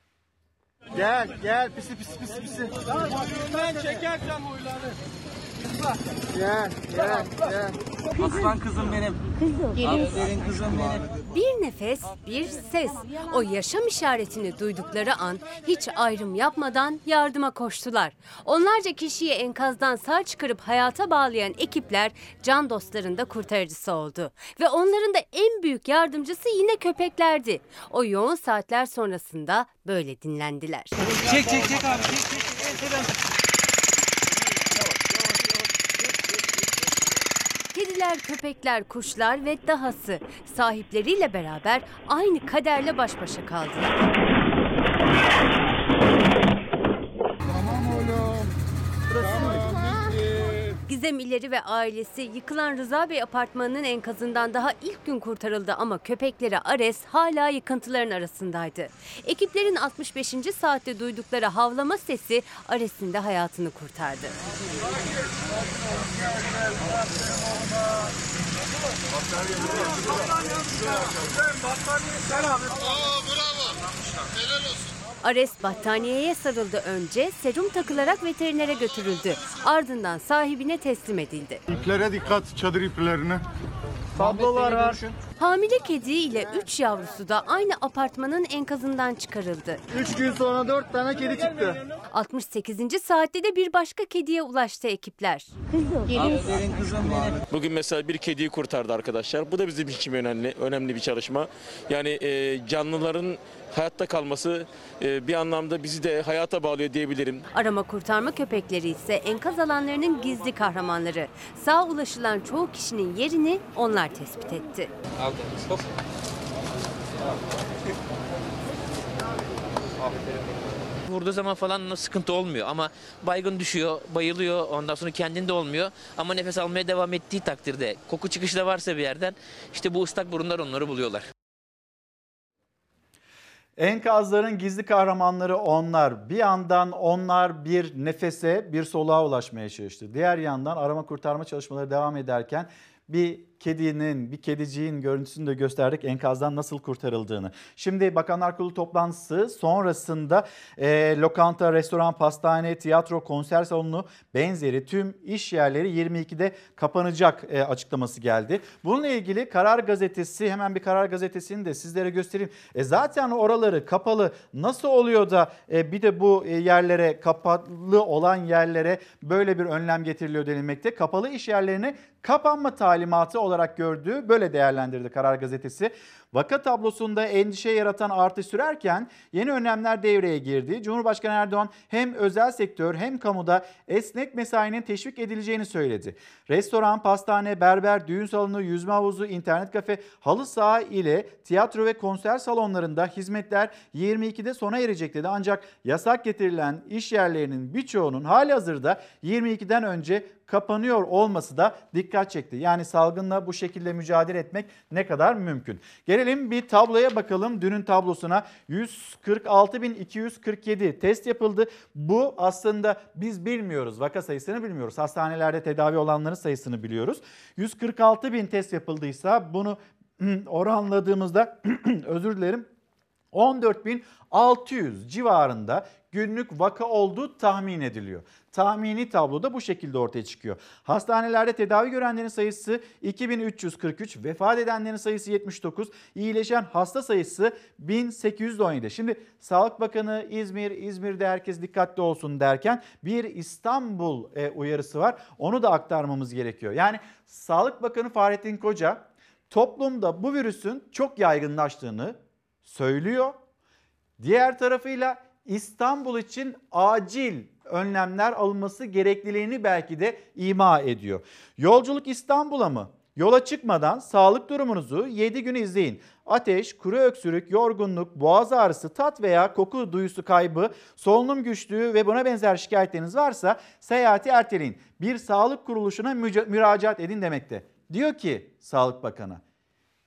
Gel gel pisi pisi pisi pisi. Ben çekerken huyları. Gel gel gel. Aslan kızım benim. Aferin kızım benim. Bir nefes, bir ses. O yaşam işaretini duydukları an hiç ayrım yapmadan yardıma koştular. Onlarca kişiyi enkazdan sağ çıkarıp hayata bağlayan ekipler can dostlarında kurtarıcısı oldu. Ve onların da en büyük yardımcısı yine köpeklerdi. O yoğun saatler sonrasında böyle dinlendiler. Çek çek çek abi çek çek. Kediler, köpekler, kuşlar ve dahası sahipleriyle beraber aynı kaderle baş başa kaldılar. Gizem İleri ve ailesi yıkılan Rıza Bey apartmanının enkazından daha ilk gün kurtarıldı ama köpekleri Ares hala yıkıntıların arasındaydı. Ekiplerin 65. saatte duydukları havlama sesi Ares'in de hayatını kurtardı. Ares battaniyeye sarıldı önce, serum takılarak veterinere götürüldü. Ardından sahibine teslim edildi. İplere dikkat, çadır iplerine. Tablolar var. Hamile kedi ile 3 yavrusu da aynı apartmanın enkazından çıkarıldı. 3 gün sonra 4 tane kedi çıktı. 68. saatte de bir başka kediye ulaştı ekipler. Bugün mesela bir kediyi kurtardı arkadaşlar. Bu da bizim için önemli, önemli bir çalışma. Yani e, canlıların hayatta kalması e, bir anlamda bizi de hayata bağlıyor diyebilirim. Arama kurtarma köpekleri ise enkaz alanlarının gizli kahramanları. Sağ ulaşılan çoğu kişinin yerini onlar tespit etti. Vurduğu zaman falan sıkıntı olmuyor ama baygın düşüyor, bayılıyor ondan sonra kendinde olmuyor. Ama nefes almaya devam ettiği takdirde koku çıkışı da varsa bir yerden işte bu ıslak burunlar onları buluyorlar. Enkazların gizli kahramanları onlar. Bir yandan onlar bir nefese, bir soluğa ulaşmaya çalıştı. Diğer yandan arama kurtarma çalışmaları devam ederken bir kedinin, bir kediciğin görüntüsünü de gösterdik enkazdan nasıl kurtarıldığını. Şimdi Bakanlar Kurulu toplantısı sonrasında e, lokanta, restoran, pastane, tiyatro, konser salonu benzeri tüm iş yerleri 22'de kapanacak e, açıklaması geldi. Bununla ilgili Karar Gazetesi hemen bir Karar Gazetesi'ni de sizlere göstereyim. E, zaten oraları kapalı nasıl oluyor da e, bir de bu e, yerlere kapalı olan yerlere böyle bir önlem getiriliyor denilmekte. Kapalı iş yerlerine kapanma talimatı olarak gördüğü böyle değerlendirdi Karar Gazetesi. Vaka tablosunda endişe yaratan artış sürerken yeni önlemler devreye girdi. Cumhurbaşkanı Erdoğan hem özel sektör hem kamuda esnek mesainin teşvik edileceğini söyledi. Restoran, pastane, berber, düğün salonu, yüzme havuzu, internet kafe, halı saha ile tiyatro ve konser salonlarında hizmetler 22'de sona erecek dedi. Ancak yasak getirilen iş yerlerinin birçoğunun hali hazırda 22'den önce kapanıyor olması da dikkat çekti. Yani salgınla bu şekilde mücadele etmek ne kadar mümkün. Gelelim bir tabloya bakalım. Dünün tablosuna 146.247 test yapıldı. Bu aslında biz bilmiyoruz. Vaka sayısını bilmiyoruz. Hastanelerde tedavi olanların sayısını biliyoruz. 146.000 test yapıldıysa bunu oranladığımızda özür dilerim 14.600 civarında günlük vaka olduğu tahmin ediliyor. Tahmini tablo da bu şekilde ortaya çıkıyor. Hastanelerde tedavi görenlerin sayısı 2343, vefat edenlerin sayısı 79, iyileşen hasta sayısı 1817. Şimdi Sağlık Bakanı İzmir, İzmir'de herkes dikkatli olsun derken bir İstanbul e, uyarısı var. Onu da aktarmamız gerekiyor. Yani Sağlık Bakanı Fahrettin Koca toplumda bu virüsün çok yaygınlaştığını söylüyor. Diğer tarafıyla İstanbul için acil önlemler alınması gerekliliğini belki de ima ediyor. Yolculuk İstanbul'a mı? Yola çıkmadan sağlık durumunuzu 7 gün izleyin. Ateş, kuru öksürük, yorgunluk, boğaz ağrısı, tat veya koku duyusu kaybı, solunum güçlüğü ve buna benzer şikayetleriniz varsa seyahati erteleyin. Bir sağlık kuruluşuna müracaat edin demekte. Diyor ki Sağlık Bakanı,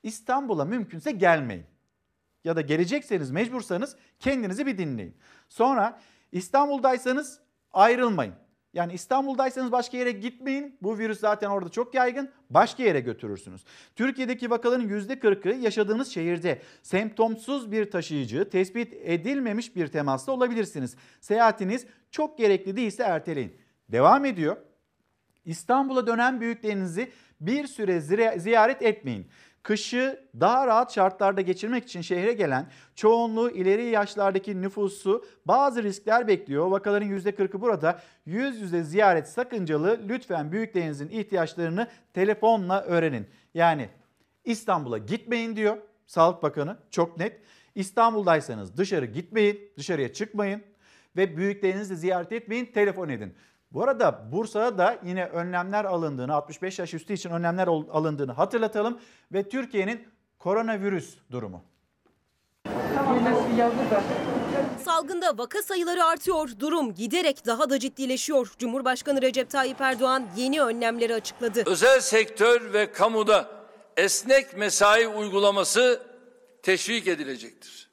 İstanbul'a mümkünse gelmeyin ya da gelecekseniz mecbursanız kendinizi bir dinleyin. Sonra İstanbul'daysanız ayrılmayın. Yani İstanbul'daysanız başka yere gitmeyin. Bu virüs zaten orada çok yaygın. Başka yere götürürsünüz. Türkiye'deki vakaların %40'ı yaşadığınız şehirde. Semptomsuz bir taşıyıcı, tespit edilmemiş bir temasla olabilirsiniz. Seyahatiniz çok gerekli değilse erteleyin. Devam ediyor. İstanbul'a dönen büyüklerinizi bir süre ziyaret etmeyin. Kışı daha rahat şartlarda geçirmek için şehre gelen çoğunluğu ileri yaşlardaki nüfusu bazı riskler bekliyor. Vakaların %40'ı burada. Yüz yüze ziyaret sakıncalı. Lütfen büyüklerinizin ihtiyaçlarını telefonla öğrenin. Yani İstanbul'a gitmeyin diyor Sağlık Bakanı çok net. İstanbul'daysanız dışarı gitmeyin, dışarıya çıkmayın ve büyüklerinizi ziyaret etmeyin, telefon edin. Bu arada Bursa'da da yine önlemler alındığını, 65 yaş üstü için önlemler alındığını hatırlatalım ve Türkiye'nin koronavirüs durumu. Salgında vaka sayıları artıyor, durum giderek daha da ciddileşiyor. Cumhurbaşkanı Recep Tayyip Erdoğan yeni önlemleri açıkladı. Özel sektör ve kamuda esnek mesai uygulaması teşvik edilecektir.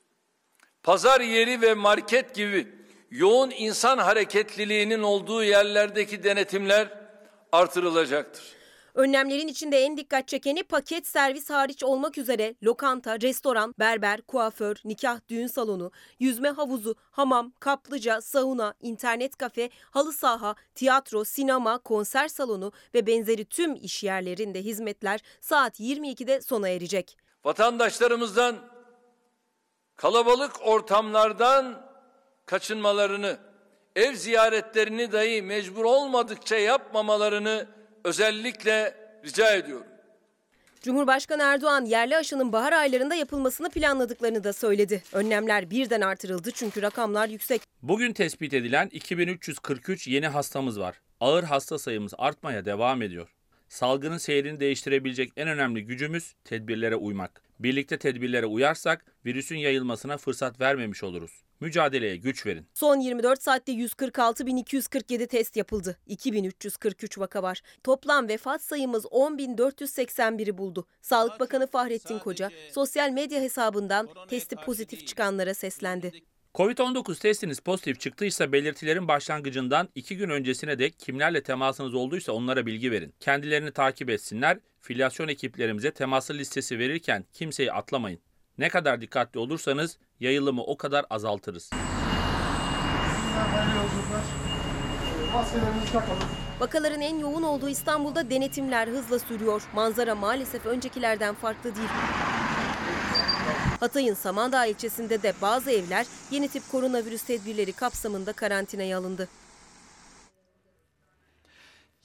Pazar yeri ve market gibi yoğun insan hareketliliğinin olduğu yerlerdeki denetimler artırılacaktır. Önlemlerin içinde en dikkat çekeni paket servis hariç olmak üzere lokanta, restoran, berber, kuaför, nikah düğün salonu, yüzme havuzu, hamam, kaplıca, sauna, internet kafe, halı saha, tiyatro, sinema, konser salonu ve benzeri tüm iş yerlerinde hizmetler saat 22'de sona erecek. Vatandaşlarımızdan kalabalık ortamlardan kaçınmalarını, ev ziyaretlerini dahi mecbur olmadıkça yapmamalarını özellikle rica ediyorum. Cumhurbaşkanı Erdoğan yerli aşının bahar aylarında yapılmasını planladıklarını da söyledi. Önlemler birden artırıldı çünkü rakamlar yüksek. Bugün tespit edilen 2343 yeni hastamız var. Ağır hasta sayımız artmaya devam ediyor. Salgının seyrini değiştirebilecek en önemli gücümüz tedbirlere uymak. Birlikte tedbirlere uyarsak virüsün yayılmasına fırsat vermemiş oluruz. Mücadeleye güç verin. Son 24 saatte 146.247 test yapıldı. 2343 vaka var. Toplam vefat sayımız 10.481'i buldu. Sağlık Bakanı Fahrettin Koca sosyal medya hesabından testi pozitif çıkanlara seslendi. Covid-19 testiniz pozitif çıktıysa belirtilerin başlangıcından 2 gün öncesine dek kimlerle temasınız olduysa onlara bilgi verin. Kendilerini takip etsinler. Filyasyon ekiplerimize temaslı listesi verirken kimseyi atlamayın. Ne kadar dikkatli olursanız yayılımı o kadar azaltırız. Vakaların en yoğun olduğu İstanbul'da denetimler hızla sürüyor. Manzara maalesef öncekilerden farklı değil. Hatay'ın Samandağ ilçesinde de bazı evler yeni tip koronavirüs tedbirleri kapsamında karantinaya alındı.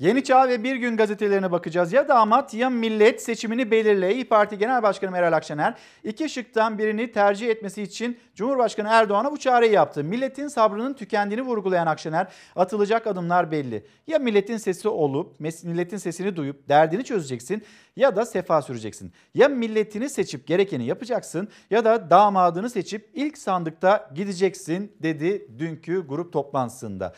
Yeni Çağ ve Bir Gün gazetelerine bakacağız. Ya damat ya millet seçimini belirle. İyi Parti Genel Başkanı Meral Akşener iki şıktan birini tercih etmesi için Cumhurbaşkanı Erdoğan'a bu çağrıyı yaptı. Milletin sabrının tükendiğini vurgulayan Akşener atılacak adımlar belli. Ya milletin sesi olup milletin sesini duyup derdini çözeceksin ya da sefa süreceksin. Ya milletini seçip gerekeni yapacaksın ya da damadını seçip ilk sandıkta gideceksin dedi dünkü grup toplantısında.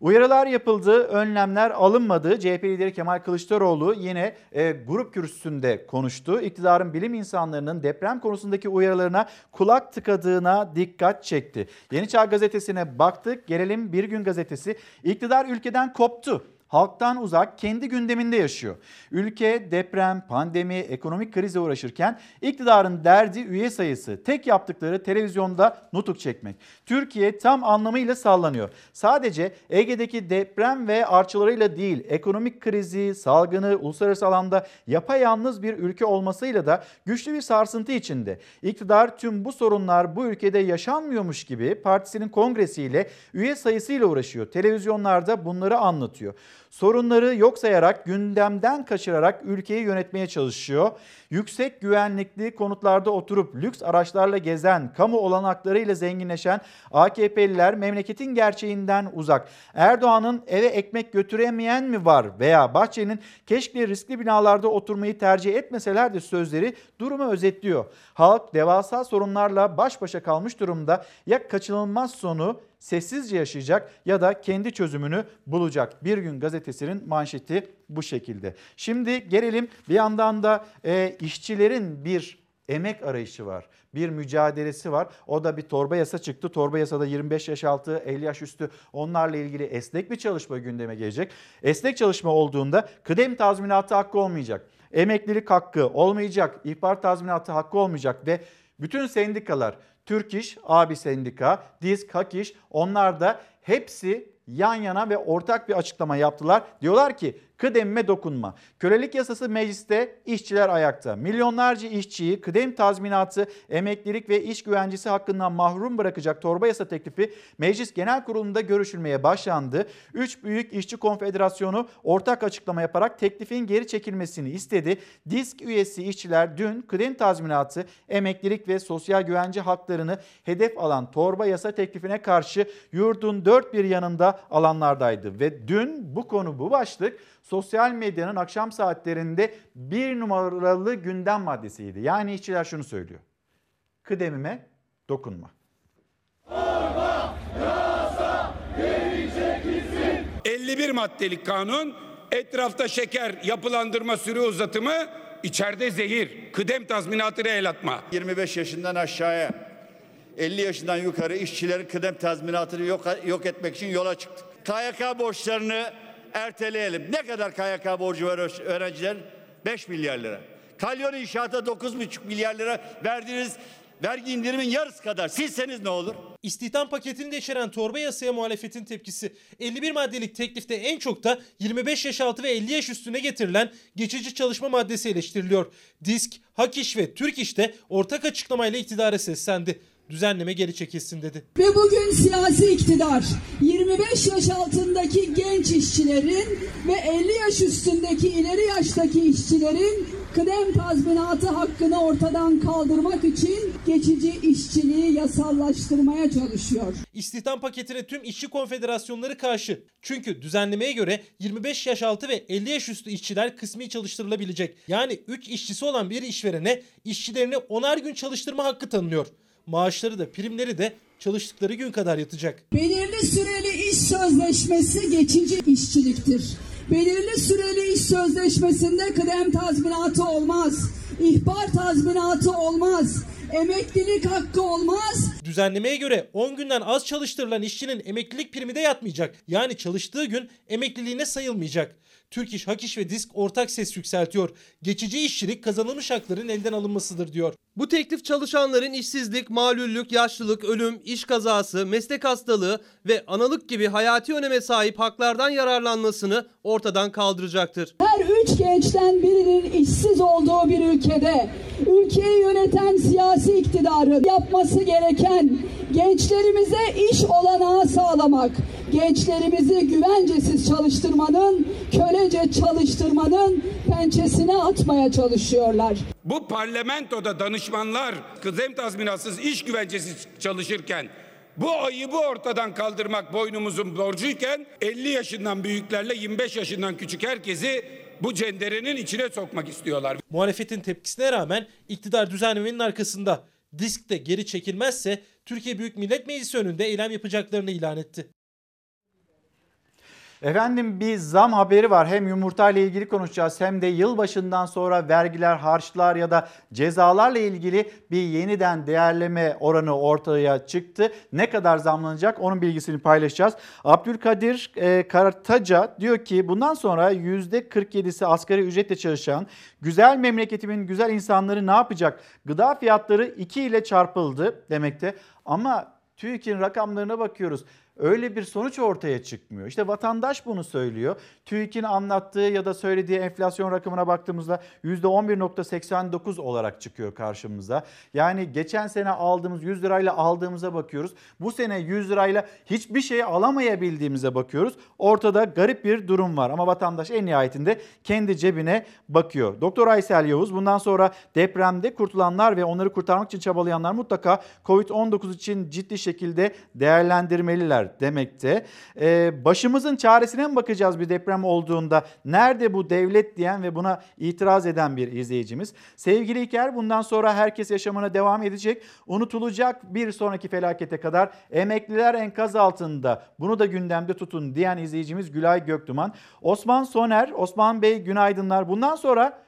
Uyarılar yapıldı, önlemler alınmadı. CHP lideri Kemal Kılıçdaroğlu yine e, grup kürsüsünde konuştu. İktidarın bilim insanlarının deprem konusundaki uyarılarına kulak tıkadığına dikkat çekti. Yeni Çağ gazetesine baktık. Gelelim Bir Gün gazetesi. İktidar ülkeden koptu halktan uzak kendi gündeminde yaşıyor. Ülke deprem, pandemi, ekonomik krize uğraşırken iktidarın derdi üye sayısı. Tek yaptıkları televizyonda nutuk çekmek. Türkiye tam anlamıyla sallanıyor. Sadece Ege'deki deprem ve artçılarıyla değil, ekonomik krizi, salgını, uluslararası alanda yapayalnız bir ülke olmasıyla da güçlü bir sarsıntı içinde. İktidar tüm bu sorunlar bu ülkede yaşanmıyormuş gibi partisinin kongresiyle, üye sayısıyla uğraşıyor. Televizyonlarda bunları anlatıyor. Sorunları yok sayarak, gündemden kaçırarak ülkeyi yönetmeye çalışıyor. Yüksek güvenlikli konutlarda oturup lüks araçlarla gezen, kamu olanaklarıyla zenginleşen AKP'liler memleketin gerçeğinden uzak. Erdoğan'ın eve ekmek götüremeyen mi var veya Bahçeli'nin keşke riskli binalarda oturmayı tercih etmeseler de sözleri durumu özetliyor. Halk devasa sorunlarla baş başa kalmış durumda. Ya kaçınılmaz sonu sessizce yaşayacak ya da kendi çözümünü bulacak. Bir gün gazetesinin manşeti bu şekilde. Şimdi gelelim bir yandan da e, işçilerin bir emek arayışı var. Bir mücadelesi var. O da bir torba yasa çıktı. Torba yasada 25 yaş altı, 50 yaş üstü onlarla ilgili esnek bir çalışma gündeme gelecek. Esnek çalışma olduğunda kıdem tazminatı hakkı olmayacak. Emeklilik hakkı olmayacak. İhbar tazminatı hakkı olmayacak ve bütün sendikalar Türk İş, abi sendika, DİSK, HAK İş onlar da hepsi yan yana ve ortak bir açıklama yaptılar. Diyorlar ki kıdemime dokunma. Kölelik yasası mecliste işçiler ayakta. Milyonlarca işçiyi kıdem tazminatı, emeklilik ve iş güvencesi hakkından mahrum bırakacak torba yasa teklifi Meclis Genel Kurulu'nda görüşülmeye başlandı. Üç büyük işçi konfederasyonu ortak açıklama yaparak teklifin geri çekilmesini istedi. Disk üyesi işçiler dün kıdem tazminatı, emeklilik ve sosyal güvence haklarını hedef alan torba yasa teklifine karşı yurdun dört bir yanında alanlardaydı. Ve dün bu konu bu başlık sosyal medyanın akşam saatlerinde bir numaralı gündem maddesiydi. Yani işçiler şunu söylüyor. Kıdemime dokunma. 51 maddelik kanun etrafta şeker yapılandırma süre uzatımı içeride zehir kıdem tazminatını el atma. 25 yaşından aşağıya 50 yaşından yukarı işçilerin kıdem tazminatını yok, yok etmek için yola çıktık. KYK borçlarını erteleyelim. Ne kadar KYK borcu var öğrenciler? 5 milyar lira. Kalyon inşaata 9,5 milyar lira verdiğiniz vergi indirimin yarısı kadar silseniz ne olur? İstihdam paketini de içeren torba yasaya muhalefetin tepkisi. 51 maddelik teklifte en çok da 25 yaş altı ve 50 yaş üstüne getirilen geçici çalışma maddesi eleştiriliyor. Disk, Hak İş ve Türk İş'te ortak açıklamayla iktidara seslendi düzenleme geri çekilsin dedi. Ve bugün siyasi iktidar 25 yaş altındaki genç işçilerin ve 50 yaş üstündeki ileri yaştaki işçilerin kıdem tazminatı hakkını ortadan kaldırmak için geçici işçiliği yasallaştırmaya çalışıyor. İstihdam paketine tüm işçi konfederasyonları karşı. Çünkü düzenlemeye göre 25 yaş altı ve 50 yaş üstü işçiler kısmi çalıştırılabilecek. Yani 3 işçisi olan bir işverene işçilerini 10'ar gün çalıştırma hakkı tanınıyor maaşları da primleri de çalıştıkları gün kadar yatacak. Belirli süreli iş sözleşmesi geçici işçiliktir. Belirli süreli iş sözleşmesinde kıdem tazminatı olmaz. İhbar tazminatı olmaz. Emeklilik hakkı olmaz. Düzenlemeye göre 10 günden az çalıştırılan işçinin emeklilik primi de yatmayacak. Yani çalıştığı gün emekliliğine sayılmayacak. Türk İş, Hak İş ve Disk ortak ses yükseltiyor. Geçici işçilik kazanılmış hakların elden alınmasıdır diyor. Bu teklif çalışanların işsizlik, malüllük, yaşlılık, ölüm, iş kazası, meslek hastalığı ve analık gibi hayati öneme sahip haklardan yararlanmasını ortadan kaldıracaktır. Her üç gençten birinin işsiz olduğu bir ülkede ülkeyi yöneten siyasi iktidarı yapması gereken gençlerimize iş olanağı sağlamak, gençlerimizi güvencesiz çalıştırmanın, kölece çalıştırmanın pençesine atmaya çalışıyorlar. Bu parlamentoda danışmanlar kıdem tazminatsız iş güvencesiz çalışırken bu ayıbı ortadan kaldırmak boynumuzun borcuyken 50 yaşından büyüklerle 25 yaşından küçük herkesi bu cenderenin içine sokmak istiyorlar. Muhalefetin tepkisine rağmen iktidar düzenlemenin arkasında. Disk de geri çekilmezse Türkiye Büyük Millet Meclisi önünde eylem yapacaklarını ilan etti. Efendim bir zam haberi var. Hem yumurta ile ilgili konuşacağız hem de yılbaşından sonra vergiler, harçlar ya da cezalarla ilgili bir yeniden değerleme oranı ortaya çıktı. Ne kadar zamlanacak onun bilgisini paylaşacağız. Abdülkadir e, Karataca diyor ki bundan sonra %47'si asgari ücretle çalışan güzel memleketimin güzel insanları ne yapacak? Gıda fiyatları 2 ile çarpıldı demekte ama TÜİK'in rakamlarına bakıyoruz öyle bir sonuç ortaya çıkmıyor. İşte vatandaş bunu söylüyor. TÜİK'in anlattığı ya da söylediği enflasyon rakamına baktığımızda %11.89 olarak çıkıyor karşımıza. Yani geçen sene aldığımız 100 lirayla aldığımıza bakıyoruz. Bu sene 100 lirayla hiçbir şey alamayabildiğimize bakıyoruz. Ortada garip bir durum var ama vatandaş en nihayetinde kendi cebine bakıyor. Doktor Aysel Yavuz bundan sonra depremde kurtulanlar ve onları kurtarmak için çabalayanlar mutlaka Covid-19 için ciddi şekilde değerlendirmeliler demekte. Ee, başımızın çaresine mi bakacağız bir deprem olduğunda? Nerede bu devlet diyen ve buna itiraz eden bir izleyicimiz. Sevgili İlker bundan sonra herkes yaşamına devam edecek. Unutulacak bir sonraki felakete kadar emekliler enkaz altında. Bunu da gündemde tutun diyen izleyicimiz Gülay Göktuman. Osman Soner, Osman Bey günaydınlar. Bundan sonra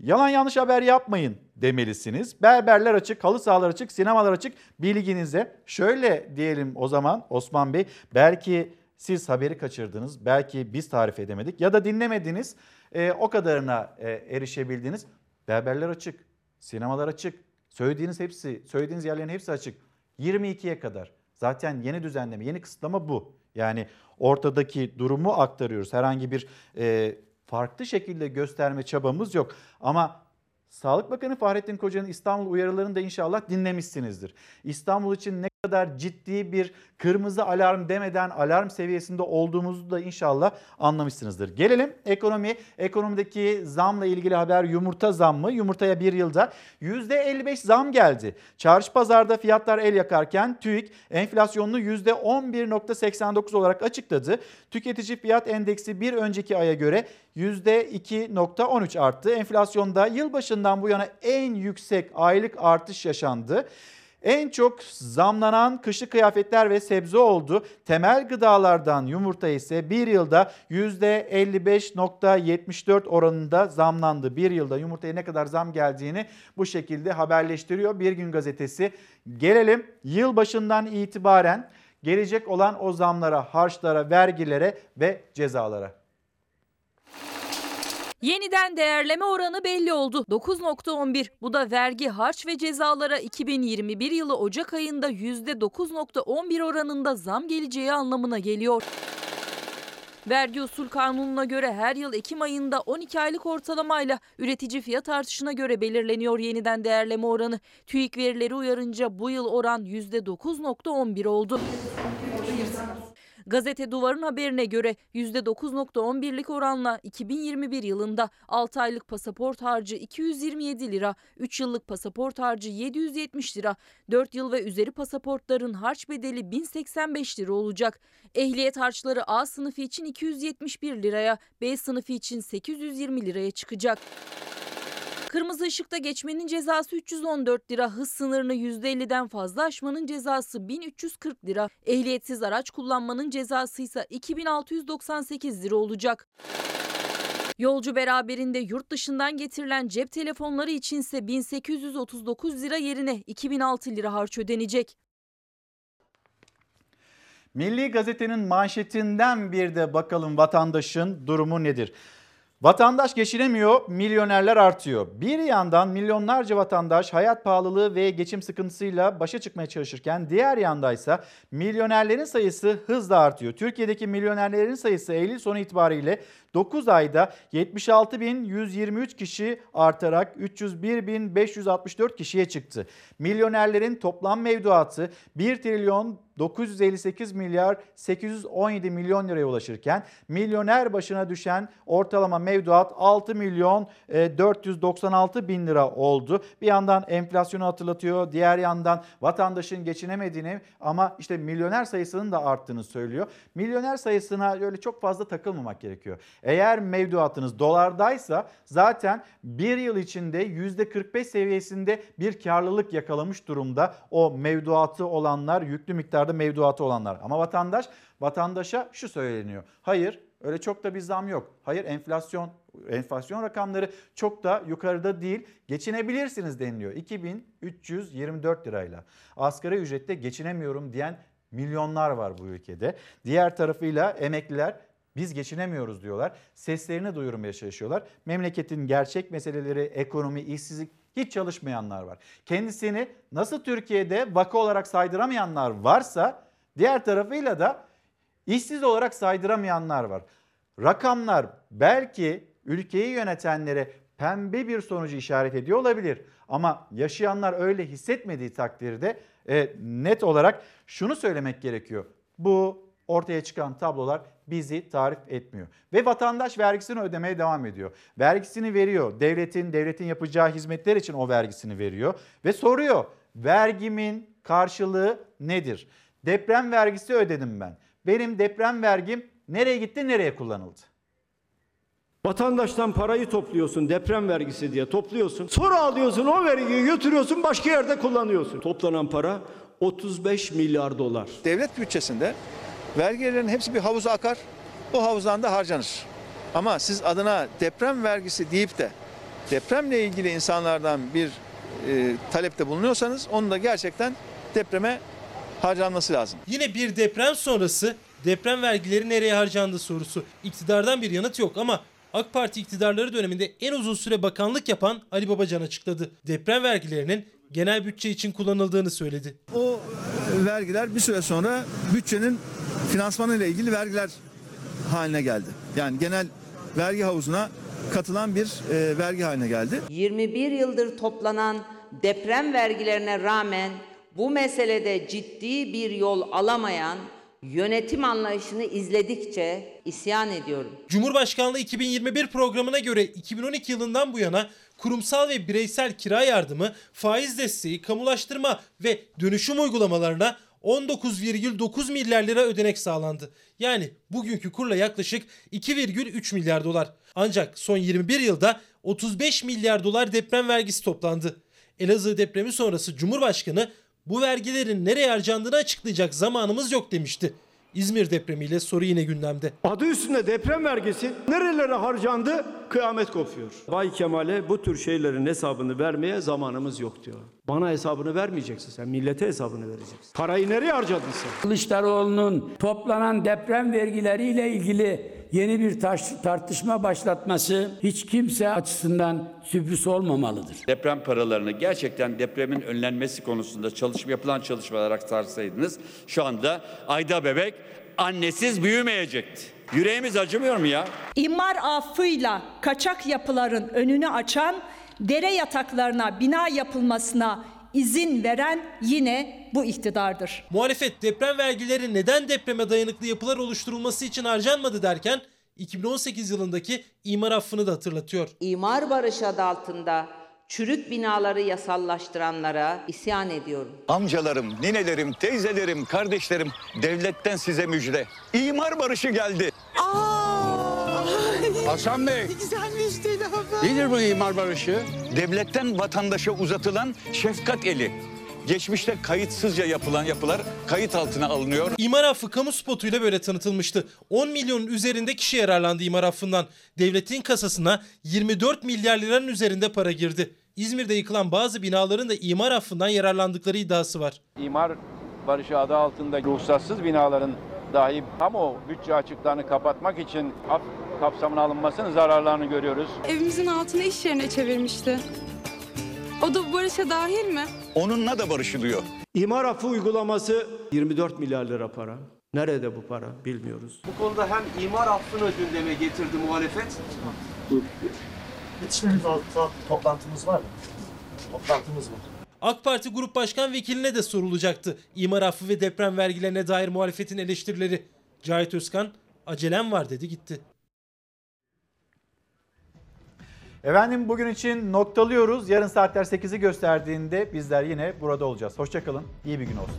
Yalan yanlış haber yapmayın demelisiniz. Berberler açık, halı sahalar açık, sinemalar açık bilginize. Şöyle diyelim o zaman Osman Bey belki siz haberi kaçırdınız, belki biz tarif edemedik ya da dinlemediniz e, o kadarına e, erişebildiniz. Berberler açık, sinemalar açık, söylediğiniz hepsi, söylediğiniz yerlerin hepsi açık. 22'ye kadar. Zaten yeni düzenleme, yeni kısıtlama bu. Yani ortadaki durumu aktarıyoruz. Herhangi bir e, farklı şekilde gösterme çabamız yok. Ama Sağlık Bakanı Fahrettin Koca'nın İstanbul uyarılarını da inşallah dinlemişsinizdir. İstanbul için ne kadar ciddi bir kırmızı alarm demeden alarm seviyesinde olduğumuzu da inşallah anlamışsınızdır. Gelelim ekonomi. Ekonomideki zamla ilgili haber yumurta zammı. Yumurtaya bir yılda %55 zam geldi. Çarşı pazarda fiyatlar el yakarken TÜİK enflasyonunu %11.89 olarak açıkladı. Tüketici fiyat endeksi bir önceki aya göre %2.13 arttı. Enflasyonda yılbaşından bu yana en yüksek aylık artış yaşandı. En çok zamlanan kışlık kıyafetler ve sebze oldu. Temel gıdalardan yumurta ise bir yılda %55.74 oranında zamlandı. Bir yılda yumurtaya ne kadar zam geldiğini bu şekilde haberleştiriyor Bir Gün Gazetesi. Gelelim yılbaşından itibaren gelecek olan o zamlara, harçlara, vergilere ve cezalara. Yeniden değerleme oranı belli oldu. 9.11. Bu da vergi, harç ve cezalara 2021 yılı Ocak ayında %9.11 oranında zam geleceği anlamına geliyor. Vergi usul kanununa göre her yıl Ekim ayında 12 aylık ortalamayla üretici fiyat artışına göre belirleniyor yeniden değerleme oranı. TÜİK verileri uyarınca bu yıl oran %9.11 oldu. Gazete Duvar'ın haberine göre %9.11'lik oranla 2021 yılında 6 aylık pasaport harcı 227 lira, 3 yıllık pasaport harcı 770 lira, 4 yıl ve üzeri pasaportların harç bedeli 1085 lira olacak. Ehliyet harçları A sınıfı için 271 liraya, B sınıfı için 820 liraya çıkacak. Kırmızı ışıkta geçmenin cezası 314 lira, hız sınırını %50'den fazla aşmanın cezası 1340 lira, ehliyetsiz araç kullanmanın cezası ise 2698 lira olacak. Yolcu beraberinde yurt dışından getirilen cep telefonları içinse 1839 lira yerine 2006 lira harç ödenecek. Milli Gazete'nin manşetinden bir de bakalım vatandaşın durumu nedir? Vatandaş geçinemiyor, milyonerler artıyor. Bir yandan milyonlarca vatandaş hayat pahalılığı ve geçim sıkıntısıyla başa çıkmaya çalışırken diğer yandaysa milyonerlerin sayısı hızla artıyor. Türkiye'deki milyonerlerin sayısı Eylül sonu itibariyle 9 ayda 76.123 kişi artarak 301.564 kişiye çıktı. Milyonerlerin toplam mevduatı 1 trilyon 958 milyar 817 milyon liraya ulaşırken milyoner başına düşen ortalama mevduat 6 milyon e, 496 bin lira oldu. Bir yandan enflasyonu hatırlatıyor, diğer yandan vatandaşın geçinemediğini ama işte milyoner sayısının da arttığını söylüyor. Milyoner sayısına öyle çok fazla takılmamak gerekiyor. Eğer mevduatınız dolardaysa zaten bir yıl içinde %45 seviyesinde bir karlılık yakalamış durumda o mevduatı olanlar, yüklü miktarda mevduatı olanlar. Ama vatandaş, vatandaşa şu söyleniyor. Hayır öyle çok da bir zam yok. Hayır enflasyon enflasyon rakamları çok da yukarıda değil. Geçinebilirsiniz deniliyor. 2324 lirayla. Asgari ücrette geçinemiyorum diyen milyonlar var bu ülkede. Diğer tarafıyla emekliler biz geçinemiyoruz diyorlar. Seslerini duyurmaya çalışıyorlar. Memleketin gerçek meseleleri, ekonomi, işsizlik hiç çalışmayanlar var. Kendisini nasıl Türkiye'de vaka olarak saydıramayanlar varsa diğer tarafıyla da işsiz olarak saydıramayanlar var. Rakamlar belki ülkeyi yönetenlere pembe bir sonucu işaret ediyor olabilir. Ama yaşayanlar öyle hissetmediği takdirde e, net olarak şunu söylemek gerekiyor. Bu ortaya çıkan tablolar bizi tarif etmiyor. Ve vatandaş vergisini ödemeye devam ediyor. Vergisini veriyor. Devletin, devletin yapacağı hizmetler için o vergisini veriyor. Ve soruyor vergimin karşılığı nedir? Deprem vergisi ödedim ben. Benim deprem vergim nereye gitti, nereye kullanıldı? Vatandaştan parayı topluyorsun deprem vergisi diye topluyorsun. Sonra alıyorsun o vergiyi götürüyorsun başka yerde kullanıyorsun. Toplanan para 35 milyar dolar. Devlet bütçesinde vergilerin hepsi bir havuza akar. O havuzdan da harcanır. Ama siz adına deprem vergisi deyip de depremle ilgili insanlardan bir e, talepte bulunuyorsanız onun da gerçekten depreme harcanması lazım. Yine bir deprem sonrası deprem vergileri nereye harcandı sorusu. İktidardan bir yanıt yok ama AK Parti iktidarları döneminde en uzun süre bakanlık yapan Ali Babacan açıkladı. Deprem vergilerinin genel bütçe için kullanıldığını söyledi. O vergiler bir süre sonra bütçenin finansmanı ile ilgili vergiler haline geldi. Yani genel vergi havuzuna katılan bir e, vergi haline geldi. 21 yıldır toplanan deprem vergilerine rağmen bu meselede ciddi bir yol alamayan yönetim anlayışını izledikçe isyan ediyorum. Cumhurbaşkanlığı 2021 programına göre 2012 yılından bu yana kurumsal ve bireysel kira yardımı, faiz desteği, kamulaştırma ve dönüşüm uygulamalarına 19,9 milyar lira ödenek sağlandı. Yani bugünkü kurla yaklaşık 2,3 milyar dolar. Ancak son 21 yılda 35 milyar dolar deprem vergisi toplandı. Elazığ depremi sonrası Cumhurbaşkanı bu vergilerin nereye harcandığını açıklayacak zamanımız yok demişti. İzmir depremiyle soru yine gündemde. Adı üstünde deprem vergisi nerelere harcandı kıyamet kopuyor. Bay Kemal'e bu tür şeylerin hesabını vermeye zamanımız yok diyor. Bana hesabını vermeyeceksin sen millete hesabını vereceksin. Parayı nereye harcadın sen? Kılıçdaroğlu'nun toplanan deprem vergileriyle ilgili yeni bir taş- tartışma başlatması hiç kimse açısından sürpriz olmamalıdır. Deprem paralarını gerçekten depremin önlenmesi konusunda çalışma yapılan çalışmalar aktarsaydınız şu anda Ayda bebek annesiz büyümeyecekti. Yüreğimiz acımıyor mu ya? İmar affıyla kaçak yapıların önünü açan, dere yataklarına bina yapılmasına izin veren yine bu iktidardır. Muhalefet deprem vergileri neden depreme dayanıklı yapılar oluşturulması için harcanmadı derken 2018 yılındaki imar affını da hatırlatıyor. İmar barışı adı altında çürük binaları yasallaştıranlara isyan ediyorum. Amcalarım, ninelerim, teyzelerim, kardeşlerim devletten size müjde. İmar barışı geldi. Hasan Bey. Güzel müjdeli haber. Nedir bu imar barışı? Devletten vatandaşa uzatılan şefkat eli. Geçmişte kayıtsızca yapılan yapılar kayıt altına alınıyor. İmar affı kamu spotuyla böyle tanıtılmıştı. 10 milyonun üzerinde kişi yararlandı imar affından. Devletin kasasına 24 milyar liranın üzerinde para girdi. İzmir'de yıkılan bazı binaların da imar affından yararlandıkları iddiası var. İmar barışı adı altında ruhsatsız binaların dahi kamu bütçe açıklarını kapatmak için af kapsamına alınmasının zararlarını görüyoruz. Evimizin altını iş yerine çevirmişti. O da bu barışa dahil mi? Onunla da barışılıyor. İmar affı uygulaması 24 milyar lira para. Nerede bu para bilmiyoruz. Bu konuda hem imar affını gündeme getirdi muhalefet. Yetişmemiz. Toplantımız var mı? Toplantımız var. AK Parti Grup Başkan Vekiline de sorulacaktı. İmar affı ve deprem vergilerine dair muhalefetin eleştirileri. Cahit Özkan acelem var dedi gitti. Efendim bugün için noktalıyoruz. Yarın saatler 8'i gösterdiğinde bizler yine burada olacağız. Hoşçakalın. İyi bir gün olsun.